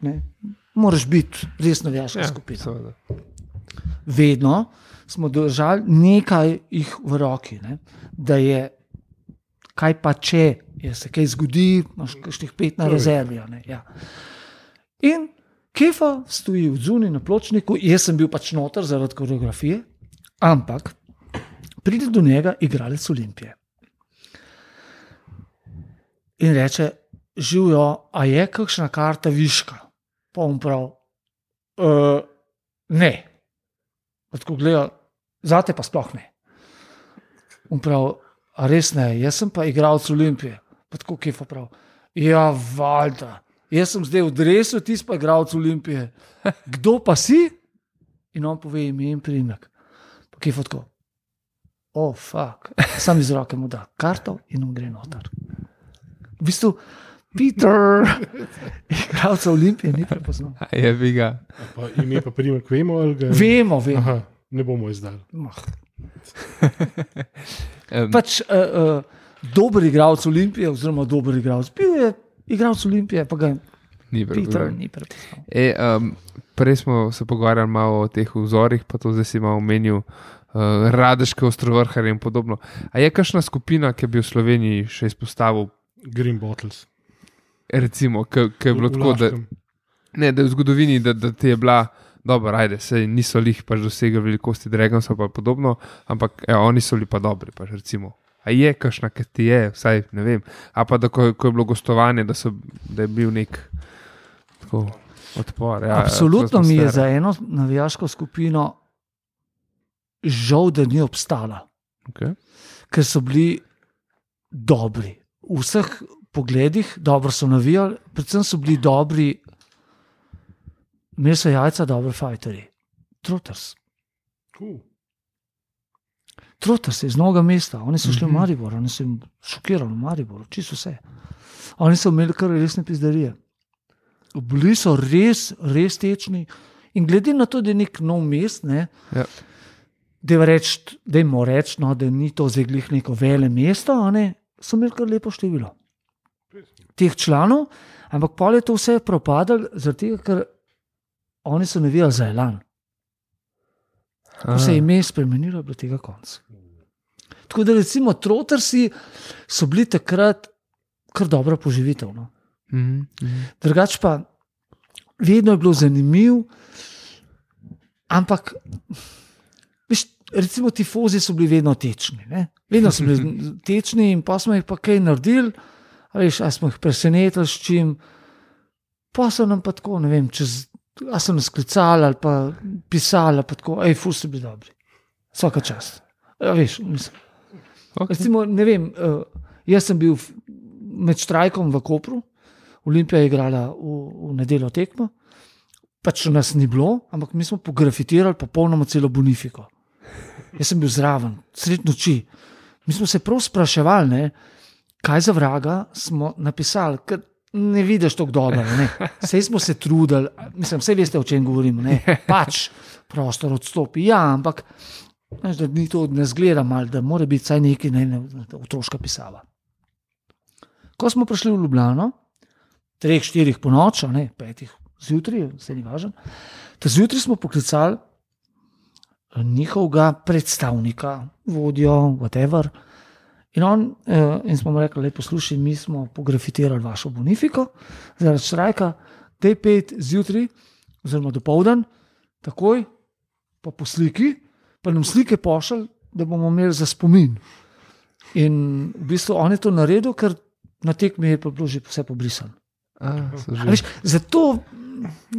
ne. Moraš biti res navijaška ja, skupina seveda. vedno smo držali nekaj jih v roki, ne? da je, kaj pa če je se kaj zgodi, imaš kakšnih pet na rezervi. Ja. In Kefa stoji v zunji na pločniku, jaz sem bil pač noter zaradi koreografije, ampak pride do njega igralec Olimpije. In reče, živijo, a je kakšna karta viška? Pa on prav, "E, ne. Tako gledajo, zate pa sploh ne. On prav, a res ne, jaz sem pa igralec Olimpije. Pa tako kje prav. Ja, valjda. Jaz sem zdaj v drevesu, ti pa igralec Olimpije. Kdo pa si? In on pove ime in primek. Pa kje tako. O, oh, fuk. Sam iz roke mu da karto in on gre noter. V bistvu, Peter, igralca Olimpije, ni prepoznal. Je bi ga. A Pa ime pa primek vemo, ali ga Vemo, vemo. Aha, ne bomo izdali. Mah. Um, pač uh, uh, dober igralec Olimpije, oziroma dober igralec. Bil je igralec Olimpije, pa ga ni prepoznal. E, um, prej smo se pogovarjali malo o teh vzorih, pa to zdaj si malo omenil, uh, radeške ostrovrhare in podobno. A je kakšna skupina, ki bi v Sloveniji še izpostavil, Green Bottles. recimo, ki je bilo V- v tako, da, ne, da je v zgodovini, da, da ti je bila. Dobro, ajde, se niso lih pač dosegli velikosti Dragonsa in podobno, ampak evo, oni so bili pa dobri. Pač, recimo. A je kakšna, ki ti je, vsaj ne vem. A pa da ko, ko je bilo gostovanje, da, so, da je bil nek tako, odpor. Ja, Absolutno mi je za eno navijaško skupino žal, da ni obstala, Okay. ker so bili dobri. V vseh pogledih dobro so navijali, predvsem so bili dobri, imeli so jajca, dobri fajterji. Troters. Cool. Troters je iz novega mesta, oni so šli v Mhm. Maribor, oni so jim šokirali v Mariboru, čisto vse. Oni so imeli kar resne pizdarije. Bili so res, res tečni. In glede na to, da je nek nov mest, ne, Ja. da jim reč, no, da ni to zdaj glih neko vele mesto, ne, so imeli kar lepo število teh članov, ampak pol je to vse propadalo, tega, ker oni so navijali za Elan. Ko se je ime spremenilo, je bilo tega konca. Tako da recimo Trotersi so bili takrat kar dobro poživitev. No. Mhm, mhm. Drugač pa vedno je bilo zanimivo, ampak veš, recimo tifozi so bili vedno tečni. Ne? Vedno so bili tečni in pa smo jih pa kaj naredili, a veš, a smo jih presenetili s čim. Pa so nam pa tako, ne vem, čez, a so nas klicali ali pa pisali, pa tako, hej, fus so bili dobri. Vsaka čast. A veš, mislim. Okay. Recimo, ne vem, uh, jaz sem bil med štrajkom v Kopru, Olimpija je igrala v, v nedeljo tekmo, pač nas ni bilo, ampak mi smo pografitirali popolnoma celo Bonifiko. Jaz sem bil zraven, sred noči. Mi smo se prav spraševali, ne, kaj za vraga smo napisali. Ker ne vidiš tako dobro. Sej smo se trudili, mislim, vse veste, o čem govorim. Ne? Pač prostor odstopi. Ja, ampak veš, da ni to, ne zgleda mal, da mora biti vsaj nekaj ne, ne, otroška pisava. Ko smo prišli v Ljubljano, treh, štirih po noč, a ne petih zjutraj, se ni važno. Ta zjutraj smo poklicali njihovega predstavnika, vodjo, whatever. In, on, eh, in smo mu rekli, poslušaj, mi smo pografitirali vašo bonifiko, zaradi štrajka, te pet zjutraj, oziroma do povdan, takoj, pa po sliki, pa nam slike pošilj, da bomo imeli za spomin. In v bistvu on je to naredil, ker na tekmi je bilo že vse pobrisano. Zato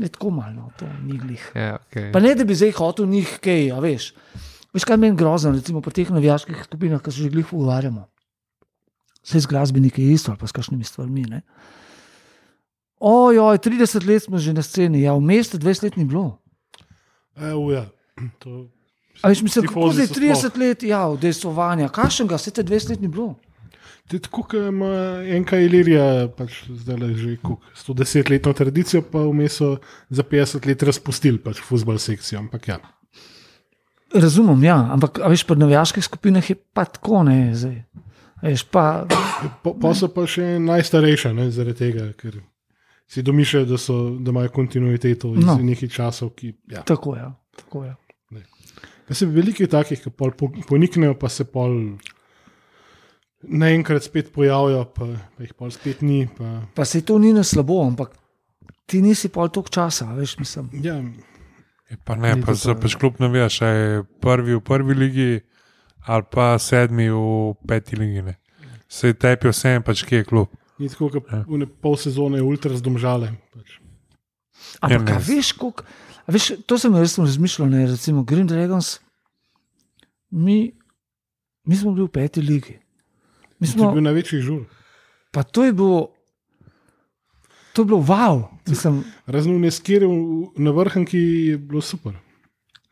je tako malo, to ni glih. Ja, okay. Pa ne, da bi zdaj hotel njih kaj, a veš. Veš, kaj meni grozno, recimo pri teh navijaških skupinah, ki se že glih pogovarjamo. Vse z glasbeniki je isto, ali pa s kakšnimi stvarmi. Ne? Ojoj, 30 let smo že na sceni, ja, v mestu 20 let ni bilo. Evo, ja. To, A veš, mislim, kako zdaj so 30 let, ja, udejstvovanja, kakšnega, vse te 20 let ni bilo. je tako, kot ima enka Ilirija, pač zdaj le že koliko, 110 letno tradicijo, pa vmes so za 50 let razpustili pač futbol sekcijo. Ampak ja, Razumem, ja, ampak veš, pri navijaških skupinah je pa tako ne, zdaj. Veš, pa, po, po so pa še najstarejša, ne, zaradi tega, ker si domišljajo, da, so- da imajo kontinuiteto iz No. nekih časov. Ki, ja. tako je. Tako je. Pa se veliko je takih, ki pol po- poniknejo, pa se pol naenkrat spet pojavijo, pa, pa jih pol spet ni. Pa, Pa se to ni na slabo, ampak ti nisi pol toliko časa, veš, mislim. ja, Je Pa ne, Ni pa to se pač kljub ne veš, ali je prvi v prvi ligi ali pa sedmi v peti ligi. Ne. Se tepijo vsem, pač kje je klub. ni tako, kot Ja. ja. pol sezone ultra zdomžale. Pač. Ampak Ja, a ne. veš, koliko. Veš, to sem res razmišljal, ne, recimo Green Dragons. Mi, mi smo bili v peti ligi. Mi je smo, bil največji žur. pa to je bilo, to je bilo wow. Mislim, Raznovne skire na vrhunki je bilo super.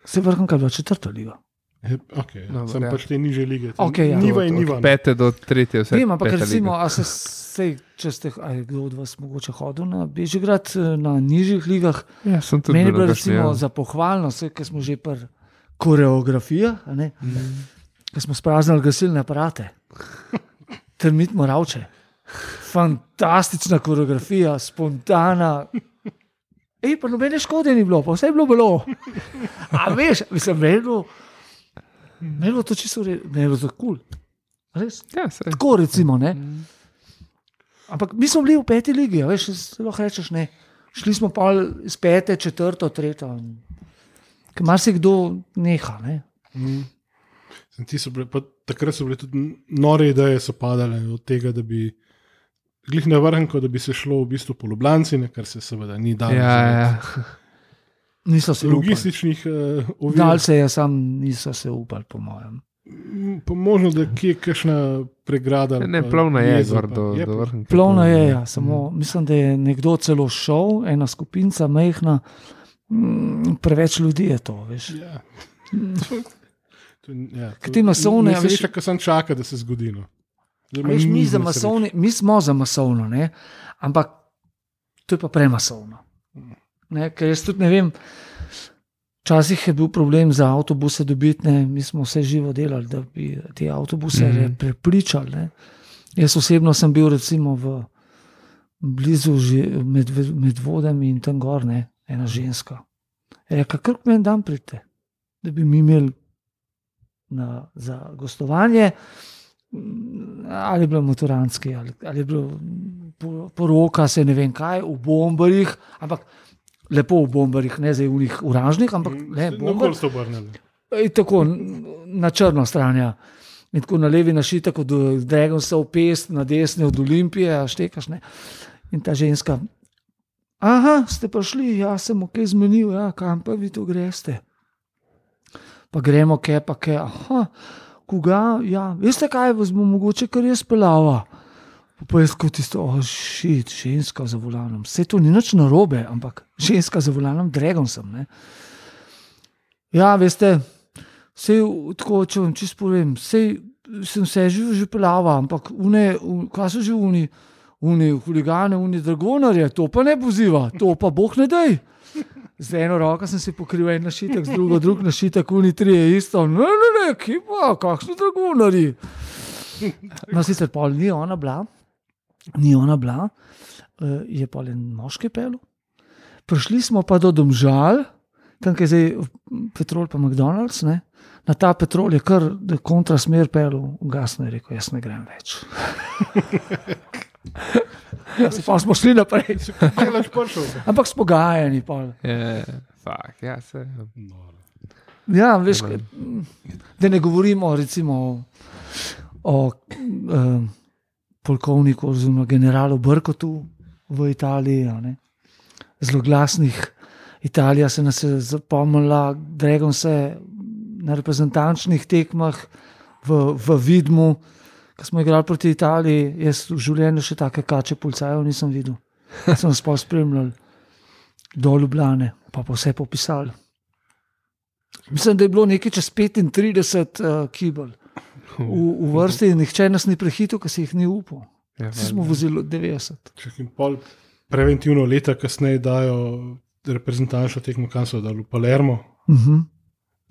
se vrham, kaj je bila četrta liga. Je, okay, Dobro, sem ja. pač te niže lige. Okej, ja. Niva in Od niva. ne. Pete do tretje, vse. Vem, ampak recimo, a se sej, če ste, a je kdo od vas mogoče hodil na Bežigrad, eh, na nižjih ligah, Ja, sem tudi Meni je bil bilo recimo ja. za pohvalno, vse, ker smo že pri koreografijah, a ne, Mhm. ker smo spraznili gasilne aparate, termit moravče. Fantastična koreografija, spontana. Ej, pa nobene škode ni bilo, pa vse je bilo bilo. A veš, mislim, meni je bilo, to čisto, re- meni je bilo to kul. Cool. Ja. Tako recimo, ne. Ampak mi smo bili v peti ligi, a veš, lahko rečeš ne. Šli smo pa iz pete, četrto, tretjo. Ker marsikdo neha. Ne? Ti so bile, pa takrat so bile tudi nore ideje, so padale od tega, da bi glih na vrhunku, da bi se šlo v bistvu po Ljubljani, kar se seveda ni dalo. Ja, ja. Niso se. Logističnih uh, ovir. Dal se je, sam niso se upali, po mojem. Mm, Pa možno, da kje je kakšna pregrada. Ne, pa plovna je, jeza, gor pa- do, je do vrha. Plovno je, ja, samo mislim, da je nekdo celo šel, ena skupinca, mehna. Mm, preveč ljudi je to, veš. Ja. To je- ja, Ker te masovne, veš- Veš, kaj sem čakal, da se zgodi. No. Veš, mi, masovni, mi smo za masovno, ne? ampak to je pa premasovno. Ne? Ker jaz tudi ne vem, včasih je bil problem za avtobuse dobiti, ne? mi smo vse živo delali, da bi te avtobuse mm. -hmm. prepričali. Ne? Jaz osebno sem bil recimo v blizu med, med vodami in tam gor, ne? ena ženska. Je Rekla, kar meni dan pridete, da bi mi imeli na, za gostovanje ali je bilo motorantski, ali, ali je bilo po- poroka, se ne vem kaj, v bombarjih, ampak lepo v bombarjih, ne zdaj v njih uražnih, ampak ne, Na bombar, kol ste obrnili? in tako na črno stran. Ja. In tako na levi našita, kot Dragon se opest, na desni od Olimpije, a štekaš. Ne? In ta ženska, aha, ste prišli, jaz sem ok zmenil, ja, kam pa vi to greste. Pa gremo, ke pa ke, aha, koga, ja, veste kaj, vas bo mogoče kar jaz pelava. Pa jaz kot tisto, oh, šit, ženska za volanom. Vse to ni nič narobe, ampak ženska za volanom, dragon sem. Ne? Ja, veste, vse tako, če vam čisto povem, sej, sem se že že pelava, ampak une, un, kaj so že uni, uni huligane, uni dragonarje, to pa ne poziva, to pa boh ne dej. Z eno roko sem si pokril en našitek, z drugo drug našitek, uni tri je isto. Ne, ne, ne, ki pa, kakšni dragonari. No, sicer pol ni ona bila, ni ona bila, eh, je pa en moški pel. Prišli smo pa do Domžal, tam je zdaj Petrol pa McDonald's. Ne? Na ta Petrol je kar kontrasmer pel, ugasno je rekel, jaz ne grem več. Ja, pa smo šli naprej, Kaj laš prišel? ampak s pogajanji. pol. Je, fak, ja, se. Ja, veš, kaj, da ne govorimo recimo o, o um, polkovniku oziroma generalu Brkotu v Italiji. Zelo glasnih. Italija se nas je zapomnila, Dragon se na reprezentančnih tekmah v, v Vidmu, ko smo igrali proti Italiji. Jaz v življenju še take kače pulcajev nisem videl. Sem pa spremljal do Ljubljane, pa pa vse popisali. Mislim, da je bilo nekaj čez 35 uh, kibel v, v vrsti, in nihče nas ni prehitil, ker se jih ni upal. Ja, Vsi smo vozili 90. Če jim pol preventivno leta kasneje dajo reprezentančno tekmo, kam so dali v Palermo, Uh -huh.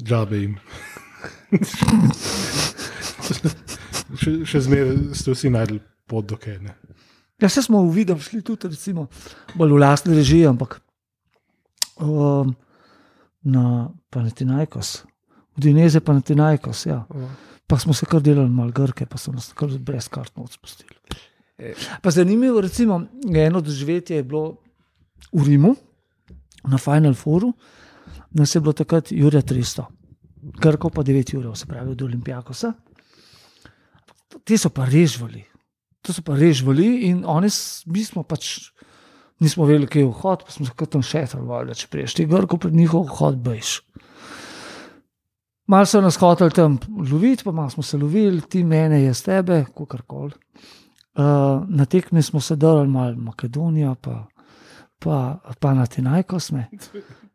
džabe jim. še, še zmeraj ste vsi najdli pot do Kene. Ja, se smo v vidim šli tudi, recimo, bolj v lastni režiji, ampak um, na Panatinajkos, v Dineze Panatinajkos. Ja. Pa smo se kar delali malo grke, pa so nas kar brez kartno odpustili. Pa zanimivo, recimo, eno doživetje je bilo v Rimu, na Final Fouru, nas je bilo takrat Jurja 300, Grko pa 9 ur, se pravi od Olimpijakosa. Ti so pa režvali, to so pa režvali in oni, mi smo pač, nismo vedeli, kje je vhod, pa smo se tam šetrali, da če priješ ti Grko pred njihov vhod, bejš. Malo so nas hoteli tam loviti, pa malo smo se lovili, ti mene, jaz tebe, kakorkoli. Uh, na tekmi smo se drali malo Makedonija, pa, pa, pa na Tinajko smo.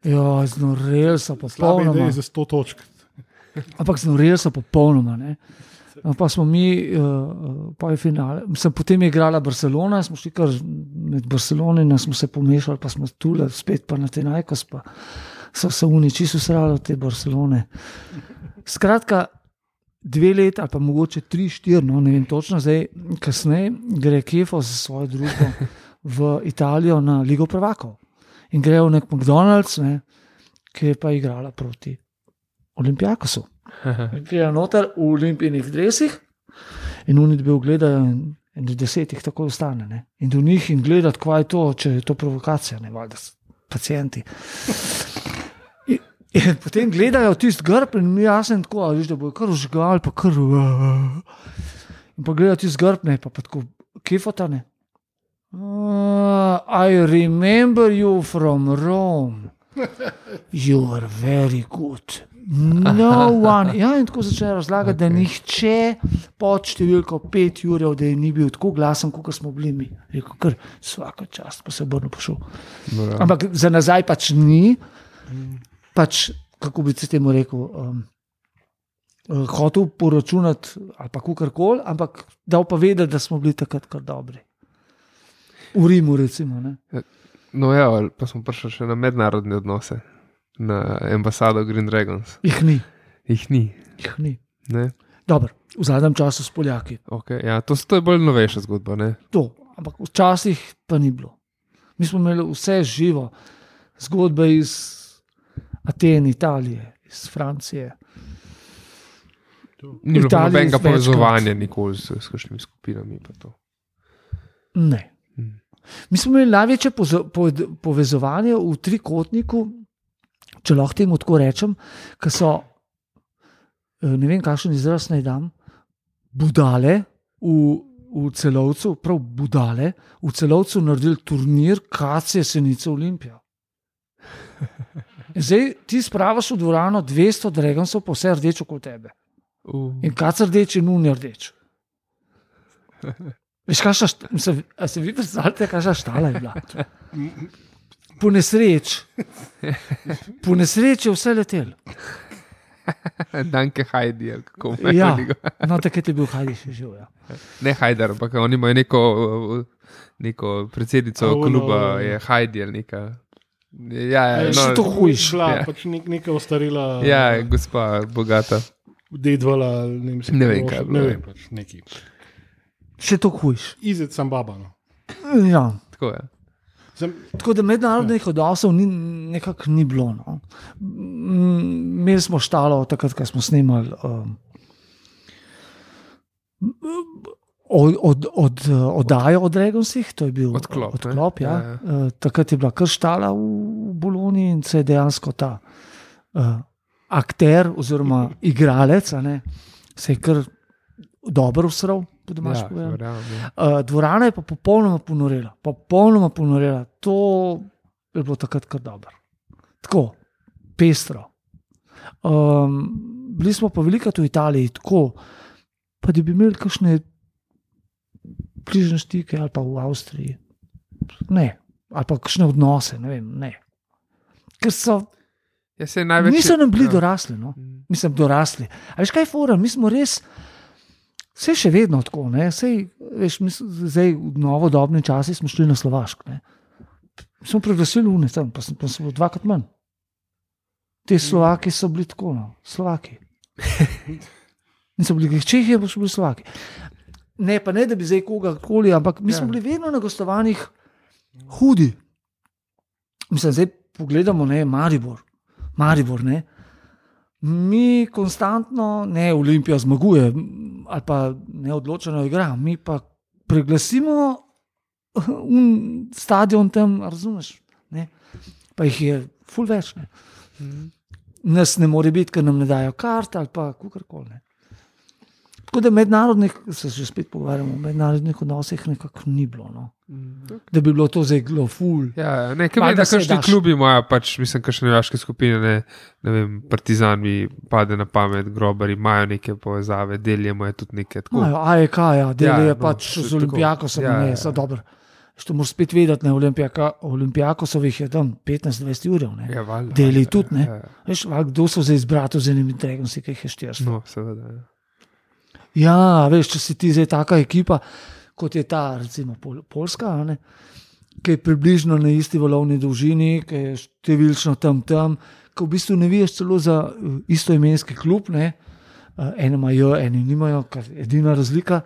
Ja, znoreli so popolnoma. ideje za 100 točk. Ampak znoreli so popolnoma. Ne? No, Pa smo mi, uh, pa je finale. Mislim, potem je igrala Barcelona, smo šli kar med Barcelono in smo se pomešali, pa smo tu spet pa na Tinajkos, pa so se uniči, so srali od te Barcelone. Skratka, dve leti ali pa mogoče tri, štiri, no ne vem točno, zdaj kasneje gre Kefo za svojo družbo v Italijo na Ligo Prvakov in grejo v nek McDonald's, ne, ki je pa igrala proti Olimpijakosu. Prijajo noter v olimpijskih dresih in oni bi gledali in, do desetih tako ostane. Ne? In do njih in gledati, kaj je to, če je to provokacija, ne valjda pacijenti. In, in potem gledajo tisti grb in mi jasno tako, a veš, da bo kar užgal, pa kar. In pa gledajo tisti grb, ne pa, pa tako, kifotane. Uh, I remember you from Rome. You are very good. No one. Ja, in tako začne razlagati, okay. da nihče pod številko 5 ur, da je ni bil tako glasen, kot smo bili mi. Rekel, kar vsako čast, pa se bo pošel. Bravo. Ampak za nazaj pač ni, pač, kako bi se temu rekel. Um, uh, hotel poračunati ali pa kar koli, ampak dal pa vedeti, da smo bili takrat kar dobri. V Rimu, recimo. Ne? No, ja, pa smo prišli še na mednarodne odnose, na ambasado Green Dragons. Jih ni, Jih ni. jih ni. Ne? Dobro, v zadnjem času s Poljaki. Okay, ja, to, to je bolj novejša zgodba. Ne? To, ampak včasih pa ni bilo. Mi smo imeli vse živo, zgodbe iz Aten, Italije, iz Francije. Ni bilo nobenega povezovanja nikoli s, s kakšnimi skupinami. pa to. Ne. Mi smo imeli največje povezovanje v trikotniku, če lahko temu tako rečem, ki so, eh, ne vem, kakšen izraz naj dam, budale v, v celovcu, prav budale, v celovcu naredili turnir Kacije Senice Olimpija. Zdaj ti spravaš v dvorano 200 dragonsov, pa vse rdeče kot tebe. Uh, In kac rdeč in unja rdeč. Veš, kaj se, se vi predstavljate, kaj štala je bila? Po nesreči. Po nesreči je vse letel. Danke, Heidi, ali kako Ja, imajo. no, takrat je bil Hajdi še živ. Ja. Ne Hajder, ampak oni imajo neko, neko predsednico A ono- kluba, je Heidi ali neka. Ja, ja, Ja, no, še to hujš. Šla, Ja. pač nek, neka ostarila. ja, gospa bogata. Dedvala, ne, mislim, Ne vem, kaj je Ne bilo, vem, pač neki. Še to hujš. Izet sem baba. No. Ja. Tako je. Sem, Tako da mednarodnih odnosov ni, nekako ni bilo. No. Mm, Imeli smo štalo, takrat, ko smo snemali. Um, Od, od, od, oddajo o Dragonsih, to je bil Odklop, ne? odklop ja. Ja, ja. Uh, takrat je bila krštala v, v Bologni in se je dejansko ta uh, akter oziroma igralec a ne, se je kar dobro usral, po domač Ja, povedano. ja. Uh, dvorana je pa popolnoma ponorela, popolnoma ponorela. To je bilo takrat kar dobro. Tako, pestro. Um, bili smo pa veliko v Italiji, tako, pa da bi imeli kakšne bližnje stike ali pa v Avstriji. Ne, ali pa kakšne odnose, ne vem. Ne. Ker so, Ja, saj največ. niso nam bili ja. dorasli. No? Mm. mislim, dorasli. A veš, kaj je fora? Mi smo res, vse še vedno tako. ne, Sej, veš, mi, smo- zdaj v novodobni časi smo šli na Slovaško. Smo preglasili unije tam, pa, smo dvakrat manj. Ti Slovaki so bili tako, no, Slovaki. Niso bili Čehi, pa so bili Slovaki. Ne, pa ne, da bi zdaj kogarkoli, ampak mi smo Ja. bili vedno na gostovanjih hudi. Mislim, zdaj pogledamo, ne, Maribor. Maribor, ne. Mi konstantno, ne Olimpija zmaguje, ali pa neodločeno igra, mi pa preglasimo un stadion tam, razumeš? Ne? Pa jih je ful več. Ne? Mhm. Nas ne more biti, ker nam ne dajo karte ali pa kakorkoli. ne. Tako da mednarodnih, se že spet pogovarjamo, o mednarodnih odnosih nekako ni bilo. No. Da bi bilo to zdaj zelo ful. Ja, ne, kaj Valjda vem, da se kakšni daš. klubi imajo, pač, mislim, kakšne vojaške skupine, ne, ne vem, partizan mi pade na pamet, grobari imajo neke povezave, delijo je tudi neke tako. Imajo AEK, ja, del Ja, je no, pač se z Ja, ja, ja, ne, ja. so dobro. Što moraš spet vedeti, ne, Olimpijaka, Olimpijakosovih je tam 15-20 ur. Ne. Ja, valjda, Deli valjda, tudi, ne. Ja, ja. Veš, val, kdo so zdaj izbrati z enimi dragonci, ki jih je 400? no, seveda. Ja. Ja, veš, če si ti zdaj taka ekipa, kot je ta, recimo Pol Poljska, ne, ki je približno na isti valovni dolžini, ki je številčno tam tam, ki v bistvu ne veš celo za uh, istoimenski klub, ne, uh, eni imajo, eni nimajo, kar je edina razlika.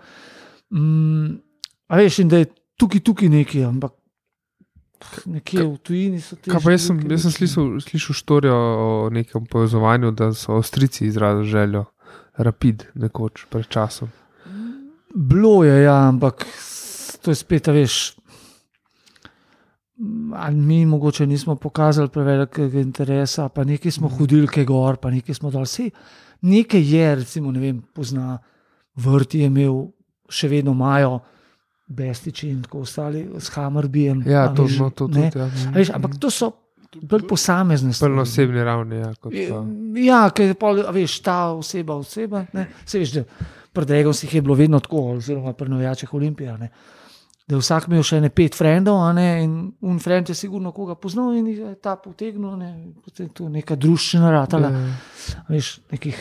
Mm, a veš, in da je tukaj, tukaj nekaj, ampak nekje v tujini so ti. Kaj pa jaz sem, jaz sem slišal, slišal štorijo o nekem povezovanju, da so Avstrici izrazili željo, rapid, nekoč pred časom. Bilo je, ja, ampak to je spet, veš. Ali mi mogoče nismo pokazali prevelikega interesa, pa nekaj smo hodili, kaj gor, pa nekaj smo dal. Vse, nekaj je, recimo, ne vem, pozna, vrti je imel, še vedno imajo, bestiči in tako ostali, s Hammerbijem. Ja, to, veš, no, to tudi. Ja. Veš, ampak to so bolj posamezne stvari. Prvo osebni ravni. Ja, kot. Ja, ker je pol, veš, ta oseba, oseba. Ne? Se veš, da pri Dragonsih je bilo vedno tako, oziroma pri novijačih Olimpije. Ne? Da je vsak imel še ne pet frendov, a ne, in un friend je sigurno koga poznal in jih je ta potegnil, ne, potem je to neka družščina ratala, Ja. ja. veš, nekih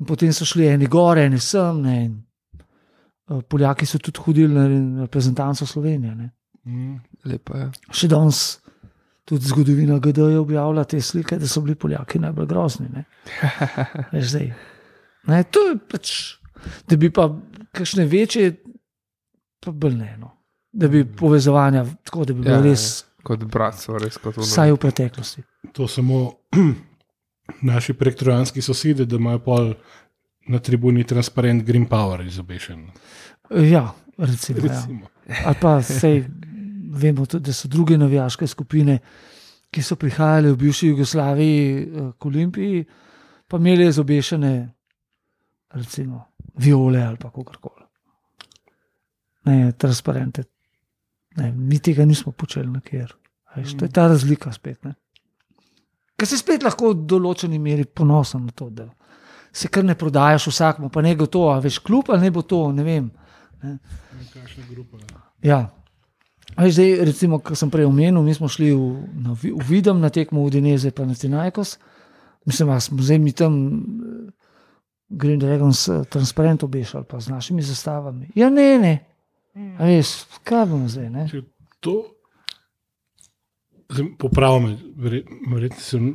In potem so šli eni gore, eni sem. Ne, in, uh, Poljaki so tudi hodili na na reprezentanco Slovenije. Ne. Mm. Lepo je. Še danes tudi zgodovina GD je objavila te slike, da so bili Poljaki najbolj grozni. Ne. Veš, zdaj. Ne, to je pač, da bi pa kakšne večje, pa bolj ne. No. Da bi povezovanja, tako da bi bilo Ja, ja, res, Kot bratstvo, res kot ono. vsaj v preteklosti. To samo naši prektrojanski sosedi, da imajo pol na tribuni transparent Green Power izobešen. Ja, recimo. Ja. Recimo. Ali pa sej, vemo tudi, da so druge navijaške skupine, ki so prihajale v bivši Jugoslaviji eh, k Olimpiji, pa imeli izobešene, recimo, viole ali pa kakorkoli. Ne, transparente. Ne, mi tega nismo počeli na kjer. Veš, to je ta razlika spet. Ne. Ker si spet lahko v določeni meri ponosen na to, da se kar ne prodajaš vsakmu, pa ne bo to, a veš, kljub ali ne bo to, ne vem. Kakšna grupa. ja. Zdaj, recimo, kar sem prej omenil, mi smo šli v, na, v Videm na tekmo v Dineze, pa na Tinajkos. Mislim, da smo zdaj mi tam eh, Green Dragons eh, transparent obešali, pa z našimi zastavami. Ja, ne, ne. A veš, kaj bomo zdaj? Ne? Če to zdaj popravim, verjetno sem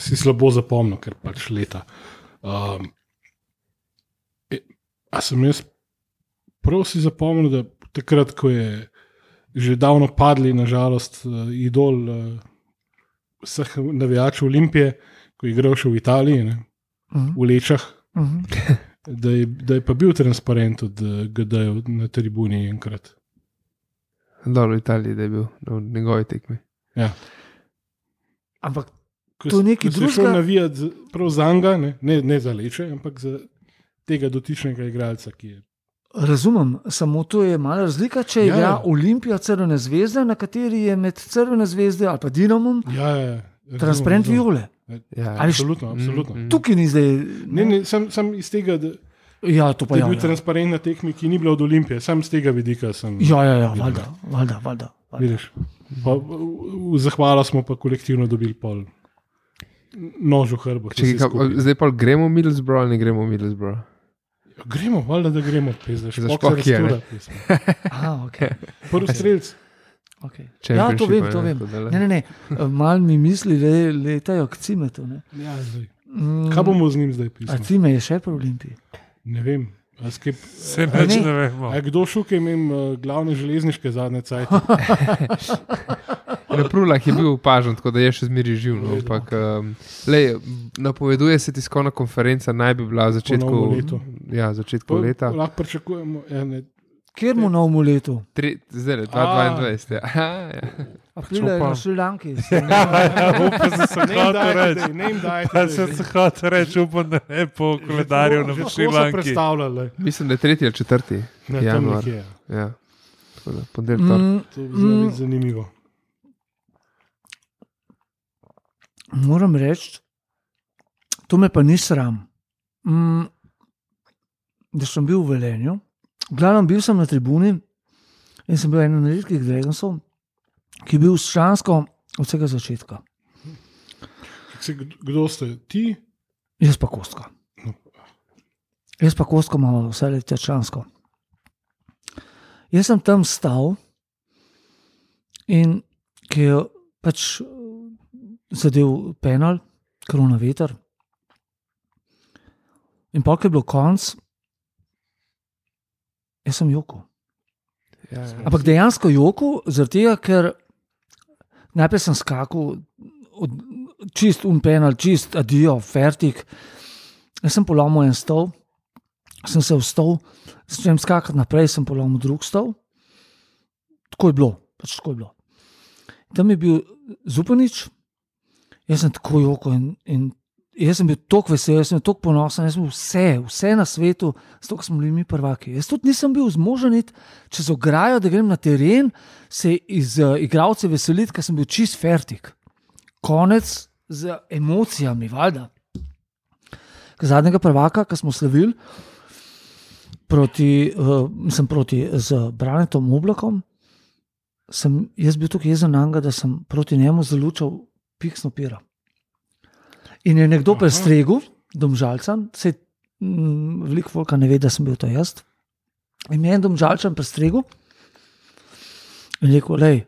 si slabo zapomnil, ker pač leta. Um, e, a sem jaz prav si zapomnil, da takrat, ko je že davno padli, nažalost, uh, idol uh, vseh navijačev Olimpije, ko je igral še v Italiji, ne, Mhm. v Lečah, Mhm. da je, da je pa bil transparent od uh, GD-jev na tribuni enkrat. Dol v Italiji, je bil na njegovi tekmi. Ja. Ampak Ko To s- nekaj je šel drugega- navijati prav za njega, ne, ne, ne za leče, ampak za tega dotičnega igralca, ki je. Razumem, samo to je mala razlika, če Ja, ja, igra ja. Olimpija Crvene zvezde, na kateri je med Crvene zvezde ali pa Dinamom Ja, ja, ja, transparent razumem. viole. Ja, Ali š- Absolutno, absolutno. Mm, mm. Tukaj ni zdaj. Ne, ne, sem, sem iz tega, da, Ja, to pa je je. bil Ja, transparent na tekmi, ki ni bila od Olimpije, sam z tega vidika sem. ja, ja, ja valjda, valjda, valjda. valjda. Vidiš. Pa, v, v zahvalo smo pa kolektivno dobili pol nož v hrbtu. Zdaj pa gremo v Middlesbrough ali ne gremo v Middlesbrough? Gremo, valjda, da gremo, pizda, Za špok je. Aha, okay, Prvi strelc. okay. Ja, to vem, to vem. Ne, ne, ne. Mal mi misli, da letajo k cimetu. ne. Ja, zdaj. Mm, Kaj bomo z njim zdaj A pisali? cime je še pri Olimpiji. Ne vem. A skep, Se neč ne. ne vemo. a je kdo šuke imel uh, glavne železniške zadnje cajt? Na prulah je bil opažen, tako da je še zmeraj živ. No, ampak, um, lej, napoveduje se tiskovna konferenca, naj bi bila v začetku, ja, začetku leta. Lahko pričakujemo. Ja, ne, Kjer mu novemu letu? Tri, zdaj, 2022. Ja. Ja. Aprila je na Šrilanki. Upam, da se ne jim hotel reči. Ja, daj, se se hotel reči, upam, da ne po koledarju na Šrilanki. predstavljali. Mislim, da je tretji ali četrti. Ne, tam Januar. nekje. ja. Ja. Tako da, ponedeljek. Mm, To bi znalo Mm. zanimivo. moram reči, to me pa ni sram. Mm, da sem bil v Velenju, glavno bil sem na tribuni in sem bil eden od redkih Dragonsov, ki je bil stransko od vsega začetka. Se, kdo ste? Ti? Jaz pa kostka. No. Jaz pa kostka imamo vse letje člansko. Jaz sem tam stal in ki je pač eh, zadev penal, krona veter. In pa, ki je bilo konc, jaz sem joko. Ja, ja. Ampak dejansko joko, zaradi tega, ker najprej sem skakal, od, čist un penal, čist adijo, fertik. Jaz sem polomil en stol, sem se vstal, začnem skakati naprej, sem polomil drug stol. Tako je bilo, pač tako je bilo. Tam je bil Zupanič, jaz sem tako joko in, in jaz sem bil tako vesel, jaz sem bil tako ponosen, jaz sem bil vse, vse na svetu, zato smo bili mi prvaki. Jaz tudi nisem bil zmožen iti čez ograjo, da grem na teren, se iz uh, igralcev veseliti, ker sem bil čist fertik. Konec z emocijami, valjda. Ker Zadnjega prvaka, ki smo slavili proti, uh, sem proti z Branetom Oblakom, sem jaz bil tukaj jezen da sem proti njemu zalučal piksno pira. In je nekdo prestregel, domžalcem, se veliko volka ne ve, da sem bil to jaz. In je en domžalčan prestregel in rekel, lej,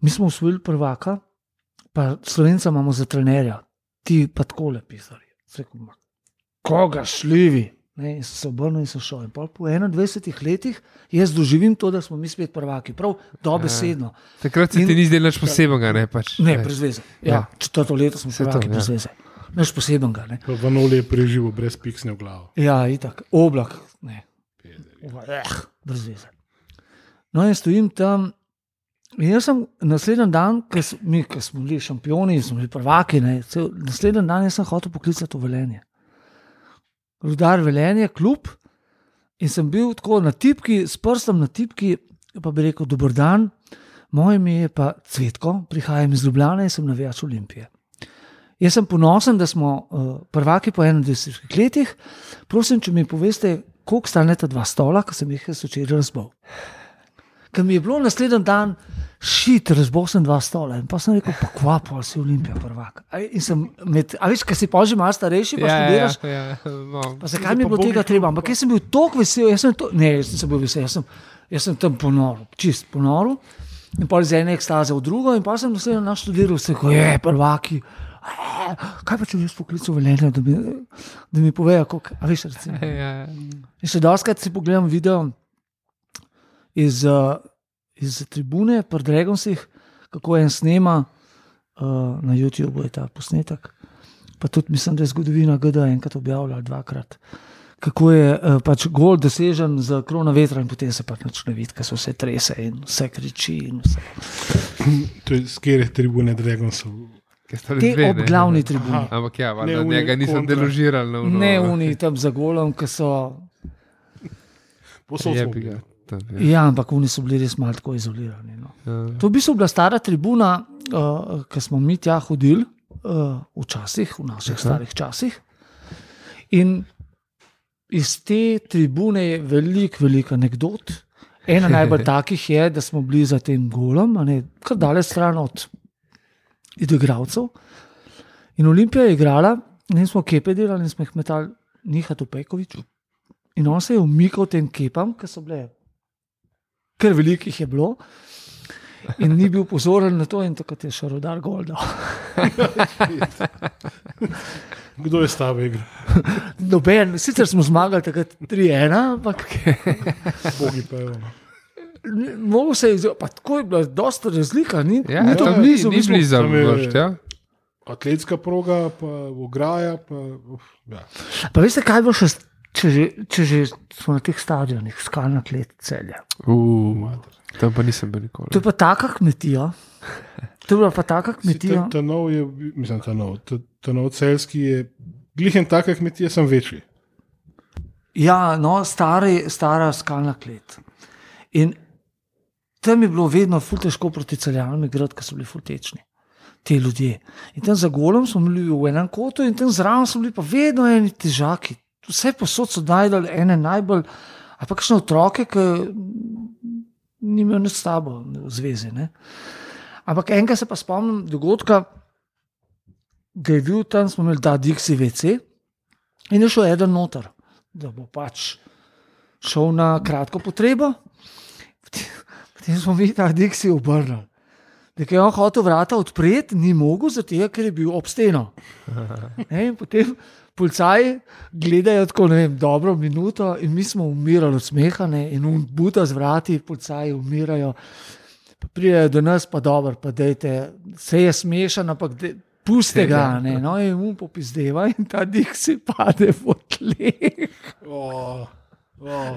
mi smo usvojili prvaka, pa slovenca imamo za trenerja, ti pa tako lepi, rekel, "Ma, koga šljivi. Ne, in sem se obrnil in sem šel. In po 21 letih jaz doživim to, da smo mi spet prvaki, prav dobesedno. Takrat se In- ti ni zdelo nič posebnega, ne pač. Ne, brez veze. Ja. Ja, četrto leto smo Saj to, prvaki, ja. brez veze. Nič posebenega. Ne. Vanoli je preživel brez piksne v glavo. Ja, itak, oblak. Ne. Eh, brez veze. No, in stojim tam. In jaz sem naslednji dan, ker mi, ki smo bili šampioni, smo bili prvaki, ne, cel, naslednji dan jaz sem hotel poklicati v Velenje. Rudar Velenje, klub. In sem bil tako na tipki, s prstom na tipki, pa bi rekel: Dober dan, moje ime je pa Cvetko, prihajam iz Ljubljana in sem navijač Olimpije. Jaz sem ponosen, da smo uh, prvaki po 21 letih. Prosim, če mi poveste, koliko stane ta dva stola, ki sem jih včeraj razbal. Ker mi je bilo naslednji dan šit, razbal sem dva stola in pa sem rekel, pa kva, pa si Olimpija prvak. A, in sem med, a veš, kaj si pa že malo starejši, pa Ja, ja, študiraš. ja, ja, no. Pa zakaj mi je bilo tega treba? Ampak jaz sem bil tako vesel, jaz sem to, ne, jaz nisem bil vesel, jaz sem, jaz sem tam ponoril, čist ponoril. In pa iz ene ekstaze v drugo, in pa sem naslednji dan študiral, vse ko je, prvaki. "Eh, Kaj pa če bi jaz poklical velenje, da, mi- da mi povejo, kako, veš, recimo. Ja, ja. In še doskrat si pogledam video iz, uh, iz tribune, pri Dragonsih, kako en snema, uh, na YouTubu je ta posnetek. Pa tudi mislim, da je zgodovina GD enkrat objavljala, dvakrat. Kako je uh, pač gol dosežen z krona vetra, in potem se pač ne vidi, ker se vse trese in vse kriči. In vse. To je skere tribune Dragonsov. Te dve, ob ne. glavni tribuni. Ampak ja, Ne, valjda, oni njega nisem kontra. deložiral. No, no. Ne oni tam za golom, ki so. Posod Je smo bi bili. ga. tam, ja. Ja, ampak oni so bili res malo tako izolirani. No. Ja. To je v bistvu bila stara tribuna, uh, ki smo mi tja hodili, uh, včasih, v naših Aha. starih časih. In iz te tribune je veliko, veliko anegdot. Ena najbolj takih je, da smo bili za tem golom, a ne, kar daleč stran od igralcev. In Olimpija je igrala, in smo kepe delali, in smo jih metali, Nihatu Pejkoviču. In on se je umikal tem kepam, ki so bile, ker velikih je bilo. In ni bil pozoren na to, in takrat je šel rodar Golda. Kdo je stav igral? Noben, sicer smo zmagali takrat 3-1, ampak Bogi pa je ono. Mogo se je, izve- pa tako je bila dosta razlika, ni, Ja, ni to tam blizu. Ni blizu, je- vršt, ja. Atletska proga, pa ograja. Pa, uf, ja. Pa veste, kaj bo še, če že, če že smo na teh stadionih, skalna klet celja. Uh, tam pa nisem bil nikoli. To je pa taka kmetija. To je bila pa taka Si kmetija. Ta, ta nov je, mislim, ta nov, ta, ta nov celski je, glihen taka kmetija, sem večji. Ja, no, stari, stara skalna klet. In tam je bilo vedno ful težko proti celjanom igrati, ker so bili fultečni. Ti ljudje. In tam za golom smo bili v enem kotu, in tam zraven so bili pa vedno eni težaki. Vse posod so najdali ene najbolj, ali pa kakšne otroke, ki nimajo nič s tabo v zvezi. Ne? Ampak enkrat se pa spomnim dogodka, da je bil tam, smo imeli ta Dixie VC in je šel eden noter, da bo pač šel na kratko potrebo. Potem smo mi ta Dixie obrnili. Da je on hotel vrata odpreti, ni mogel, zato ker je bil ob steno. Ne, in potem policaji gledajo tako, ne vem, dobro minuto, in mi smo umirali od smeha, ne, in un buta z vrati, policaji umirajo. Pa pridejo do nas, pa dobro, pa dejte, se je smešen, ampak de, puste ga, ne, no, in um popizdeva, in ta dik si pade v tleh. Oh, oh.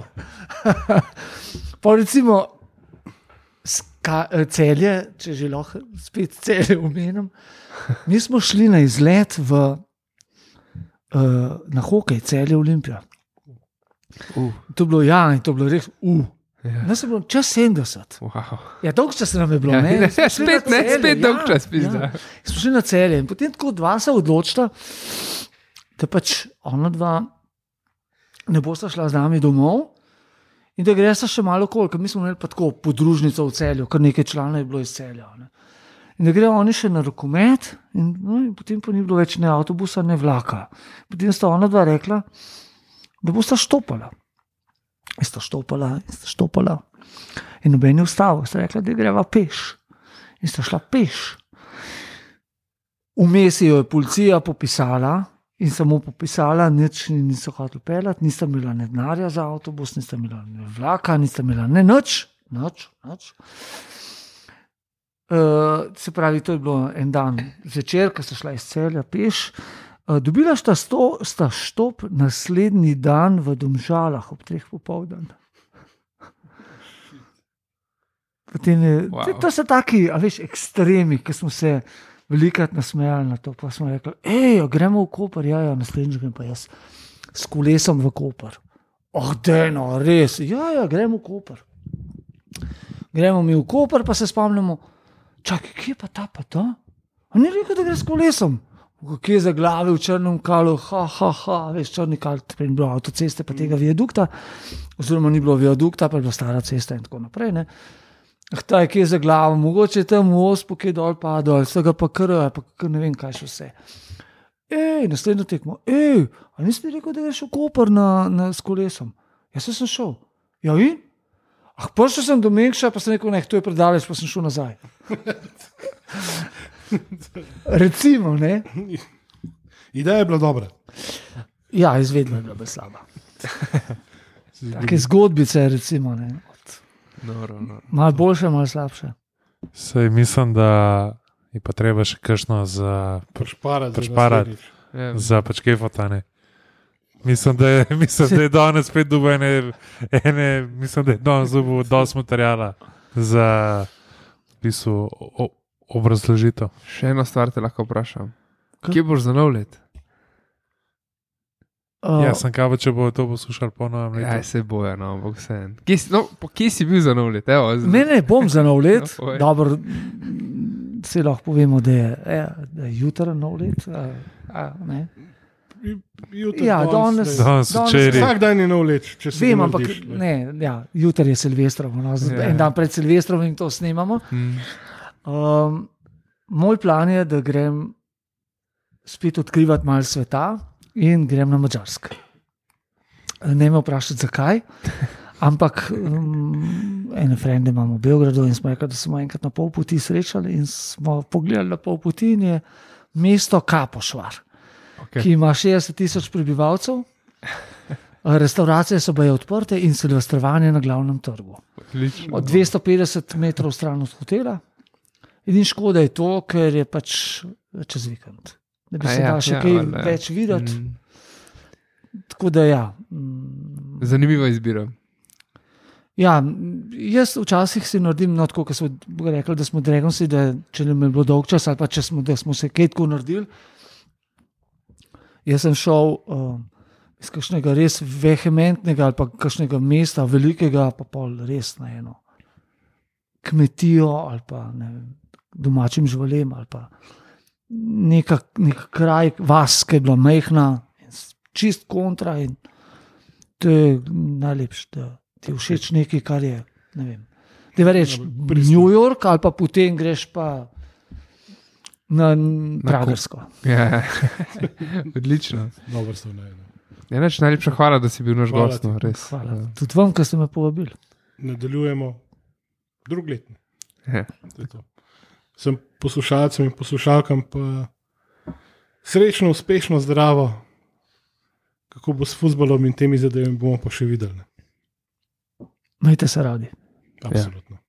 Pa recimo ska, eh, celje, če že lahko spet celje umenim. Mi smo šli na izlet v, uh, na hokej, celje Olimpija. Uh, To je bilo, ja, in to je bilo res, uh. ja. Nas je bilo čez 70. wow. Ja, dolgo časa nam je bilo. Ja, ne? ja, Smo šli spet ne, spet dolg čas, pizda. Ja. Smo šli na celje in potem tako dva se odločita, da pač ona dva ne bosta šla z nami domov. In da greš še malo okoli, ker mi smo imeli tako podružnico v celju, kar nekaj članov je bilo iz celja. Ne. In da grejo oni še na rokomet, in, no, in potem pa ni bilo več ne avtobusa, ne vlaka. Potem sta ona dva rekla, da bosta štopala. In sta štopala, in sta štopala. In noben je ustavil, sta rekla, da greva peš. In sta šla peš. Vmes jo je policija popisala in samo popisala, nič ni- niso hoteli pelati, nista imela ne denarja za avtobus, nista imela ne vlaka, nista imela ne nič, nič, nič. Uh, se pravi, to je bilo en dan zvečer, ko sta šla iz celja peš. Uh, dobila sta, sto, sta štop naslednji dan v Domžalah ob treh popoldan. Potem wow. To so taki, a veš, ekstremi, ki smo se velikrat nasmejali na to. Pa smo rekli, hej, gremo v Koper, ja, ja naslednjič grem pa jaz s kolesom v Koper. Oh, deno, res, ja, ja, gremo v Koper. Gremo mi v Koper, pa se spomnimo, čakaj, kje je pa ta pa ta? On ni rekel, da gre s kolesom. Kje je za glave v črnem kalu, ha, ha, ha, veš, črni kal, prej ni bilo avtoceste, pa tega viadukta, oziroma ni bilo viadukta, pa je bila stara cesta in tako naprej. Ne. Ta je kje za glavo, mogoče je tam v ospu, ki je dol padal, ali se ga pa kar, ali pa kar ne vem, kaj še vse. Ej, naslednjo tekmo, ej, a nisi rekel, da greš v Koper na, na, s kolesom? Jaz sem šel. Ja, in? Ah, prišel sem do Mekša, pa sem rekel, ne, to je predaleč, pa sem šel nazaj. Recimo, ne? Ideja je bila dobra. Ja, izvedba je bila slaba. Take zgodbice, recimo, ne? Noro, noro. malo boljše, malo slabše. Sej mislim, da je pa treba še kakšno za, Prešparati. za Prešparati. Ja. za pač kefotane. Mislim, da je, mislim, da je danes spet dobil ene, ene, mislim, da je danes dobil dosti materijala za o, obrazložitev. Še eno stvar te lahko vprašam. Kaj? Kje boš za nov let? Uh, Ja, sem kaj, če bo to poslušal po novem Ja, letu. se boja, no, ampak vse. Kje, si- no, kje si bil za nov let? Evo, z- Ne, ne, bom za nov let. No, povej. Dobro, se lahko povemo, da je, ja, da je jutro nov let. A, a, ne. Jutri, Ja, danes- Danes včeraj. Vsak dan je nov let, če se Vem, ampak narediš, ne, ja, jutri je Silvestrov, no, Ja. en dan pred Silvestrom in to snemamo. Mm. Um, moj plan je, da grem spet odkrivati malo sveta in grem na Mačarsk. Ne me vprašati, zakaj. Ampak um, ene frende imamo v Beogradu in smo rekli, da smo enkrat na pol poti srečali in smo pogledali na pol poti in je mesto Kapošvar, Okay. ki ima 60 tisoč prebivalcev. Restauracije so bile odprte in silvestrovanje na glavnem trgu Odlično. od 250 metrov stran od hotela. Edina škoda je to, ker je pač čez vikend. Da bi A se ja, dal še ja, kaj ja. več videti. Mm. Tako da ja. mm, Zanimiva izbira. Ja, jaz včasih si naredim, no, tako kot smo rekli, da smo Dragonsi, da če nam je bilo dolg čas ali pa če smo, smo se kaj tako naredili. Jaz sem šel um, iz kakšnega res vehementnega ali pa kakšnega mesta, velikega, pa pol res na eno kmetijo ali pa ne domačim živalem ali pa neka, nek kraj, vas, ki je bila s- čist kontra in to je najlepše, da ti je všeč nekaj, kar je. Ne vem. Da rečeš New York, ali pa potem greš pa na Pragersko. Ja. Odlično. Dobro so ne. Ja, neč, najlepša hvala, da si bil naš gost. No, res. Hvala. Tudi vam, ki ste me povabili. Nadaljujemo drug let. Ja. To je to. Sem poslušalcem in poslušalkam pa srečno, uspešno, zdravo. Kako bo s futbolom in temi zadevami, bomo pa še videli. Majte se radi. Absolutno.